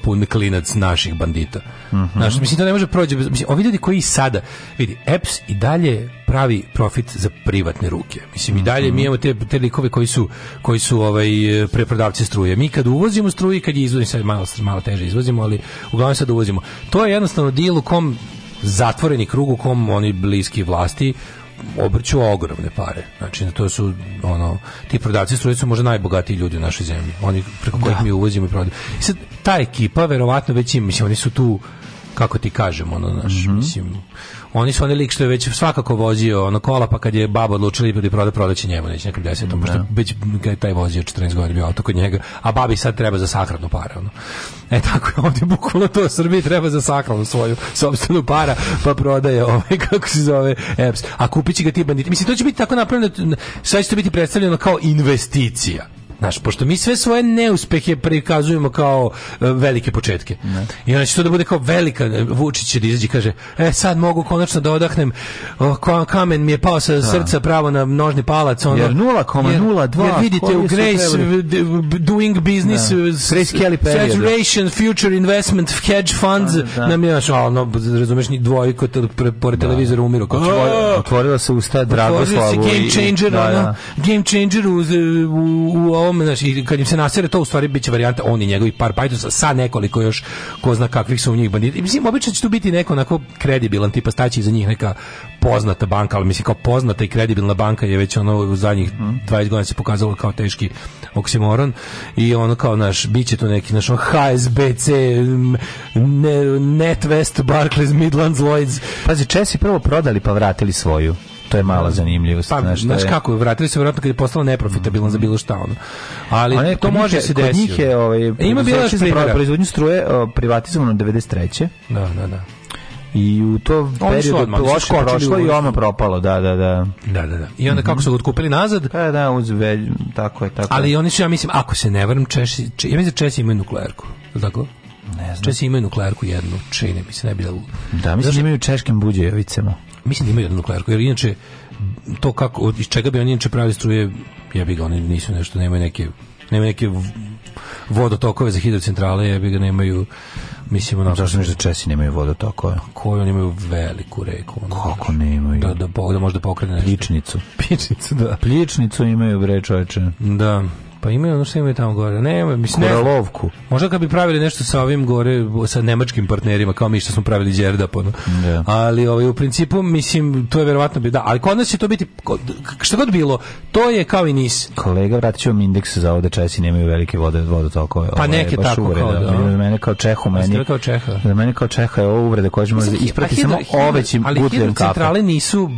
pun klinac naših bandita. Uh mhm. -huh. Naš, mislim da ne može prođe bez, mislim, ovi ljudi koji sada, vidi, EPS i dalje pravi profit za privatne ruke. Mislim i dalje mi imamo te, te likove koji su koji su ovaj preprodavci struje. Mi kad uvozimo struju kad je izvozimo sad malo malo teže izvozimo, ali uglavnom sad uvozimo. To je jednostavno dil u kom zatvoreni krug u kom oni bliski vlasti obrću ogromne pare. Znači, to su, ono, ti prodavci struje su možda najbogatiji ljudi u našoj zemlji. Oni preko kojih da. mi uvozimo i prodajemo. I sad, ta ekipa, verovatno, već im, mislim, oni su tu, kako ti kažem, ono, naš, mm -hmm. mislim, Oni su onaj lik što je već svakako vozio ono kola, pa kad je baba odlučila da proda proleće njemu, neće nekom desetom, pošto da. već je taj vozio 14 godina bio auto kod njega, a babi sad treba za sahranu para. Ono. E tako je ovdje bukvalno to Srbiji treba za sahranu svoju sobstvenu para, pa prodaje ovaj, kako se zove, EPS. A kupići ga ti banditi. Mislim, to će biti tako napravljeno, sve će to biti predstavljeno kao investicija Znaš, pošto mi sve svoje neuspehe prikazujemo kao e, velike početke. Ne. I onda će to da bude kao velika, e, Vučić će da izađe i kaže, e sad mogu konačno da odahnem, o, kamen mi je pao sa da. srca pravo na nožni palac. Ono, jer 0,02. Jer, jer vidite u Grace, doing business, da. e, Grace Kelly da. saturation, future investment, hedge funds, nam je, znaš, ono, razumeš, dvojko pored televizora umiru. Otvorila se usta Dragoslavu. Otvorila se game changer, da, da. game changer u, e, u, u ovom tom, znaš, i kad im se nasere to u stvari biće varijanta on i njegovi par pajtosa sa nekoliko još ko zna kakvih su u njih bandita. Mislim, obično će tu biti neko onako kredibilan, tipa staći iza njih neka poznata banka, ali mislim kao poznata i kredibilna banka je već ono u zadnjih 20 godina se pokazalo kao teški oksimoron i ono kao naš biće tu neki naš HSBC ne, NetWest Barclays Midlands Lloyds pazi Česi prvo prodali pa vratili svoju to je mala zanimljivost. Pa, znaš, znaš je... kako, vratili se verovatno kad je postalo neprofitabilno mm. za bilo šta ono. Ali ne, to može se desiti. Kod njih je ovaj, e, Ima bilo je Proizvodnju struje privatizovano 93. Da, da, da. I u to periodu loše prošlo i ono propalo, da, da, da. Da, da, da. I onda kako su ga otkupili nazad? Da, da, uz velj, tako je, tako Ali oni su, ja mislim, ako se ne varam, Češi, če, ja mislim da Česi imaju nuklearku, tako? Ne znam. Česi imaju nuklearku jednu, čini mi se, ne bi da... Da, mislim da imaju češkim buđevicama mislim da imaju jednu nuklearku, jer inače to kako, iz čega bi oni inače pravili struje, ja bi ga, oni nisu nešto, nemaju neke, nemaju neke vodotokove za hidrocentrale, ja bi ga nemaju Mislim, onako... Zašto nešto da Česi nemaju vodotokove? Koji oni imaju veliku reku. Ono, Kako nemaju? Da, da, da, da možda pokrene nešto. Pličnicu. Pličnicu, da. Pličnicu imaju, bre, čoveče. Da. Pa imaju ono što imaju tamo gore. Ne, mislim, Kuralovku. možda kad bi pravili nešto sa ovim gore, sa nemačkim partnerima, kao mi što smo pravili Đerdap, ono. Yeah. Da. Ali ovaj, u principu, mislim, to je verovatno bi da. Ali kod nas će to biti, Šta god bilo, to je kao i nis. Kolega, vratit ću vam indeks za ovde Česi nemaju velike vode, vodotokove. Ovaj, pa neke tako uvreda. kao da. Za mene kao Čehu, meni, kao Čeha. za mene kao Čeha je ovo uvreda koja ćemo isprati samo ovećim gutljem kafe. Ali hidrocentrale nisu,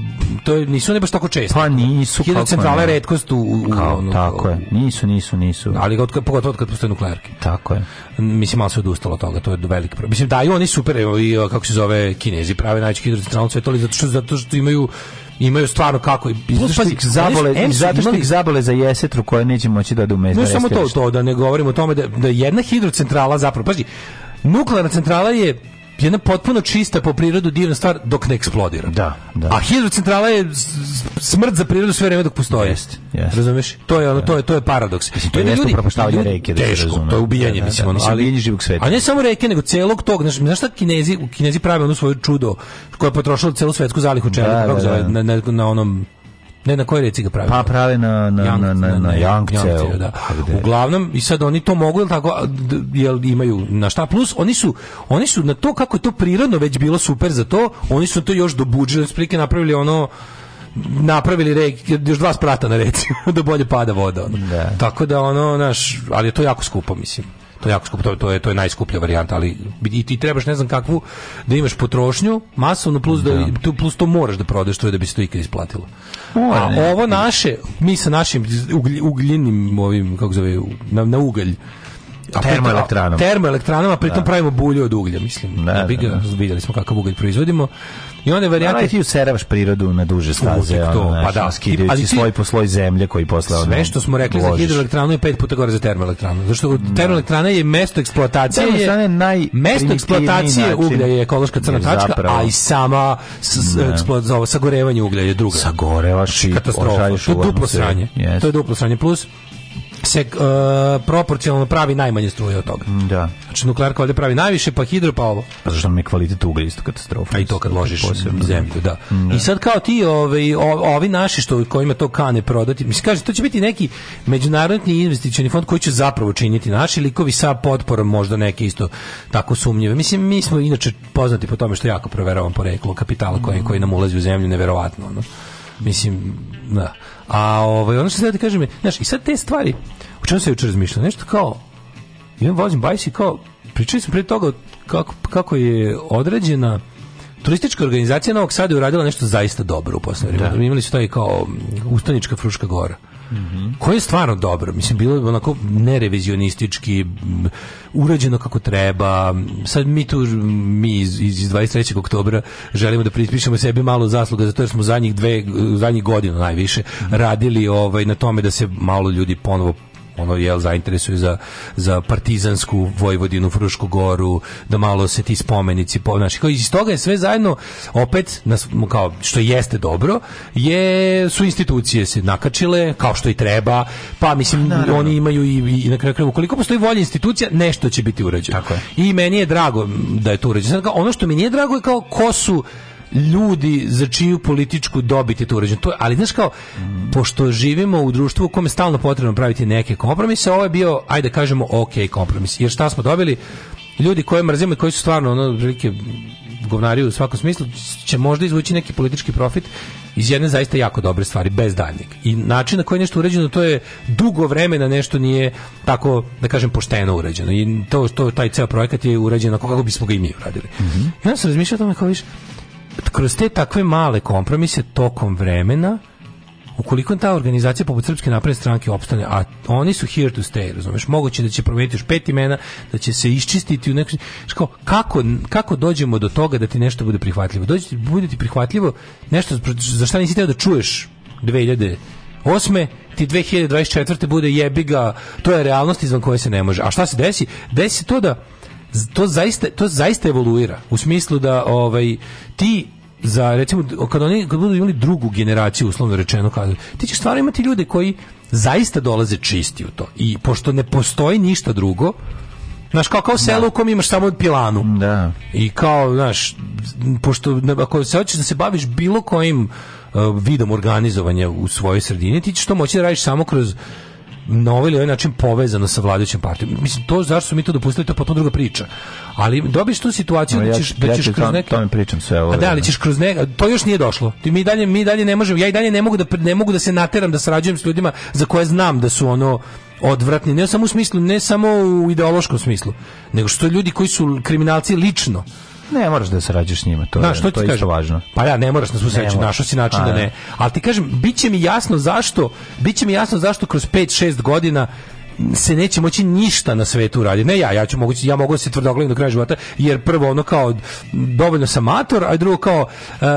to je, nisu ne baš tako često. Pa nisu. Hidrocentrale redkost u... Kao, tako je. Nisu, nisu nisu, nisu. Ali od, pogotovo od kad postoje nuklearke. Tako je. Mislim, malo se odustalo od toga, to je velik problem. Mislim, daju oni super, i, e, kako se zove, kinezi prave najveći hidrocentralnu cvetoli, zato što, zato što imaju imaju stvarno kako i zaštitnik zabole i zaštitnik zabole za jesetru koje neće moći da dođe Ne samo to to da ne govorimo o tome da, da jedna hidrocentrala zapravo pazi nuklearna centrala je jedna potpuno čista po prirodu divna stvar dok ne eksplodira. Da, da. A hidrocentrala je smrt za prirodu sve vreme dok postoji. Jest, jest. Razumeš? To je ono, da. to je to je paradoks. Mislim, to je nešto propuštavanje reke, da teško, to je ubijanje, da, da mislim, da, ono, ali ubijanje živog sveta. A ne samo reke, nego celog tog, znači, znaš šta Kinezi, Kinezi prave ono svoje čudo koje je potrošilo celu svetsku zalihu čelika, da, da, da. na, na, na onom Ne, na kojoj reci ga pravi? Pa prave na, na, Jank, na, na, na Jankceu. Da. Uglavnom, i sad oni to mogu, jel tako, jel imaju na šta plus, oni su, oni su na to kako je to prirodno već bilo super za to, oni su to još do dobuđili, sprike napravili ono, napravili rek, još dva sprata na reci, da bolje pada voda. Ono. Da. Tako da ono, naš, ali je to jako skupo, mislim to je jako skupo, to, to, je, to je najskuplja varijanta, ali i ti trebaš ne znam kakvu, da imaš potrošnju masovno, plus, da, da. plus to moraš da prodeš, to je da bi se to ikad isplatilo. A ovo naše, mi sa našim ugljenim ovim, kako zove, na, na ugalj, a termoelektranom. Termoelektranama, pritom da. pravimo bulju od uglja, mislim. Da, da, da. Vidjeli smo kakav ugalj proizvodimo. I onda varijanta da, ti useravaš prirodu na duže staze, to, ono, pa da, ali ti, sloj po sloj zemlje koji posle sve što smo rekli ložiš. za hidroelektranu je pet puta gore za termoelektranu. Zašto da. termoelektrana je mesto eksploatacije, je naj mesto eksploatacije uglja je ekološka crna tačka, a i sama eksploatacija sagorevanje uglja je druga. Sagorevaš i katastrofa. To je duplo sranje. To je duplo sranje plus se uh, proporcionalno pravi najmanje struje od toga. Mm, da. Znači nuklearka valjda pravi najviše, pa hidro, pa ovo. A pa zašto nam je kvalitet uglja isto katastrofa? A i to kad ložiš posebno. Da. zemlju, da. Mm, da. I sad kao ti, ovi, ovaj, ovi naši što kojima to kane prodati, mislim, kaže, to će biti neki međunarodni investicioni fond koji će zapravo činiti naši likovi sa potporom možda neke isto tako sumnjive. Mislim, mi smo inače poznati po tome što jako proveravam poreklo kapitala koji, mm. koji nam ulazi u zemlju, neverovatno. Ono. Mislim, da. A ovaj, ono što sad da kažem je, znaš, i sad te stvari, o čemu se juče razmišljao, nešto kao, ja vozim bajs i kao, pričali smo pre toga kako, kako je određena turistička organizacija Novog Sada uradila nešto zaista dobro u poslednje da. vreme. Imali su taj kao Ustanička Fruška Gora. Mm -hmm. koje je stvarno dobro. Mislim, bilo je onako nerevizionistički, urađeno kako treba. Sad mi tu, mi iz, iz 23. oktobra želimo da pripišemo sebi malo zasluga, zato jer smo zadnjih dve, zadnjih godina najviše radili ovaj, na tome da se malo ljudi ponovo ono je zainteresuju za za partizansku Vojvodinu, Frušku goru, da malo se ti spomenici po naši kao iz toga je sve zajedno opet nas kao što jeste dobro je su institucije se nakačile kao što i treba, pa mislim pa, Naravno. oni imaju i, i na kraju krajeva koliko postoji volja institucija nešto će biti urađeno. Tako je. I meni je drago da je to urađeno. Sad, ono što mi nije drago je kao ko su ljudi za čiju političku dobit je to uređeno. To, ali znaš kao, pošto živimo u društvu u kome stalno potrebno praviti neke kompromise, ovo je bio, ajde da kažemo, ok kompromis. Jer šta smo dobili? Ljudi koje mrzimo i koji su stvarno, ono, prilike, govnari u svakom smislu, će možda izvući neki politički profit iz jedne zaista jako dobre stvari, bez daljnjeg. I način na koji je nešto uređeno, to je dugo vremena nešto nije tako, da kažem, pošteno uređeno. I to, to taj ceo projekat je uređen onako kako bismo ga i mi uradili. Mm -hmm. Ja sam razmišljao o tome kao više, kroz te takve male kompromise tokom vremena ukoliko ta organizacija poput Srpske napredne stranke opstane, a oni su here to stay, razumeš, moguće da će promijeniti još pet imena, da će se iščistiti u nekom... kako, kako dođemo do toga da ti nešto bude prihvatljivo? Dođe, bude ti prihvatljivo nešto za šta nisi teo da čuješ 2008 ti 2024. bude jebiga, to je realnost izvan koje se ne može. A šta se desi? Desi to da to zaista to zaista evoluira u smislu da ovaj ti za recimo kad oni kad budu imali drugu generaciju uslovno rečeno kad ti ćeš stvarno imati ljude koji zaista dolaze čisti u to i pošto ne postoji ništa drugo Znaš, kao, kao selo da. u kom imaš samo pilanu. Da. I kao, znaš, pošto, ako se hoćeš da se baviš bilo kojim uh, vidom organizovanja u svojoj sredini, ti ćeš to moći da radiš samo kroz na ovaj ili ovaj način povezano sa vladajućom partijom. Mislim, to zašto su mi to dopustili, to je potpuno druga priča. Ali dobiš tu situaciju no, da ćeš, da ja, da ćeš ja kroz neke... Tome pričam sve ovo. A da, ali ćeš kroz neka... To još nije došlo. Ti, mi, dalje, mi dalje ne možemo, ja i dalje ne mogu da, ne mogu da se nateram, da sarađujem s ljudima za koje znam da su ono odvratni, ne samo u smislu, ne samo u ideološkom smislu, nego što ljudi koji su kriminalci lično Ne moraš da sarađuješ s njima, to da, je, što to je isto važno. Pa ja, ne moraš na svu sreću, našao si način da A, da ne. Ali ti kažem, bit će mi jasno zašto, bit će mi jasno zašto kroz 5-6 godina se neće moći ništa na svetu uraditi. Ne ja, ja ću mogući, ja mogu da se tvrdoglavim do kraja života, jer prvo ono kao dovoljno sam mator, a drugo kao uh,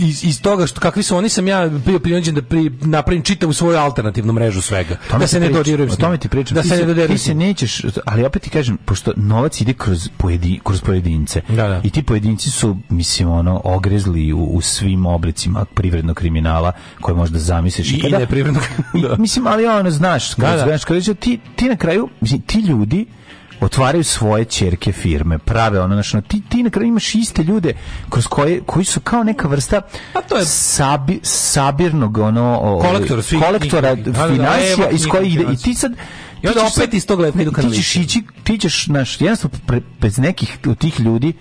iz, iz, toga što kakvi su oni sam ja bio prinuđen da pri, napravim čitavu svoju alternativnu mrežu svega. Tome da se ne dodirujem. O tome ti pričam. Da ti se, ne Ti se nećeš, ali opet ti kažem, pošto novac ide kroz, pojedin, kroz pojedince. Da, da. I ti pojedinci su, mislim, ono, ogrezli u, u svim oblicima privrednog kriminala koje možda zamisliš. I, i, i neprivrednog. da. Mislim, ali ono, znaš, da, kada, da, da. Znaš, kada ti, ti na kraju, mislim, ti ljudi otvaraju svoje čerke firme, prave ono, znači, ti, ti na kraju imaš iste ljude kroz koje, koji su kao neka vrsta A pa to je... sabi, sabirnog ono, o, Kolektor, svi, kolektora da, da, da, financija iz koje ide i ti sad i onda opet iz tog leta idu Ti ćeš ići, ti ćeš, naš, jednostavno, bez nekih od tih ljudi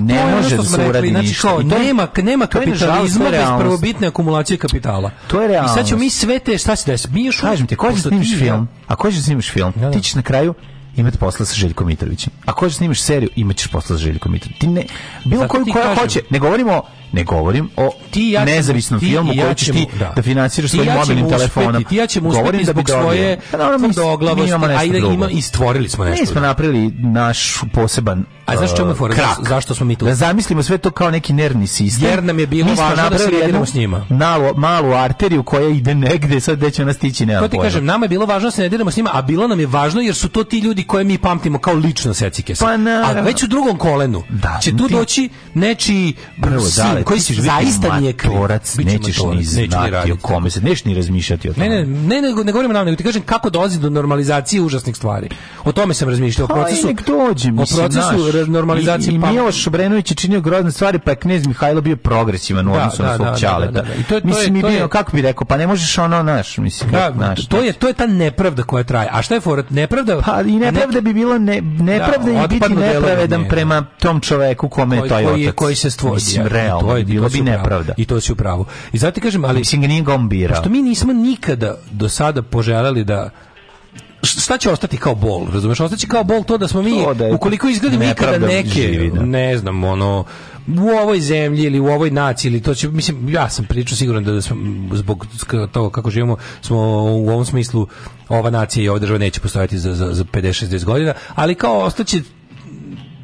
ne može da se uradi znači, ništa. Kao, I to nema, nema kapitalizma bez prvobitne akumulacije kapitala. To je realnost. I sad ćemo mi sve te, šta se desi? Mi još Kažem ti, ko će da snimiš film? A da, ko će snimiš film? Ja, da. Ti ćeš na kraju imati posla sa Željkom Mitrovićem. Ako hoćeš snimiš seriju, imaćeš posla sa Željkom Mitrovićem. Ti ne, bilo koju koja kažem. hoće, ne govorimo Ne govorim o ti ja nezavisnom ti filmu ja koji ćeš ti da, da finansiraš svojim ja mobilnim telefonom. Ti ja ćemo uspeti da zbog da svoje pa tvrdoglavosti. A da ima, i stvorili smo nešto. Mi smo napravili naš poseban a znaš čemu je fora? Zašto smo mi tu? Da zamislimo sve to kao neki nervni sistem. Jer nam je bilo mi važno da se jedemo s njima. Nalu, malu arteriju koja ide negde, sad gde će ona stići, nema To ti kažem, nama je bilo važno da se ne s njima, a bilo nam je važno jer su to ti ljudi koje mi pamtimo kao lično secike. Pa, a već u drugom kolenu da, će tu doći nečiji prvo sin, da, koji si zaista nije kriv. Nećeš ni znati o kome se, nećeš ni razmišljati o tome. Ne, ne, ne, ne govorim nam, nego ti kažem kako dolazi do normalizacije užasnih stvari. O tome sam razmišljao, o pa, procesu. Nek dođe, mislim, o procesu naš, normalizacije. I, i pa- Miloš Obrenović je činio grozne stvari, pa je knez Mihajlo bio progresivan u da, odnosu na da, svog čaleta. Da, mislim, kako bi rekao, pa ne možeš ono naš, mislim, naš. To je, to je ta nepravda koja traje. A šta je forat? Nepravda? Pa i nepravda bi bila ne, nepravda i biti nepravedan prema tom čoveku kome je taj otac. Koji se stvorio to je bilo bi nepravda. I to si u pravu. I zato ti kažem, ali mislim ga nije gombira. Što mi nismo nikada do sada poželeli da šta će ostati kao bol, razumeš? Ostaće kao bol to da smo mi, da je, ukoliko izgledamo ikada neke, živi, da. ne znam, ono, u ovoj zemlji ili u ovoj naciji ili to će, mislim, ja sam pričao sigurno da, da smo, zbog toga kako živimo, smo u ovom smislu ova nacija i ova država neće postojati za, za, za 50-60 godina, ali kao ostaće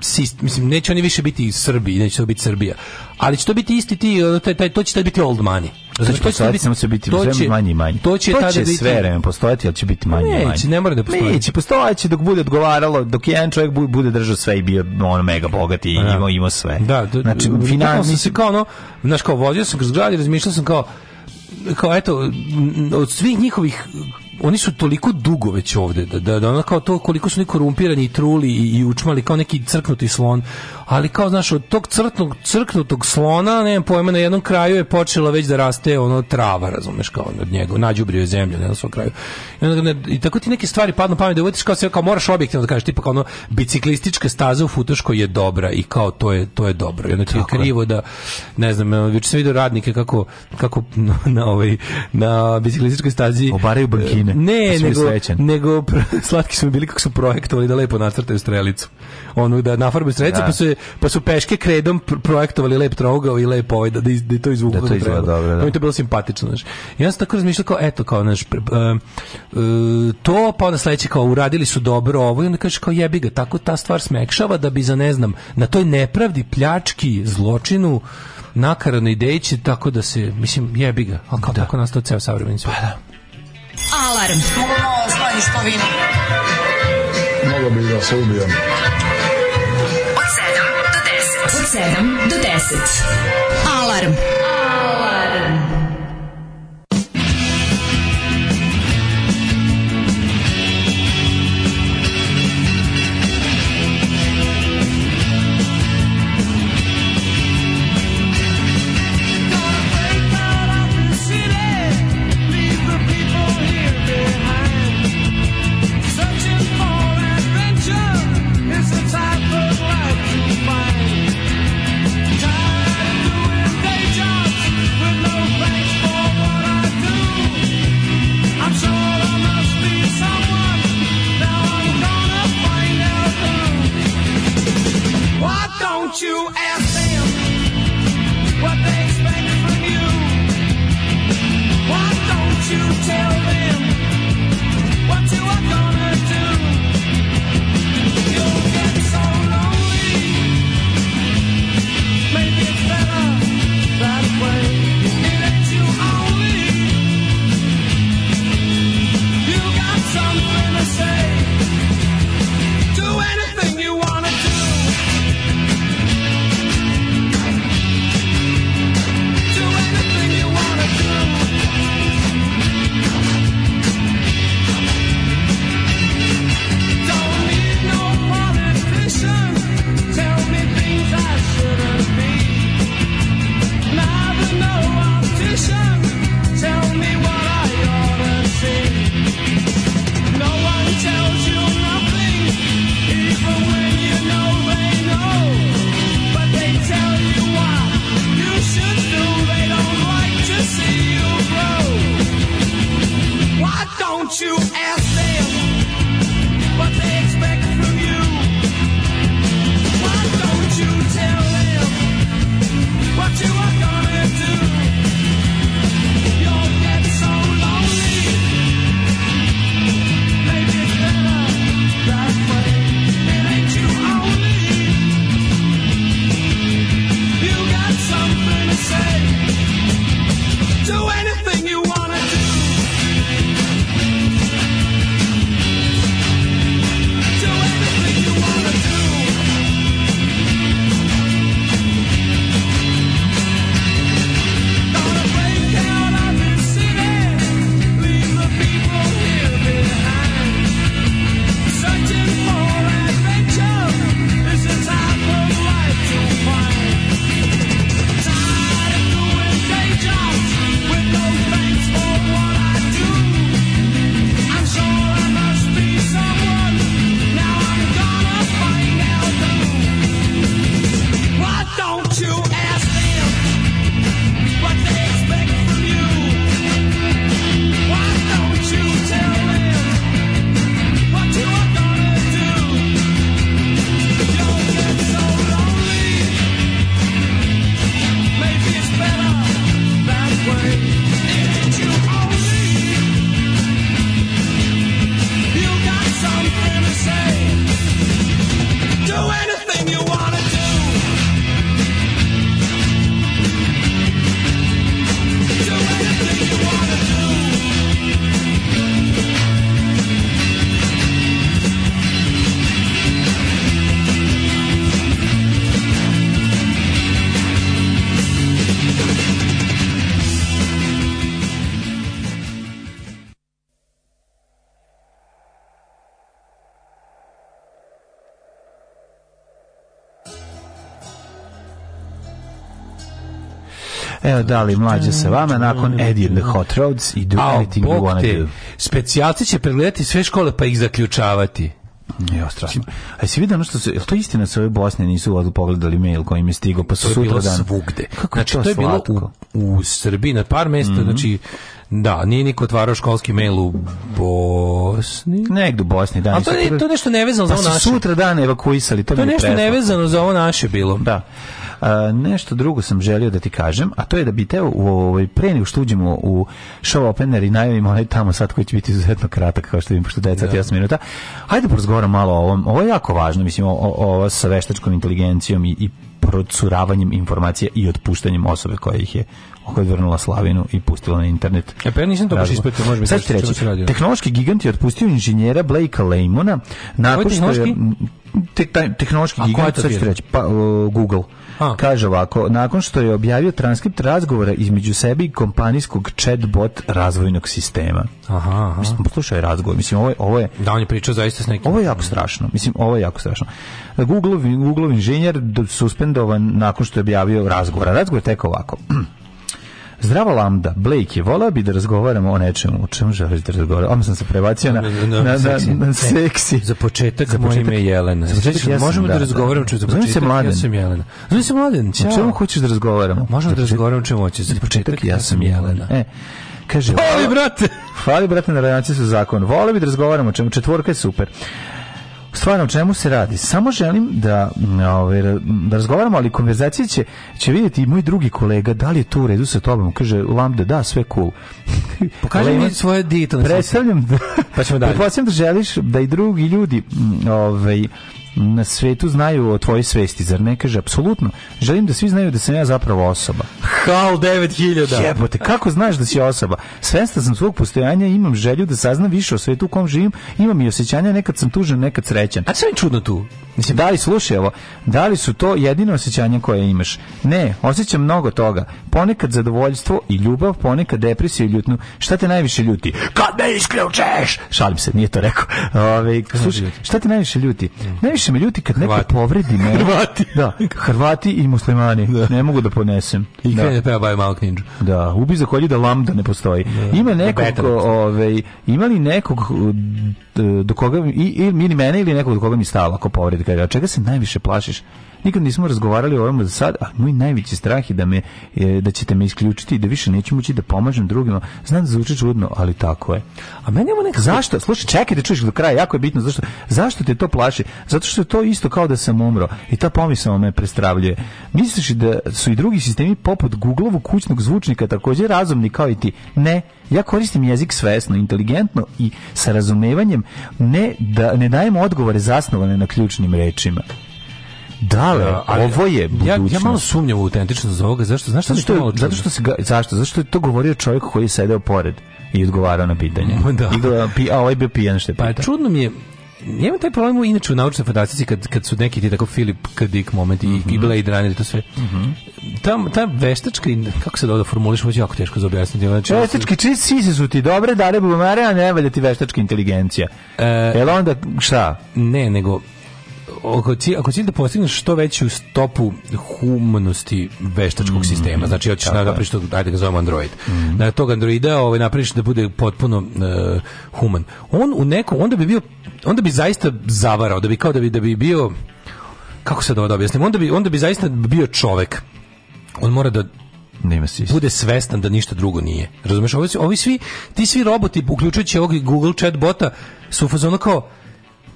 sist, mislim neće oni više biti Srbi, neće to biti Srbija. Ali će to biti isti ti, taj, taj, to će taj biti old money. Znači, to će sad biti, samo će biti to će, manje i manje. To će, to će biti... sve vreme postojati, ali će biti manje i manje. Neće, ne mora da postoji. Neće, postojaće dok bude odgovaralo, dok jedan čovjek bude držao sve i bio ono mega bogat i da. imao, imao sve. Da, do, znači, finalno sam se kao ono, znaš kao, vozio sam kroz grad i razmišljao sam kao, kao eto od svih njihovih oni su toliko dugo već ovde da da, da ona kao to koliko su oni korumpirani i truli i, i učmali kao neki crknuti slon ali kao znaš od tog crtnog crknutog slona ne znam pojma na jednom kraju je počela već da raste ono trava razumeš kao od njega nađubrio je zemlju na svom kraju i, onda, ne, i tako ti neke stvari padnu pamet da uvetiš kao sve kao moraš objektivno da kažeš tipa kao ono biciklistička staza u Futoškoj je dobra i kao to je to je dobro i onda ti je krivo da ne znam već sam video radnike kako kako na, na ovaj na biciklističkoj stazi obaraju bankine e, popodne. Ne, pa nego, nego slatki smo bili kako su projektovali da lepo nacrtaju strelicu. Onu da nafarbaju strelicu, da. pa, su, pa su peške kredom projektovali lep trougao i lepo ovaj, da, da, da to izvuku. Da to izgleda dobro, da. To je bilo simpatično, znaš. I onda sam tako razmišljao kao, eto, kao, znaš, uh, uh, to, pa onda sledeće kao, uradili su dobro ovo i onda kaže kao, jebi ga, tako ta stvar smekšava da bi za, ne znam, na toj nepravdi, pljački, zločinu, nakaradno ideji tako da se, mislim, jebi ga, ali kao da. tako nastao ceo savremeni svijet. Pa da. Alarm. Ono, znoj što vino. Mogu da se ubijem. Od 7 do 10. Od 7 do 10. Alarm. you Don't you ask dali mlađe sa vama nakon Eddie and the Hot Roads i Do A, Anything You Wanna Do. Specijalci će pregledati sve škole pa ih zaključavati. Jo, strašno. A si vidio ono što su, je to istina da se ove Bosne nisu odlu pogledali mail kojim im je stigao, pa su to sutra dan. svugde. Kako znači, to, to je bilo u, u, Srbiji na par mesta, mm -hmm. znači, da, nije niko otvarao školski mail u Bosni. Negde u Bosni, da. A to, je, to nešto nevezano pa za ovo naše. sutra dan evakuisali, to, to je nešto nevezano za ovo naše bilo. Da nešto drugo sam želio da ti kažem, a to je da bi teo u ovoj pre nego što uđemo u show opener i najavimo onaj tamo sad koji će biti izuzetno kratak kao što vidim pošto 10 yeah. 8 minuta. Hajde da porazgovaramo malo o ovom. Ovo je jako važno, mislim o, ovo sa veštačkom inteligencijom i, i procuravanjem informacija i otpuštanjem osobe koja ih je odvrnula Slavinu i pustila na internet. Ja e, pa ja nisam to baš ispratio, može biti što reći, radio. Tehnološki gigant je otpustio inženjera Blakea Lemona nakon što je te, taj, tehnološki gigant, sad ću reći, pa, uh, Google. Kaže ovako, nakon što je objavio transkript razgovora između sebe i kompanijskog chatbot razvojnog sistema. Aha, aha. Mislim, je razgovor, mislim, ovo je... Ovo je da, on je pričao zaista s nekim... Ovo je jako strašno, mislim, ovo je jako strašno. Google, Google inženjer suspendovan nakon što je objavio razgovor. Razgovor je tek ovako. Zdravo Lambda, Blake je, volao bi da razgovaramo o nečemu. O čemu želiš da razgovaramo? Odmah sam se prebacio na, na, na, na seksi. Za početak, za početak moje ime je Jelena. Za početak, ja možemo da, da, da. razgovaramo čemu za početak. se mladen. Ja sam Jelena. Zovem se mladen. Ćao. O čemu hoćeš da razgovaramo? Možemo da razgovaramo čemu hoćeš. Za početak, ja sam Jelena. E, kaže, Fali, brate! Hvali, brate, na relaciji su zakon. Voleo bi da razgovaramo o čemu. Četvorka je super stvarno o čemu se radi. Samo želim da, ove, da razgovaramo, ali konverzacije će, će vidjeti i moj drugi kolega, da li je to u redu sa tobom. Kaže, Lambda, da, sve cool. Pokaži mi svoje dito. Predstavljam da, pa ćemo dalje. da želiš da i drugi ljudi ovaj, na svetu znaju o tvojoj svesti, zar ne kaže? Apsolutno. Želim da svi znaju da sam ja zapravo osoba. Hal 9000. Jebote, kako znaš da si osoba? Svesta sam svog postojanja, imam želju da saznam više o svetu u kom živim, imam i osjećanja, nekad sam tužan, nekad srećan. A što je čudno tu? Mislim, da li slušaj ovo, da li su to jedine osjećanja koje imaš? Ne, osjećam mnogo toga. Ponekad zadovoljstvo i ljubav, ponekad depresiju i ljutnu. Šta te najviše ljuti? Kad me isključeš! Šalim se, nije to rekao. Ove, ovaj, slušaj, šta te najviše ljuti? Mm. Najviše se me ljuti kad neko povredi me. Hrvati. Da, Hrvati i muslimani. Da. Ne mogu da podnesem. I da. krene da peva Bajo Malo Knindžu. Da, ubi za kolje da lambda ne postoji. Da. Ima da nekog, ovaj, ima li nekog uh, do koga, ili mene ili nekog do koga mi stalo ako povredi. Kaže, čega se najviše plašiš? Nikad nismo razgovarali o ovome za sad, a moj najveći strah je da, me, e, da ćete me isključiti i da više neću moći da pomažem drugima. Znam da zvuči čudno, ali tako je. A meni ovo nekako... Zašto? Slušaj, čekaj da čuješ do kraja, jako je bitno. Zašto, zašto te to plaši? Zato što je to isto kao da sam umro i ta pomisao me prestravljuje. Misliš da su i drugi sistemi poput google Googleovog kućnog zvučnika takođe razumni kao i ti? Ne. Ja koristim jezik svesno, inteligentno i sa razumevanjem ne, da, ne dajem odgovore zasnovane na ključnim rečima. Da, le, da, ali, ovo je budućnost. Ja, ja malo sumnjam u autentičnost ovoga, zašto? Znaš zašto, je, zato što se, zašto? Zašto je to govorio čovjek koji je sedeo pored i odgovarao na pitanje? Pa da. I da, a ovaj bio pijan što je pa pitao. Pa čudno mi je, ja imam taj problem u inače u naučnoj fantastici kad, kad su neki ti tako Filip Kadik Dick mm -hmm. i mhm. Blade Runner i to sve. Mm -hmm. ta, ta veštačka, kako se da da formuliš, ovo je jako teško za objasniti. Znači, veštački čist sise su ti dobre, dare bubamare, a ne valja ti veštačka inteligencija. E, Jel onda šta? Ne, nego ako ti ako cilj da postigneš što veću stopu humanosti veštačkog mm. sistema, znači hoćeš da napraviš to, ajde ga zovemo Android. Mm. Na tog Androida ovaj, napraviš da bude potpuno uh, human. On u nekom, onda bi bio, onda bi zaista zavarao, da bi kao da bi, da bi bio, kako se da ovo objasnim, onda bi, onda bi zaista bio čovek. On mora da nema Bude svestan da ništa drugo nije. Razumeš, ovi, ovi svi, ti svi roboti, uključujući ovog Google chat bota, su u fazonu kao,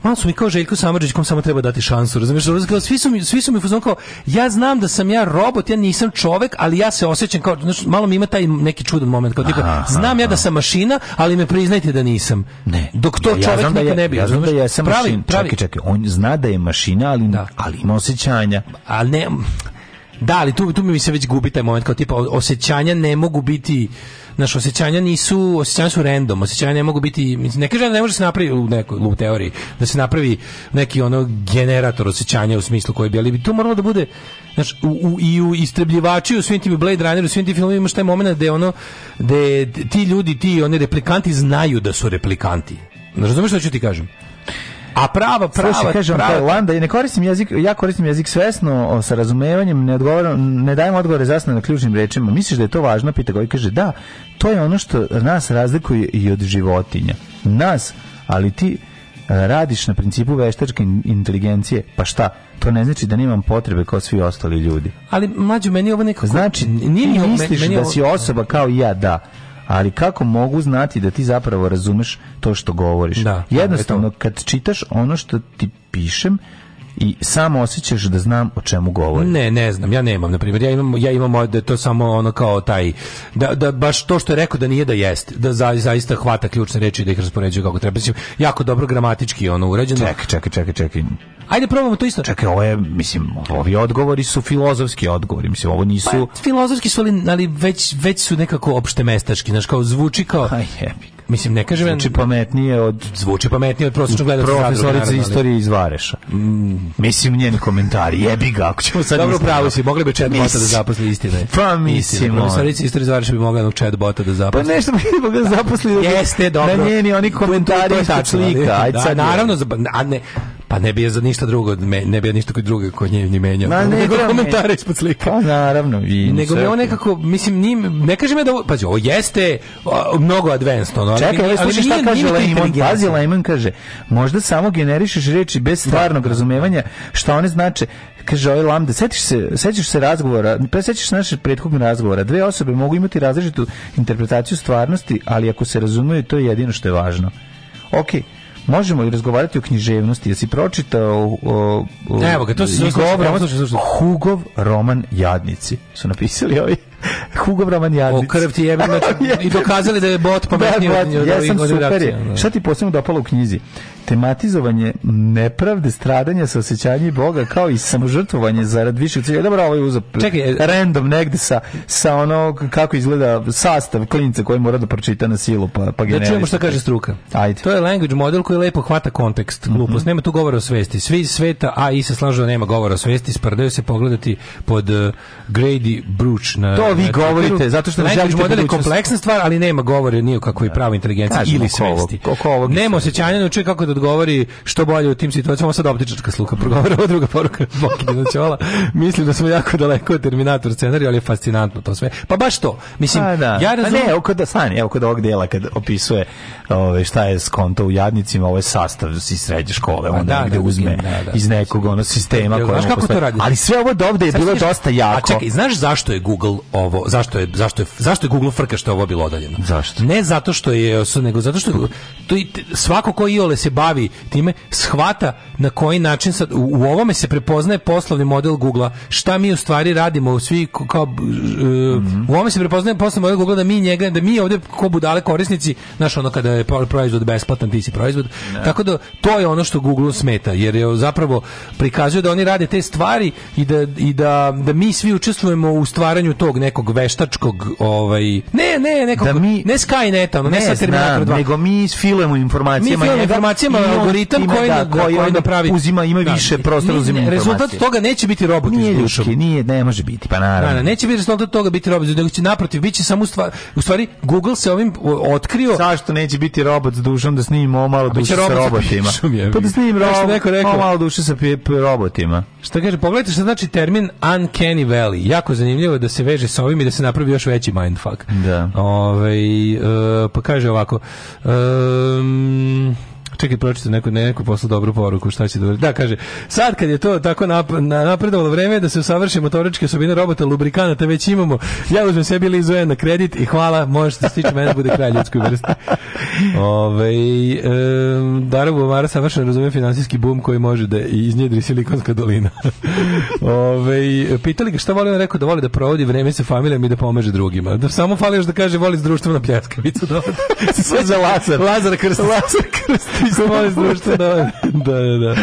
malo su mi kao Željko Samardžić kom samo treba dati šansu, razumiješ? Svi su mi, svi su mi fuzon kao, ja znam da sam ja robot, ja nisam čovek, ali ja se osjećam kao, znaš, malo mi ima taj neki čudan moment, kao tipa, aha, znam aha. ja da sam mašina, ali me priznajte da nisam. Ne. Dok to ja, čovek ja da je, ne bi, ja znam da ja sam pravi, mašin, pravi. Čekaj, čekaj, on zna da je mašina, ali, da. ali ima osjećanja. Ali ne, da, ali tu, tu mi se već gubi taj moment, kao tipa, osjećanja ne mogu biti naš osjećanja nisu, osjećanja su random, osjećanja ne mogu biti, ne kažem da ne može da se napravi u nekoj u teoriji, da se napravi neki ono generator osjećanja u smislu koji bi, ali to moralo da bude znaš, u, u, i u istrebljivači u svim tim Blade Runneru, u svim tim filmovima imaš taj moment da ono, da ti ljudi, ti oni replikanti znaju da su replikanti. Znaš, razumiješ što ću ti kažem? A prava, prava, Slušaj, kažem, prava. Tajlanda, ne koristim jezik, ja koristim jezik svesno o, sa razumevanjem, ne, odgovaram, ne dajem odgovore zasnovane na ključnim rečima. Misliš da je to važno? Pita koji kaže, da, to je ono što nas razlikuje i od životinja. Nas, ali ti e, radiš na principu veštačke inteligencije, pa šta? To ne znači da nemam potrebe kao svi ostali ljudi. Ali mlađu meni ovo nekako Znači, nije misliš meni, meni da si osoba kao ja, da ali kako mogu znati da ti zapravo razumeš to što govoriš? Da, da Jednostavno, eto. kad čitaš ono što ti pišem, i samo osjećaš da znam o čemu govorim. Ne, ne znam, ja nemam, na primjer, ja imam, ja imam da to samo ono kao taj, da, da baš to što je rekao da nije da jest, da za, zaista hvata ključne reči da ih raspoređuje kako treba. Mislim, jako dobro gramatički je ono urađeno. Čekaj, čekaj, čekaj, čekaj. Ajde probamo to isto. Čekaj, ovo je, mislim, ovi odgovori su filozofski odgovori, mislim, ovo nisu... Pa, filozofski su, ali, ali već, već su nekako opšte mestački, znaš, kao zvuči kao... Aj, pa, jebik. Mislim, ne kažem... znači pametnije od... Zvuči pametnije od prosječnog gledalca. Profesorica istorije iz Vareša. Mm. Mislim, njen komentar, jebi ga, ako ćemo sad... Dobro, pravo si, mogli bi chat bota da zaposli istine. Pa mislim... Profesorica istorije iz Vareša bi mogla jednog chat bota da pa zaposli. Pa nešto bi da zaposli. Jeste, dobro. Na da njeni oni komentari ispod slika. Da, naravno, za a ne, Pa ne bi je za ništa drugo, ne bi je ništa koji drugo kod nje ni menjao. Ma ne, nego komentare ne. ispod slika. Pa naravno. nego me on nekako, mislim, njim, ne kažem ja da pa pazi, ovo jeste o, mnogo advanced, ono. Čekaj, ali, slušaj šta kaže Lejman, pazi, Lejman kaže, možda samo generišeš reči bez da. stvarnog razumevanja šta one znače kaže ovaj Lambda, sećaš se, sećaš se razgovora, presećaš se našeg prethodnog razgovora. Dve osobe mogu imati različitu interpretaciju stvarnosti, ali ako se razumeju, to je jedino što je važno. Okej. Okay možemo i razgovarati o književnosti. Jesi pročitao o, o, Evo ga, to se Hugov roman Jadnici su napisali ovi. Hugo Roman Jadnici. O krv ti jebim, da i dokazali da je bot da, pametniji od, njega. od, od, od, od, od, od, od, od, od, tematizovanje nepravde, stradanja, saosećanje Boga, kao i samožrtvovanje zarad više cilja. Dobro, ovo je uzap Čekaj, e, random negde sa, sa ono kako izgleda sastav klinca koji mora da pročita na silu, pa, pa Da čujemo šta kaže struka. Ajde. To je language model koji lepo hvata kontekst, mhm. glupost. Mm -hmm. Nema tu govora o svesti. Svi iz sveta, a i se slažu da nema govora o svesti, sprdaju se pogledati pod uh, eh, Grady Bruch. Na, to vi na govorite, zato što language želite model je kompleksna stvar, ali nema govore nije o kakvoj da. pravoj inteligenciji ili svesti. Oko, oko nema osjećanja, ne da kako da odgovori što bolje u tim situacijama, sad optičarska sluka progovara, ova druga poruka da Mislim da smo jako daleko od Terminator scenarija, ali je fascinantno to sve. Pa baš to. Mislim, A, pa da. ja razum... Pa ne, evo da, stani, evo kod ovog dela kad opisuje ove, šta je skonto u jadnicima, ovo je sastav iz srednje škole, pa onda da, negde da, da uzme da, da iz nekog ono sistema. Ja, znaš kako to radi? Ali sve ovo dovde je Sad bilo dosta jako. A čekaj, znaš zašto je Google ovo, zašto je, zašto je, zašto je Google frka što je ovo bilo odaljeno? Zašto? Ne zato što je, nego zato što je, to je, svako ko iole se bavi bavi time shvata na koji način sad u, u ovome se prepoznaje poslovni model Googlea šta mi u stvari radimo svi kao e, mm -hmm. u ovome se prepoznaje poslovni model Googlea da mi njega da mi ovdje ko budale korisnici znaš ono kada je proizvod besplatan ti si proizvod ne. tako da to je ono što Google smeta jer je zapravo prikazuje da oni rade te stvari i da, i da, da mi svi učestvujemo u stvaranju tog nekog veštačkog ovaj ne ne nekog da mi, ne Skyneta ono, ne, ne sa Terminator 2 nego mi filujemo informacijama mi filujemo informacijama ima algoritam ima, koji, da, koji koji napravi uzima ima da, više prostora uzima ne, rezultat toga neće biti robot nije ljudski nije ne može biti pa naravno da, da, neće biti rezultat toga biti robot nego će naprotiv biće samo stvar u stvari Google se ovim otkrio zašto neće biti robot s dušom da snimimo ovo malo duše sa robotima sa pišom, pa da snimim robot neko rekao malo duše sa robotima šta kaže pogledajte šta znači termin uncanny valley jako zanimljivo da se veže sa ovim i da se napravi još veći mindfuck da Ove, ovaj, pa kaže ovako um, čekaj, pročite neku, neku posle dobru poruku, šta će dobro. Da, da, kaže, sad kad je to tako nap, napredovalo vreme da se usavrši motoričke osobine robota, lubrikanata već imamo, ja uzmem sebi Lizu na kredit i hvala, možete da stići mene, bude kraj ljudskoj vrsti. Ove, um, Darabu Omara savršeno razume finansijski bum koji može da iznjedri silikonska dolina. Ove, pitali ga šta voli, on rekao da voli da provodi vreme sa familijom i da pomaže drugima. Da samo fali još da kaže voli s društvom na pljeskavicu. Da, se sve za Lazar. Lazar Krstić. Lazar Krstić molim društvo da, da... Da, da, da.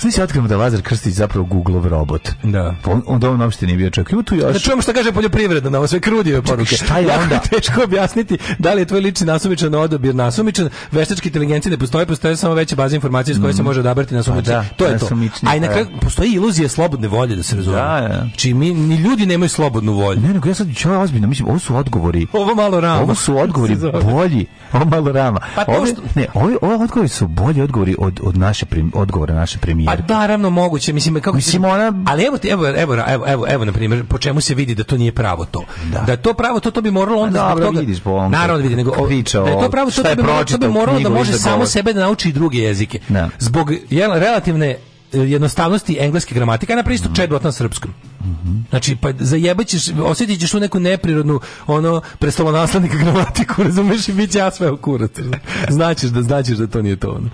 Znači, se otkrimo da Lazar Krstić zapravo Google robot. Da. On, onda on uopšte nije bio čak. Ima tu još... Da čujemo šta kaže poljoprivreda na ovo sve krudio poruke. Šta je onda? Jako teško objasniti da li je tvoj lični nasumičan odabir nasumičan. Veštačke inteligencije ne postoje, postoje samo veća baza informacija iz koje mm. se mhm. može odabrati pa nasumičan. Da, to je to. A i na da. kraju postoji iluzija slobodne volje da se razume. Da, da. Či znači, mi, ni ljudi nemaju slobodnu volju. Ne, nego ja sad ću ozbiljno, mislim, ovo su odgovori. Ovo malo rama. Ovo su odgovori bolji. Ovo malo rama. Pa to što... Ne, ovo, ovi odgovori su su bolji odgovori od, od naše prim, odgovora naše premijerke. Pa naravno moguće, mislim kako mislim ona Ali evo evo evo evo evo, evo na primjer po čemu se vidi da to nije pravo to. Da, da to pravo to to bi moralo onda pa da, zbog toga. Vidiš po naravno vidi nego priča da to pravo to, to bi moralo, to bi moralo da može da samo sebe da nauči i druge jezike. Da. Zbog jel, relativne jednostavnosti engleske gramatike, na pristup čedot na srpskom. Znači, pa zajebaćeš, osjetit ćeš tu neku neprirodnu, ono, prestolonaslednika gramatiku, razumeš, i bit će ja sve u kurac. Značiš da, znaćeš da to nije to, ono.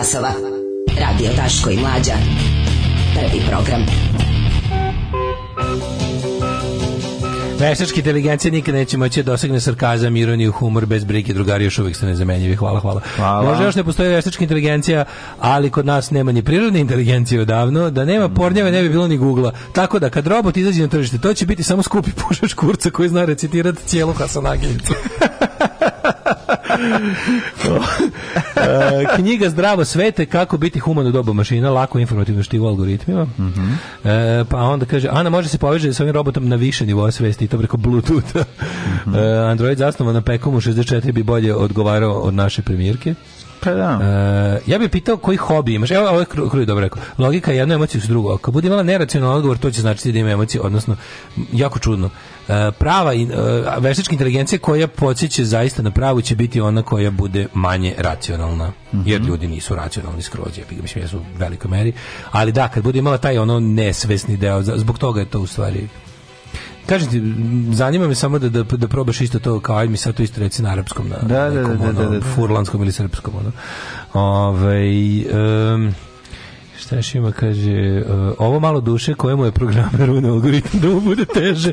časova. Radio Daško i Mlađa. Prvi program. Veštačka inteligencija nikad neće moći da dosegne sarkazam, ironiju, humor, bez brige, drugari još uvijek ste nezamenjivi. Hvala, hvala. hvala. Možda još ne postoji veštačka inteligencija, ali kod nas nema ni prirodne inteligencije odavno, da nema pornjave ne bi bilo ni Google-a. Tako da kad robot izađe na tržište, to će biti samo skupi pušač kurca koji zna recitirati cijelu Hasanaginicu. e, knjiga Zdravo svete, kako biti human u dobu mašina, lako informativno štivo algoritmima. Mm -hmm. e, pa onda kaže, Ana može se povežati sa ovim robotom na više nivoa svesti, to preko Bluetooth. Mm -hmm. e, Android zasnovan na Pekomu 64 bi bolje odgovarao od naše premijerke. Pa da. Uh, ja bih pitao koji hobi imaš. Evo, ovo je kruj dobro rekao. Logika je jedno, emocije su drugo. Ako bude imala neracionalan odgovor, to će značiti da ima emocije, odnosno, jako čudno. Uh, prava uh, veštačka inteligencija koja podsjeće zaista na pravu će biti ona koja bude manje racionalna. Mm -hmm. Jer ljudi nisu racionalni skroz, ja mislim, jesu u velikoj meri. Ali da, kad bude imala taj ono nesvesni deo, zbog toga je to u stvari Kažete, zanima me samo da, da, da probaš isto to kao aj mi sad to isto reci na arapskom, na da, da, da, da da, da, da, furlanskom ili srpskom. Ono. Ove, um, Šta još ima, kaže, uh, ovo malo duše kojemu je programer u algoritam da mu bude teže.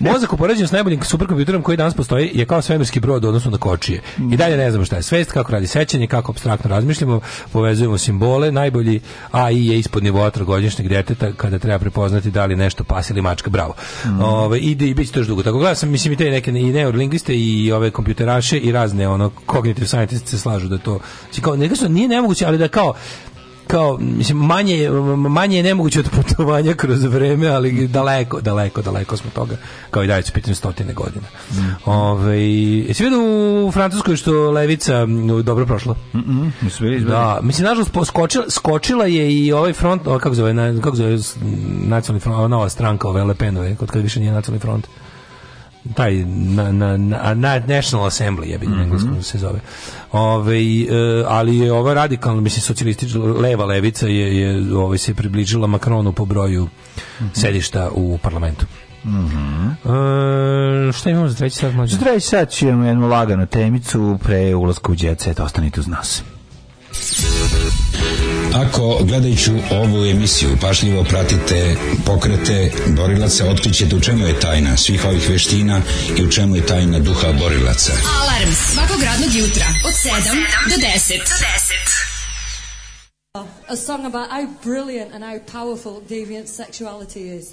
Mozak u poređenju s najboljim superkompjuterom koji danas postoji je kao svemirski brod odnosno na kočije. I dalje ne znamo šta je svest, kako radi sećanje, kako abstraktno razmišljamo, povezujemo simbole, najbolji AI je ispod nivoa trogodišnjeg deteta kada treba prepoznati da li nešto pas ili mačka, bravo. Mm. Ove, i, da, I bit to još dugo. Tako gledam mislim i te neke i neurolingviste i ove kompjuteraše i razne ono, cognitive scientists se slažu da to, znači, kao, nekako, da nije nemoguće, ali da kao, kao, mislim, manje, manje je nemoguće od putovanja kroz vreme, ali daleko, daleko, daleko smo toga, kao i dalje su pitanju stotine godina. Mm. Ove, ovaj, jesi vidio u Francuskoj što Levica dobro prošla? Mm -mm, da, mislim, nažalost, skočila, skočila je i ovaj front, o, kako zove, na, kako zove nacionalni front, ova nova stranka, ove Le kod kad više nije nacionalni front taj na, na, na, National Assembly je bi mm -hmm. se zove Ove, ovaj, eh, ali je ova radikalna, mislim, socijalistička leva levica je, je ovaj, se približila Makronu po broju sedišta u parlamentu. Mm -hmm. e, šta imamo za treći sat? Možda? Za treći sat ćemo jednu laganu temicu pre ulazka u djece, ostanite uz nas. Ako gledajući ovu emisiju pašljivo pratite pokrete borilaca, otkrićete u čemu je tajna svih ovih veština i u čemu je tajna duha borilaca. Alarm svakog radnog jutra od 7 do 10. Do 10. A song about how brilliant and how powerful deviant sexuality is.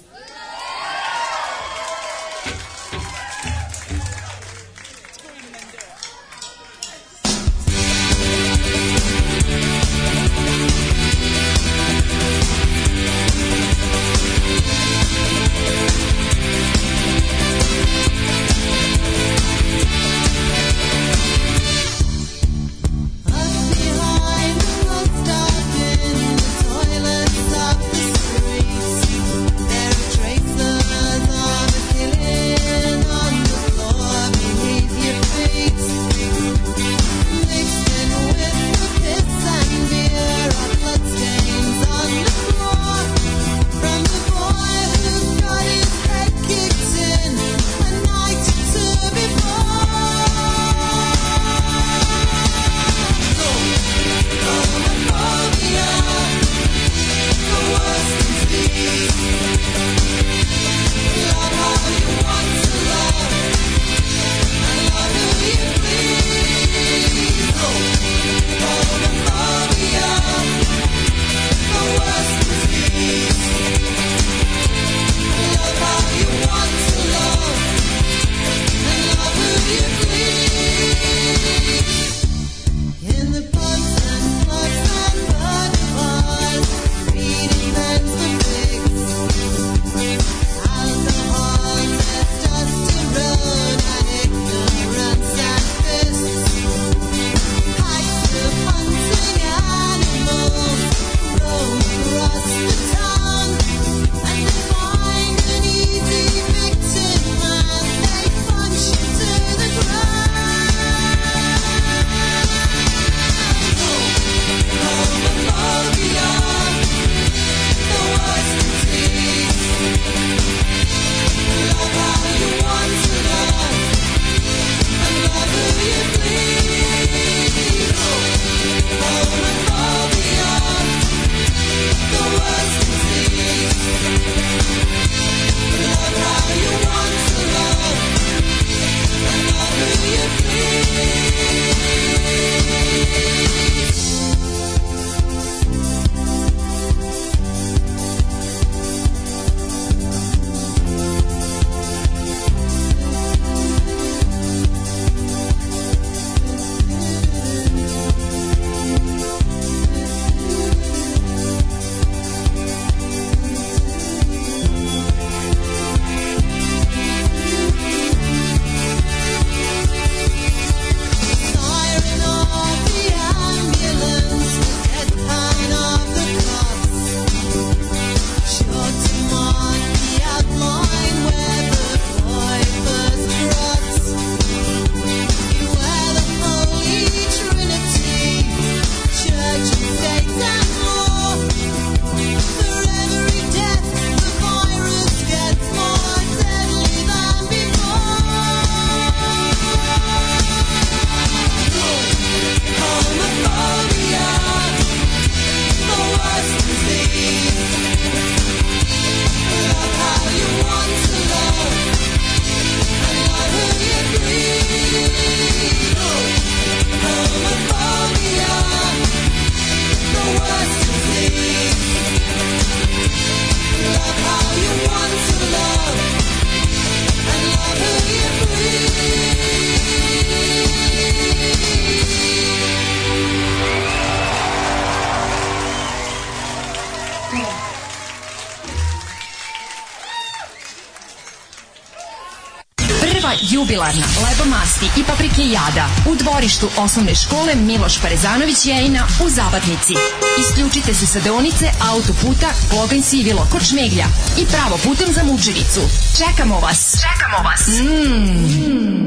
pilarna, masti i paprike jada u dvorištu osnovne škole Miloš Parezanović Jejina u Zabatnici. Isključite se sa deonice autoputa Kloganj Sivilo kod Šmeglja i pravo putem za Mučevicu. Čekamo vas! Čekamo vas! Mm.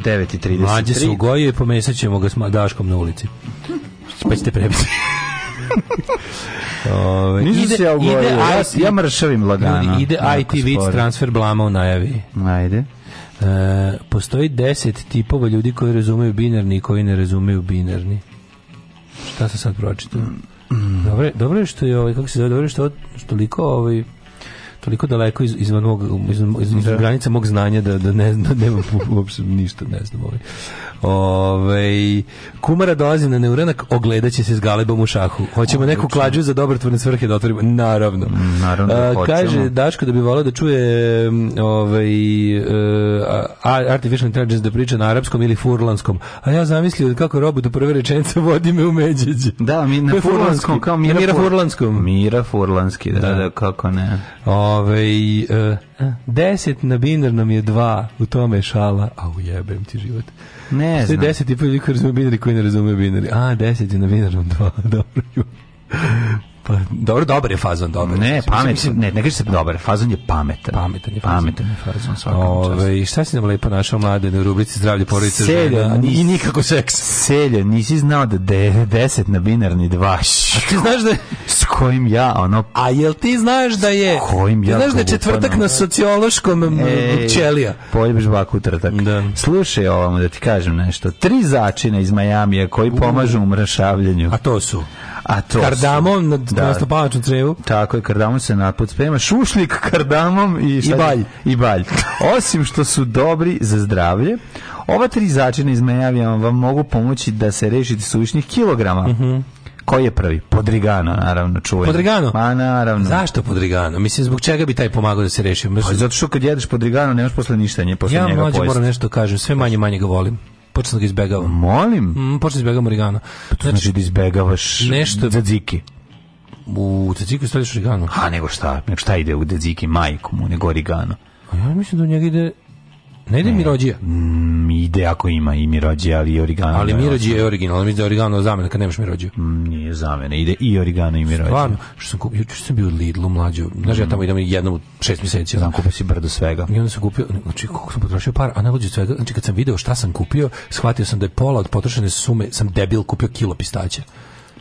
9.33. Mlađe se ugojio i pomesat ćemo ga s Daškom na ulici. Pa ćete prebiti. Ove, Nisu ide, se ugojio, ja, ja mršavim lagano. Ljudi, ide IT vic transfer blama u najavi. Ajde. E, postoji deset tipova ljudi koji razumeju binarni i koji ne razumeju binarni. Šta se sad pročitao? Mm. Dobre, dobro je što je ovaj, kako se zove, dobro je što, što toliko ovaj, toliko daleko iz, izvan, mog, izvan, izvan, izvan da. granica mog znanja da, da ne znam, da nemam uopšte ništa, ne znam. Ovaj. Ove, kumara dolazi na neuranak, ogledaće se s galebom u šahu. Hoćemo neku klađu za dobrotvorne svrhe da otvorimo. Naravno. Mm, naravno da hoćemo. Kaže Daško da bi volao da čuje ovaj, Artificial Intelligence da priča na arapskom ili furlanskom. A ja zamislio kako robot u prve rečenice vodi me u međeđe. Da, mi na furlanskom kao Mira, Mira Furlanskom. Mira Furlanski, da, da, da kako ne. Ove, uh, e, 10 na binarnom je 2, u tome je šala, a ujebem ti život. Ne znam. 10 i prvi koji razume binari, koji ne razume binari. A, 10 je na binarnom dva, dobro. Pa dobro, dobar je fazon, dobar. Ne, pamet, mislim, ne, ne kaže se dobar, fazon je pametan. Pametan je fazon. Pametan je fazon svakom Ove, ovaj, i šta si nam lepo našao mlade na rubrici zdravlje porodice žena i nikako seks. Selja, nisi znao da 10 na binarni 2. A ti znaš da s kojim ja ono A jel ti znaš da je s kojim ja znaš da je četvrtak na sociološkom e, ćelija. Pojebiš baku utratak. Da. Slušaj ovamo da ti kažem nešto. Tri začina iz Majamija koji pomažu u mršavljenju. A to su A to kardamom na da. nastopalačnom crevu. Tako je, kardamom se naput sprema. Šušlik kardamom i, I balj. I balj. Osim što su dobri za zdravlje, ova tri začina iz vam mogu pomoći da se rešite suvišnih kilograma. Mm -hmm. Koji je prvi? Podrigano, naravno, čujem. Podrigano? Pa naravno. Zašto Podrigano? Mislim, zbog čega bi taj pomagao da se reši? Mislim... Pa, zato što kad jedeš Podrigano, nemaš posle ništa, nije posle ja, njega Ja, moram nešto da kažem, sve manje manje ga volim. Počeo da ga izbegavam. Molim? Mm, počeo da izbegavam origano. Pa to znači, znači da izbegavaš nešto... Zadziki. U Tzadziku stavljaš origano. A nego šta? Nego šta ide u Tzadziki? Majku nego origano. A pa ja mislim da u njega ide Ne ide Mirođija? Mm, ide ako ima i Mirođija, ali i Origano. Ali Mirođija je originalno, mislim da je Origano zamena kad nemaš Mirođiju. Mm, nije zamena, ide i Origano i Mirođija. Stvarno, što sam kupio, juče sam bio u Lidlu mlađo, znaš mm. ja tamo idem jednom u šest mjeseci. Znam, kupio si brdo svega. I onda sam kupio, znači koliko sam potrošio para, a najluđe svega, znači kad sam video šta sam kupio, shvatio sam da je pola od potrošene sume, sam debil kupio kilo pistaća.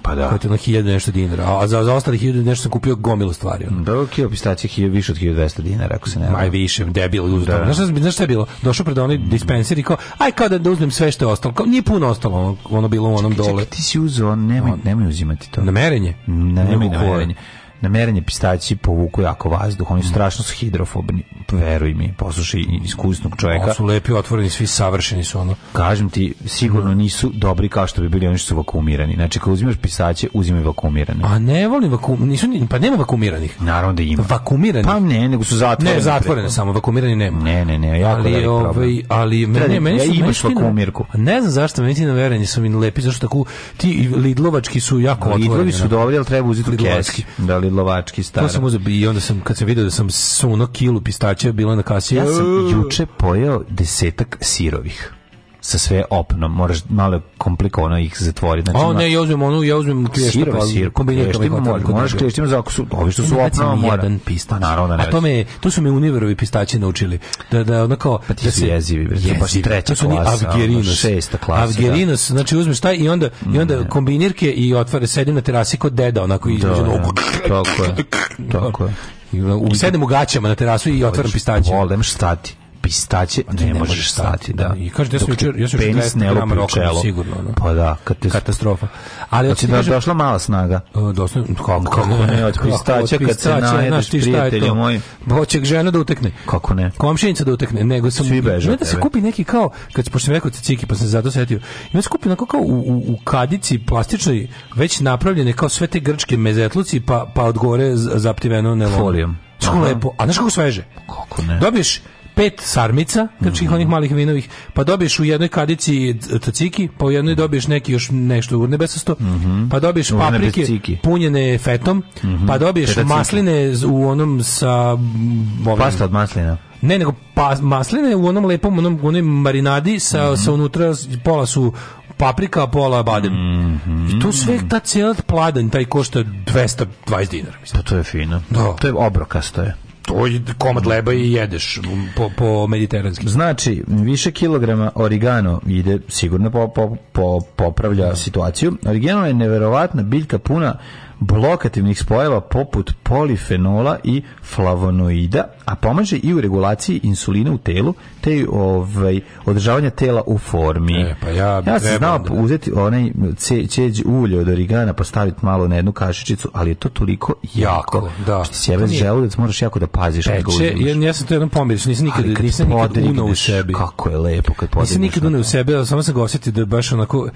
Pa da. Koji je ono hiljada nešto dinara. A za, za ostalih hiljada nešto sam kupio gomilu stvari. Ono. Da, ok, kilo pistacije hilj, više od 1200 dinara, ako se ne... Maj više, debil. da. Znaš, znaš šta je bilo? Došao pred onaj dispenser i kao, aj kao da, da uzmem sve što je ostalo. Kao, nije puno ostalo, ono, ono bilo u onom čekaj, dole. Čekaj, ti si uzeo, nemoj, nemoj uzimati to. Na merenje? Ne, nemoj na merenje na merenje pistaći povuku jako vazduh, oni su mm. strašno su hidrofobni, veruj mi, poslušaj iskusnog čovjeka. Oni su lepi, otvoreni, svi savršeni su ono. Kažem ti, sigurno mm. nisu dobri kao što bi bili oni što su vakumirani. Znači, kad uzimaš pisaće, uzimaj vakumirane. A ne volim vakum, nisu, pa nema vakumiranih. Naravno da ima. Vakumirani. Pa ne, nego su zatvorene. Ne, zatvorene preko. samo, vakumirani nema. Ne, ne, ne, jako ali, ovaj, ali meni, Treba, meni, ja imaš meni vakumirku. Ne znam zašto, meni ti na verenje su mi lepi, zašto tako, ti lidlovački su jako Lidlovi otvoreni. Lidlovi su dobri, ali treba uzeti u Da li ovaj lovački stara. To sam uzeo i onda sam, kad sam vidio da sam suno kilu pistaća bila na kasi. Ja sam juče pojeo desetak sirovih sa sve opnom. Moraš malo komplikovano ih zatvoriti. Znači, o, ne, ja uzmem onu, ja uzmem klješta, pa sirku, klještima, moraš klještima za ako su, ovi što su opnom, mora. Jedan pistač. Pa naravno, da ne. A to, me, to su me univerovi pistači naučili. Da, da, onako... Pa ti da su jezivi, bre, jezivi. baš treća klasa. To su Avgerinos. Šesta klasa, da. Avgerinos, da. znači uzmeš taj i onda, i onda kombinirke i otvore, sedim na terasi kod deda, onako i... Da, tako je, tako je. Sedem u gaćama na terasu i otvaram pistaće. Volim stati pistaće znači, ne, ne možeš, možeš stati, da. da. I kaže da se jučer, ja sam penis ne lupi u čelo. Sigurno, no. Pa da, kad te... katastrofa. Ali znači da kaže, došla mala snaga. Uh, e, došla kako, kako ne od pistaća kad se najedeš prijatelju moj. Hoćek žena da utekne. Kako ne? Komšinica da utekne, nego sam Svi beže. da se kupi neki kao kad se sam rekao ciciki pa se zato setio. Ima se kupi kao u, u, u kadici plastičnoj već napravljene kao sve te grčke mezetluci pa pa odgore zaptiveno nelom. Folijom. Lepo. A znaš kako sveže? Kako ne? Dobiješ pet sarmica, krčkih znači mm -hmm. onih malih vinovih, pa dobiješ u jednoj kadici taciki, pa u jednoj mhm. dobiješ neki još nešto urnebesasto, mm -hmm. pa dobiješ paprike punjene fetom, mm -hmm. pa dobiješ Petaciki. masline u onom sa... Ovim, Pasta od maslina. Ne, nego pa, masline u onom lepom, onom, onoj marinadi sa, mm -hmm. sa unutra pola su paprika, pola badem. Mm -hmm. I to sve, mhm. ta cijela pladanj, taj košta 220 dinara. Mislim. Pa to je fino. Da. To je obrokasto je to je komad leba i jedeš po, po mediteranski. Znači, više kilograma origano ide sigurno po, po, po popravlja situaciju. Origano je neverovatna biljka puna blokativnih spojeva poput polifenola i flavonoida, a pomaže i u regulaciji insulina u telu, te i ovaj, održavanja tela u formi. E, pa ja, ja sam znao da... uzeti onaj ce, čeđ ulje od origana, postaviti pa malo na jednu kašičicu, ali je to toliko jako, jako da. što sjeve pa nije... želudac, moraš jako da paziš. Peče, ja, ja sam to jednom pomiriš, nisam nikad, ali kad nisam nikad unao u sebi. Kako je lepo kad podigneš. Nisam nikad unao u sebi, ali samo sam ga osjetio da je baš onako...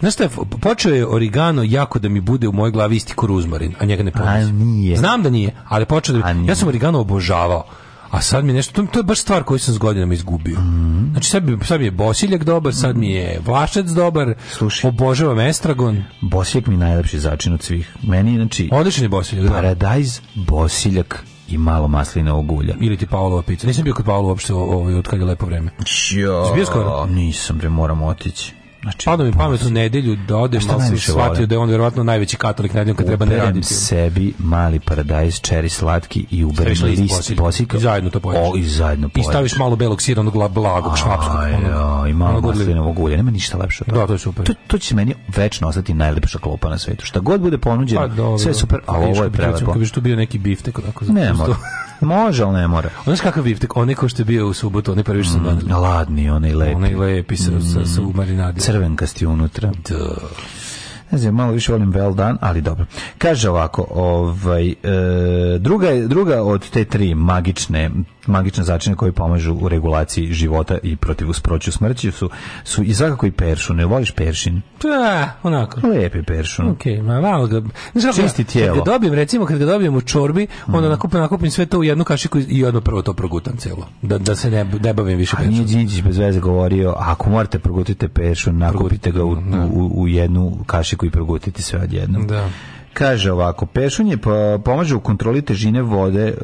Znaš šta, počeo je origano jako da mi bude u mojoj glavi isti kur ruzmarin, a njega ne podnosim. Znam da nije, ali počeo da... Ja sam origano obožavao. A sad mi nešto, to je baš stvar koju sam s godinama izgubio. Mm -hmm. Znači sad, sad mi je Bosiljak dobar, sad mi je mhm. Vlašac dobar, Sluši, obožavam Estragon. Bosiljak mi je najlepši začin od svih. Meni, znači... Odličan je Bosiljak. Da. Paradajz, Bosiljak, i malo maslinovog ogulja. Ili ti Paulova pizza. Nisam bio kod Paula uopšte ovaj od kad je lepo vreme. Jo, nisam bre, moram otići. Znači, da mi pamet u nedelju da odem, ali sam shvatio volim? da je on verovatno najveći katolik nedeljom kad treba ne raditi. sebi mali paradajz, čeri slatki i uberni list posika. I zajedno to pojedeš. O, i zajedno pojedeš. I staviš malo belog sira, onog blagog, švapskog. Aj, ono, i malo ono maslinovog ulja. Nema ništa lepše. Da, to je super. To, to će meni večno ostati najlepša klopa na svetu. Šta god bude ponuđeno, pa, sve super, a ovo je prelepo. Kad biš tu bio neki biftek, onako. Nema, Može, ali ne mora. Ono je bi biftek, onaj ko što je bio u subotu, onaj prvi što sam mm, Ladni, onaj lepi. Onaj lepi sa, mm, sa, sa mm, marinadi. Crvenkasti unutra. Da. Ne znam, malo više volim well done, ali dobro. Kaže ovako, ovaj, e, druga, druga od te tri magične magične začine koji pomažu u regulaciji života i protiv usproću smrći su, su i svakako i peršun. Ne voliš peršin? Da, onako. Lepi peršun. Okej, ma malo ga... Znaš, Čisti tijelo. Kad ga dobijem, recimo, kad ga dobijem u čorbi, onda mm. nakupim, nakupim sve to u jednu kašiku i jedno prvo to progutam celo. Da, da se ne, ne bavim više peršunom. A nije Đinđić bez veze govorio, ako morate progutite peršun, nakupite ga u, da. u, u jednu kašiku i progutite sve odjednom. Da. Kaže ovako, pešanje pomaže u kontroli težine vode e,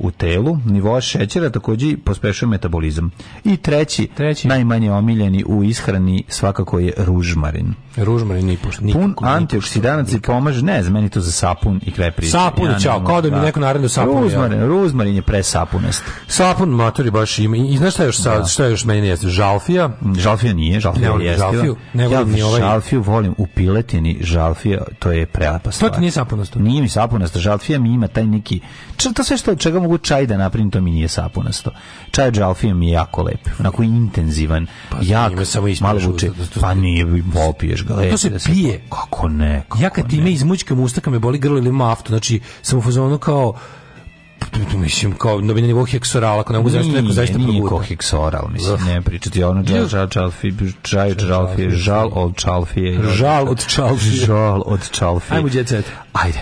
u telu, nivoa šećera takođe pospešuje metabolizam. I treći, treći, najmanje omiljeni u ishrani svakako je ružmarin. Ružmarin i pošto Pun antioksidanaca i pomaže, ne znam, meni to za sapun i kraj priče. Sapun, ja čao, kao da mi da. neko naravno sapun. Ružmarin, ja. ružmarin je presapunast. Sapun, matori baš ima. I, znaš šta još, sa, da. šta još meni jeste? Žalfija? Žalfija nije, žalfija ne, je jestiva. Žalfiju, ne volim ja, ni ovaj. Žalfiju volim u piletini, žalfija, to je prelepa stvar nije sapunasto. Nije mi sapunasto, žalfija mi ima taj neki... Č, to sve što od čega mogu čaj da napravim, to mi nije sapunasto. Čaj od žalfija mi je jako lep, onako intenzivan, pa, jak, samo malo vuče. Da, pa nije, popiješ ga. Lep, to da se pije. Kako ne? Kako ja kad time izmućkam ustakam me boli grlo ili maftu, znači sam u fazonu kao tu mislim kao na nivou heksorala, ako ne mogu zašto neko zaista progura. Nije ko heksoral, mislim, ne pričati ono džal džal čalfi, džaj džalfi, žal od čalfije. Žal od čalfije. Žal od čalfije. Ajmo djecet. Ajde.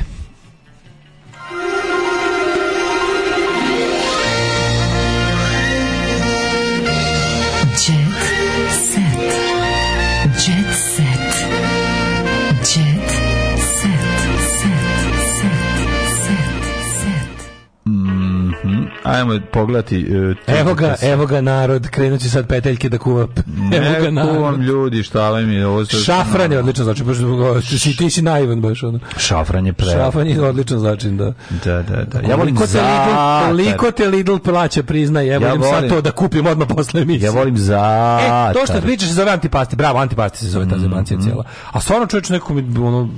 Ajmo pogledati. Uh, evo ga, se... evo ga narod, krenut će sad peteljke da kuva. evo ga narod. Kuvam ljudi, šta vam je ovo? Šafran je odličan znači, baš, si, ti si naivan baš ono. Šafran je pre. Šafran je odličan znači, da. Da, da, da. Ja volim za... Lidl, koliko te Lidl plaća, priznaj, evo ja volim sad to da kupim odmah posle emisije. Ja volim za... E, to što pričaš se zove antipasti, bravo, antipasti se zove ta mm-hmm. zemancija cijela. A stvarno čovječ neko mi ono,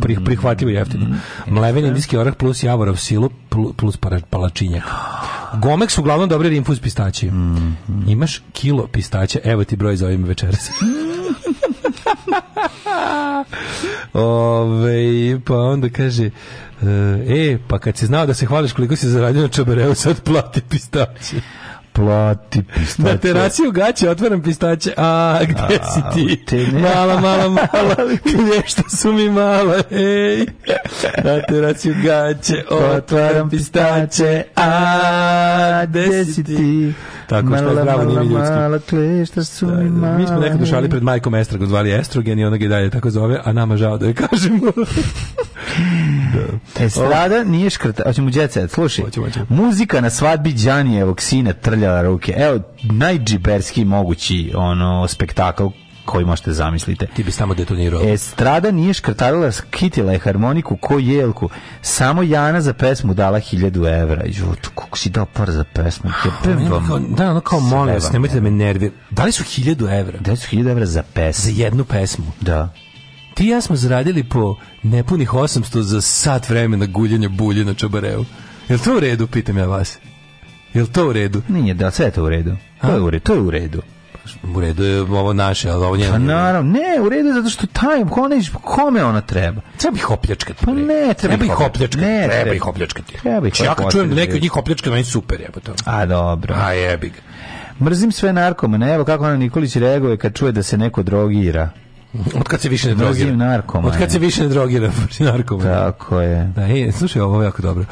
prih, mm-hmm. prihvatljivo jeftino. Mm-hmm. Mleven e, indijski orah plus javorov silu plus palačinjak. Gomex uglavnom dobri jer infuz pistačije. Mm, mm. Imaš kilo pistaća, evo ti broj za ovim večeras. Ove, pa onda kaže e, e, pa kad si znao da se hvališ koliko si zaradio na čabareu, sad plati pistaće plati pistače. Na terasi u gaće otvaram pistače. A, gde A, si ti? Te ne. Mala, mala, mala, nešto su mi mala, ej. Na terasi u gaće otvaram pistače. A, gde si ti? Tako što je zdravo nije ljudski. Mala, klešta su mi mala. Da, da, da. Mi smo nekad dušali pred majkom Estragon, zvali Estrogen i ona ga dalje tako zove, a nama žao da je kažemo. da. Estrada nije škrta. Hoćemo djece, slušaj. Hoćemo, hoćemo. Muzika na svadbi Đanijevog sina trljala ruke. Evo, najđiberski mogući ono spektakl koji možete zamislite. Ti bi samo detonirao. Estrada nije škrtarila, skitila je harmoniku ko jelku. Samo Jana za pesmu dala hiljadu evra. Ju, kako si dao par za pesmu? Kepem vam. da, ono kao molim vas, nemojte da me nervi. Dali su hiljadu evra? Dali su hiljadu evra za pesmu. Za jednu pesmu? Da. Ti ja smo zaradili po nepunih 800 za sat vremena guljenja bulje na čabareu. Jel to u redu, pitam ja vas? Jel to u redu? Nije, da, sve je to u redu. To je u redu, to je u redu. U redu je ovo naše, ali ovo njeno. Pa naravno, ne, u redu je zato što taj, kone, kome ona treba? Treba ih opljačkati. Pa ne, treba, treba ih opljačkati. Ne, znači, treba ih opljačkati. Treba ih Ja kad čujem da neki od njih opljačka, meni super je. To. A, dobro. A, jebig. Mrzim sve narkomane, evo kako ona Nikolić reaguje kad čuje da se neko drogira. Od kad se više ne drogira. Narkoma, Od kad se više ne drogira, narkoman. Tako je. Da, je, slušaj, ovo je jako dobro.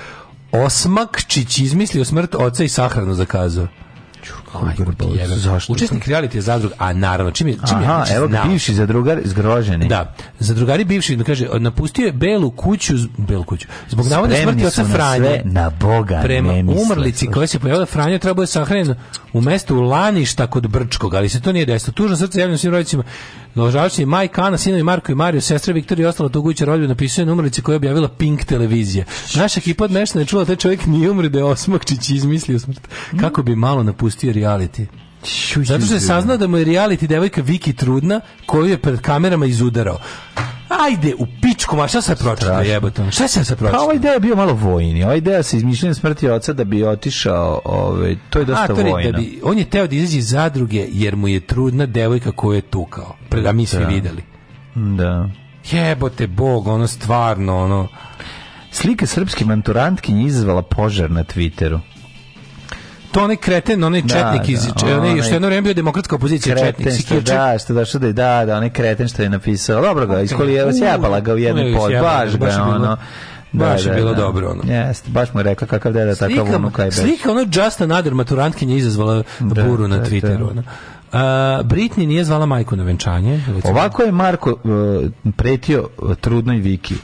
Osmakčić izmislio smrt oca i sahranu zakazao. Zašto? Učesnik reality je zadrug, a naravno, čim je, čim Aha, je, čim znači, evo znao. bivši zadrugar zgroženi. Da, zadrugari bivši, da kaže, napustio je belu kuću, belu kuću, zbog navodne smrti oca Franje. Sve na Boga Prema ne misle, umrlici koja se pojavila Franja trebao da je sahranjen u mestu Laništa kod Brčkog, ali se to nije desilo. Tužno srce javljeno svim rodicima Ložači Mike, Ana, sinovi Marko i Mario, sestra Viktorija i ostala dugujuća rodbina napisuje na umrlici koju je objavila Pink televizija. Naša ekipa od nešto ne čula, taj čovjek nije umri da je Osmakčić izmislio smrt. Kako bi malo napustio reality. Zato što je saznao da mu je reality devojka Viki Trudna koju je pred kamerama izudarao. Ajde, u pičku, ma šta se pročita jebotom? Šta se se pročita? Pa ovaj je bio malo vojni. Ovaj deo se izmišljen smrti oca da bi otišao, ovaj, to je dosta A, da vojno. Da on je teo da izađe iz zadruge jer mu je trudna devojka koju je tukao. Preda mi svi da. videli. Da. Jebote bog, ono stvarno, ono... Slika srpske manturantkinje izazvala požar na Twitteru to onaj kreten, onaj da, četnik da, iz da, onaj, što jedno vreme bio demokratska opozicija kreten, četnik, što, da, što da da, da onaj kreten što je napisao. Dobro ga, iskolije, sjebala ga u jednoj pod, baš ga ono. Da, baš da, je bilo da. dobro ono. Jeste, baš mu je rekla kakav deda takav unuka je bez. Slika ono Just Another maturantkinja izazvala da, buru na da, da. Twitteru. Ono. Uh, Britney nije zvala majku na venčanje. Ovako je Marko uh, pretio trudnoj Viki.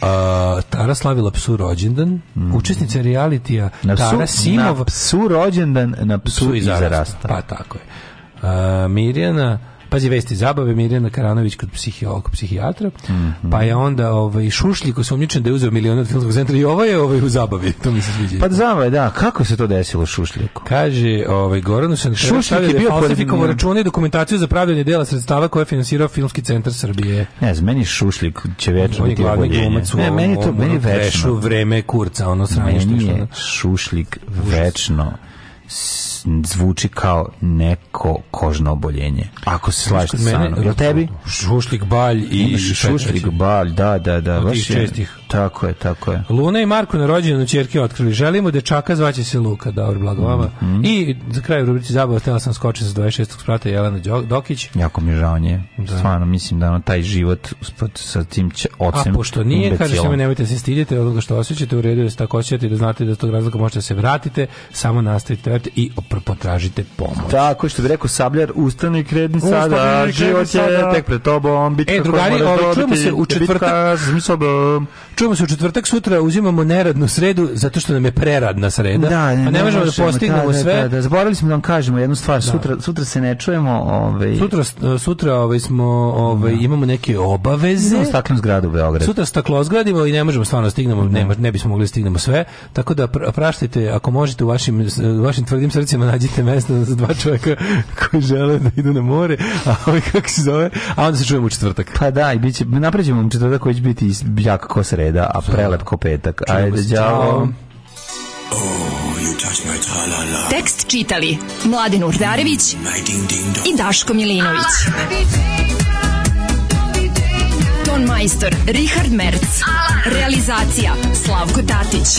A, Tara slavila psu rođendan, mm -hmm. učesnica realitija na psu, Tara Simov. Na psu rođendan, na psu, psu i zarasta. Pa tako je. Uh, Mirjana Pazi, vesti zabave, Mirjana Karanović kod psihijolog psihijatra, mm -hmm. pa je onda ovaj, Šušljik osumnjičen da je uzeo milion od filmskog centra i ovo ovaj je ovaj, u zabavi, to mi se sviđa. Pa zabave, da, kako se to desilo Šušljiku? Kaže, ovaj, Goranu sam Šušljik je da bio falsifikovo račune i dokumentaciju za pravljanje dela sredstava koje je finansirao Filmski centar Srbije. Ne zmeni Šušljik će večno biti oboljenje. Ne, meni to, meni večno. vreme kurca, ono sranje što je. je Šušljik večno zvuči kao neko kožno oboljenje. Ako se slažete sa mnom. Jel tebi? Šušlik balj i šušlik balj, da, da, da, baš je. Tako je, tako je. Luna i Marko na rođendan ćerke otkrili. Želimo dečaka zvaće se Luka, da, blago vama. Mm -hmm. I za kraj rubrici zabava htela sam skočiti sa 26. sprata Jelena Dokić. Jako mi je žao nje. Da. Stvarno mislim da ono taj život sa tim će ocem. A pošto nije, kaže se mi nemojte da se stidite onoga što osećate, u redu je da se tako osjećate da znate da tog razloga možete da se vratite, samo nastavite i opravo potražite pomoć. Tako što bi rekao Sabljar, ustani kredni sada, život je tek pred tobom, bitka e, drugari, ovaj, čujemo se u da četvrtak, čujemo se u četvrtak, sutra uzimamo neradnu sredu, zato što nam je preradna sreda, da, ne, a pa ne možemo da, da postignemo da, sve. Da, da, da, zaboravili smo da vam kažemo jednu stvar, sutra, sutra se ne čujemo. Ovaj... Sutra, sutra ovaj, smo, ovaj, imamo neke obaveze. Imamo staklu zgradu u Beogradu. Sutra staklo zgradimo i ne možemo stvarno stignemo, ne, ne bismo mogli stignemo sve, tako da praštite, ako možete u vašim, vašim tvrdim srcima Vinkovcima nađite mesto za dva čoveka koji žele da idu na more, a ovaj kako se zove, a onda se čujemo u četvrtak. Pa da, i biće, napređemo u četvrtak koji će biti jak ko sreda, a prelep ko petak. Ajde, đavo. Oh, Tekst čitali Mladin Urdarević mm, i Daško Milinović. Ah, Ton majstor Richard Merc. Realizacija Slavko Tatić.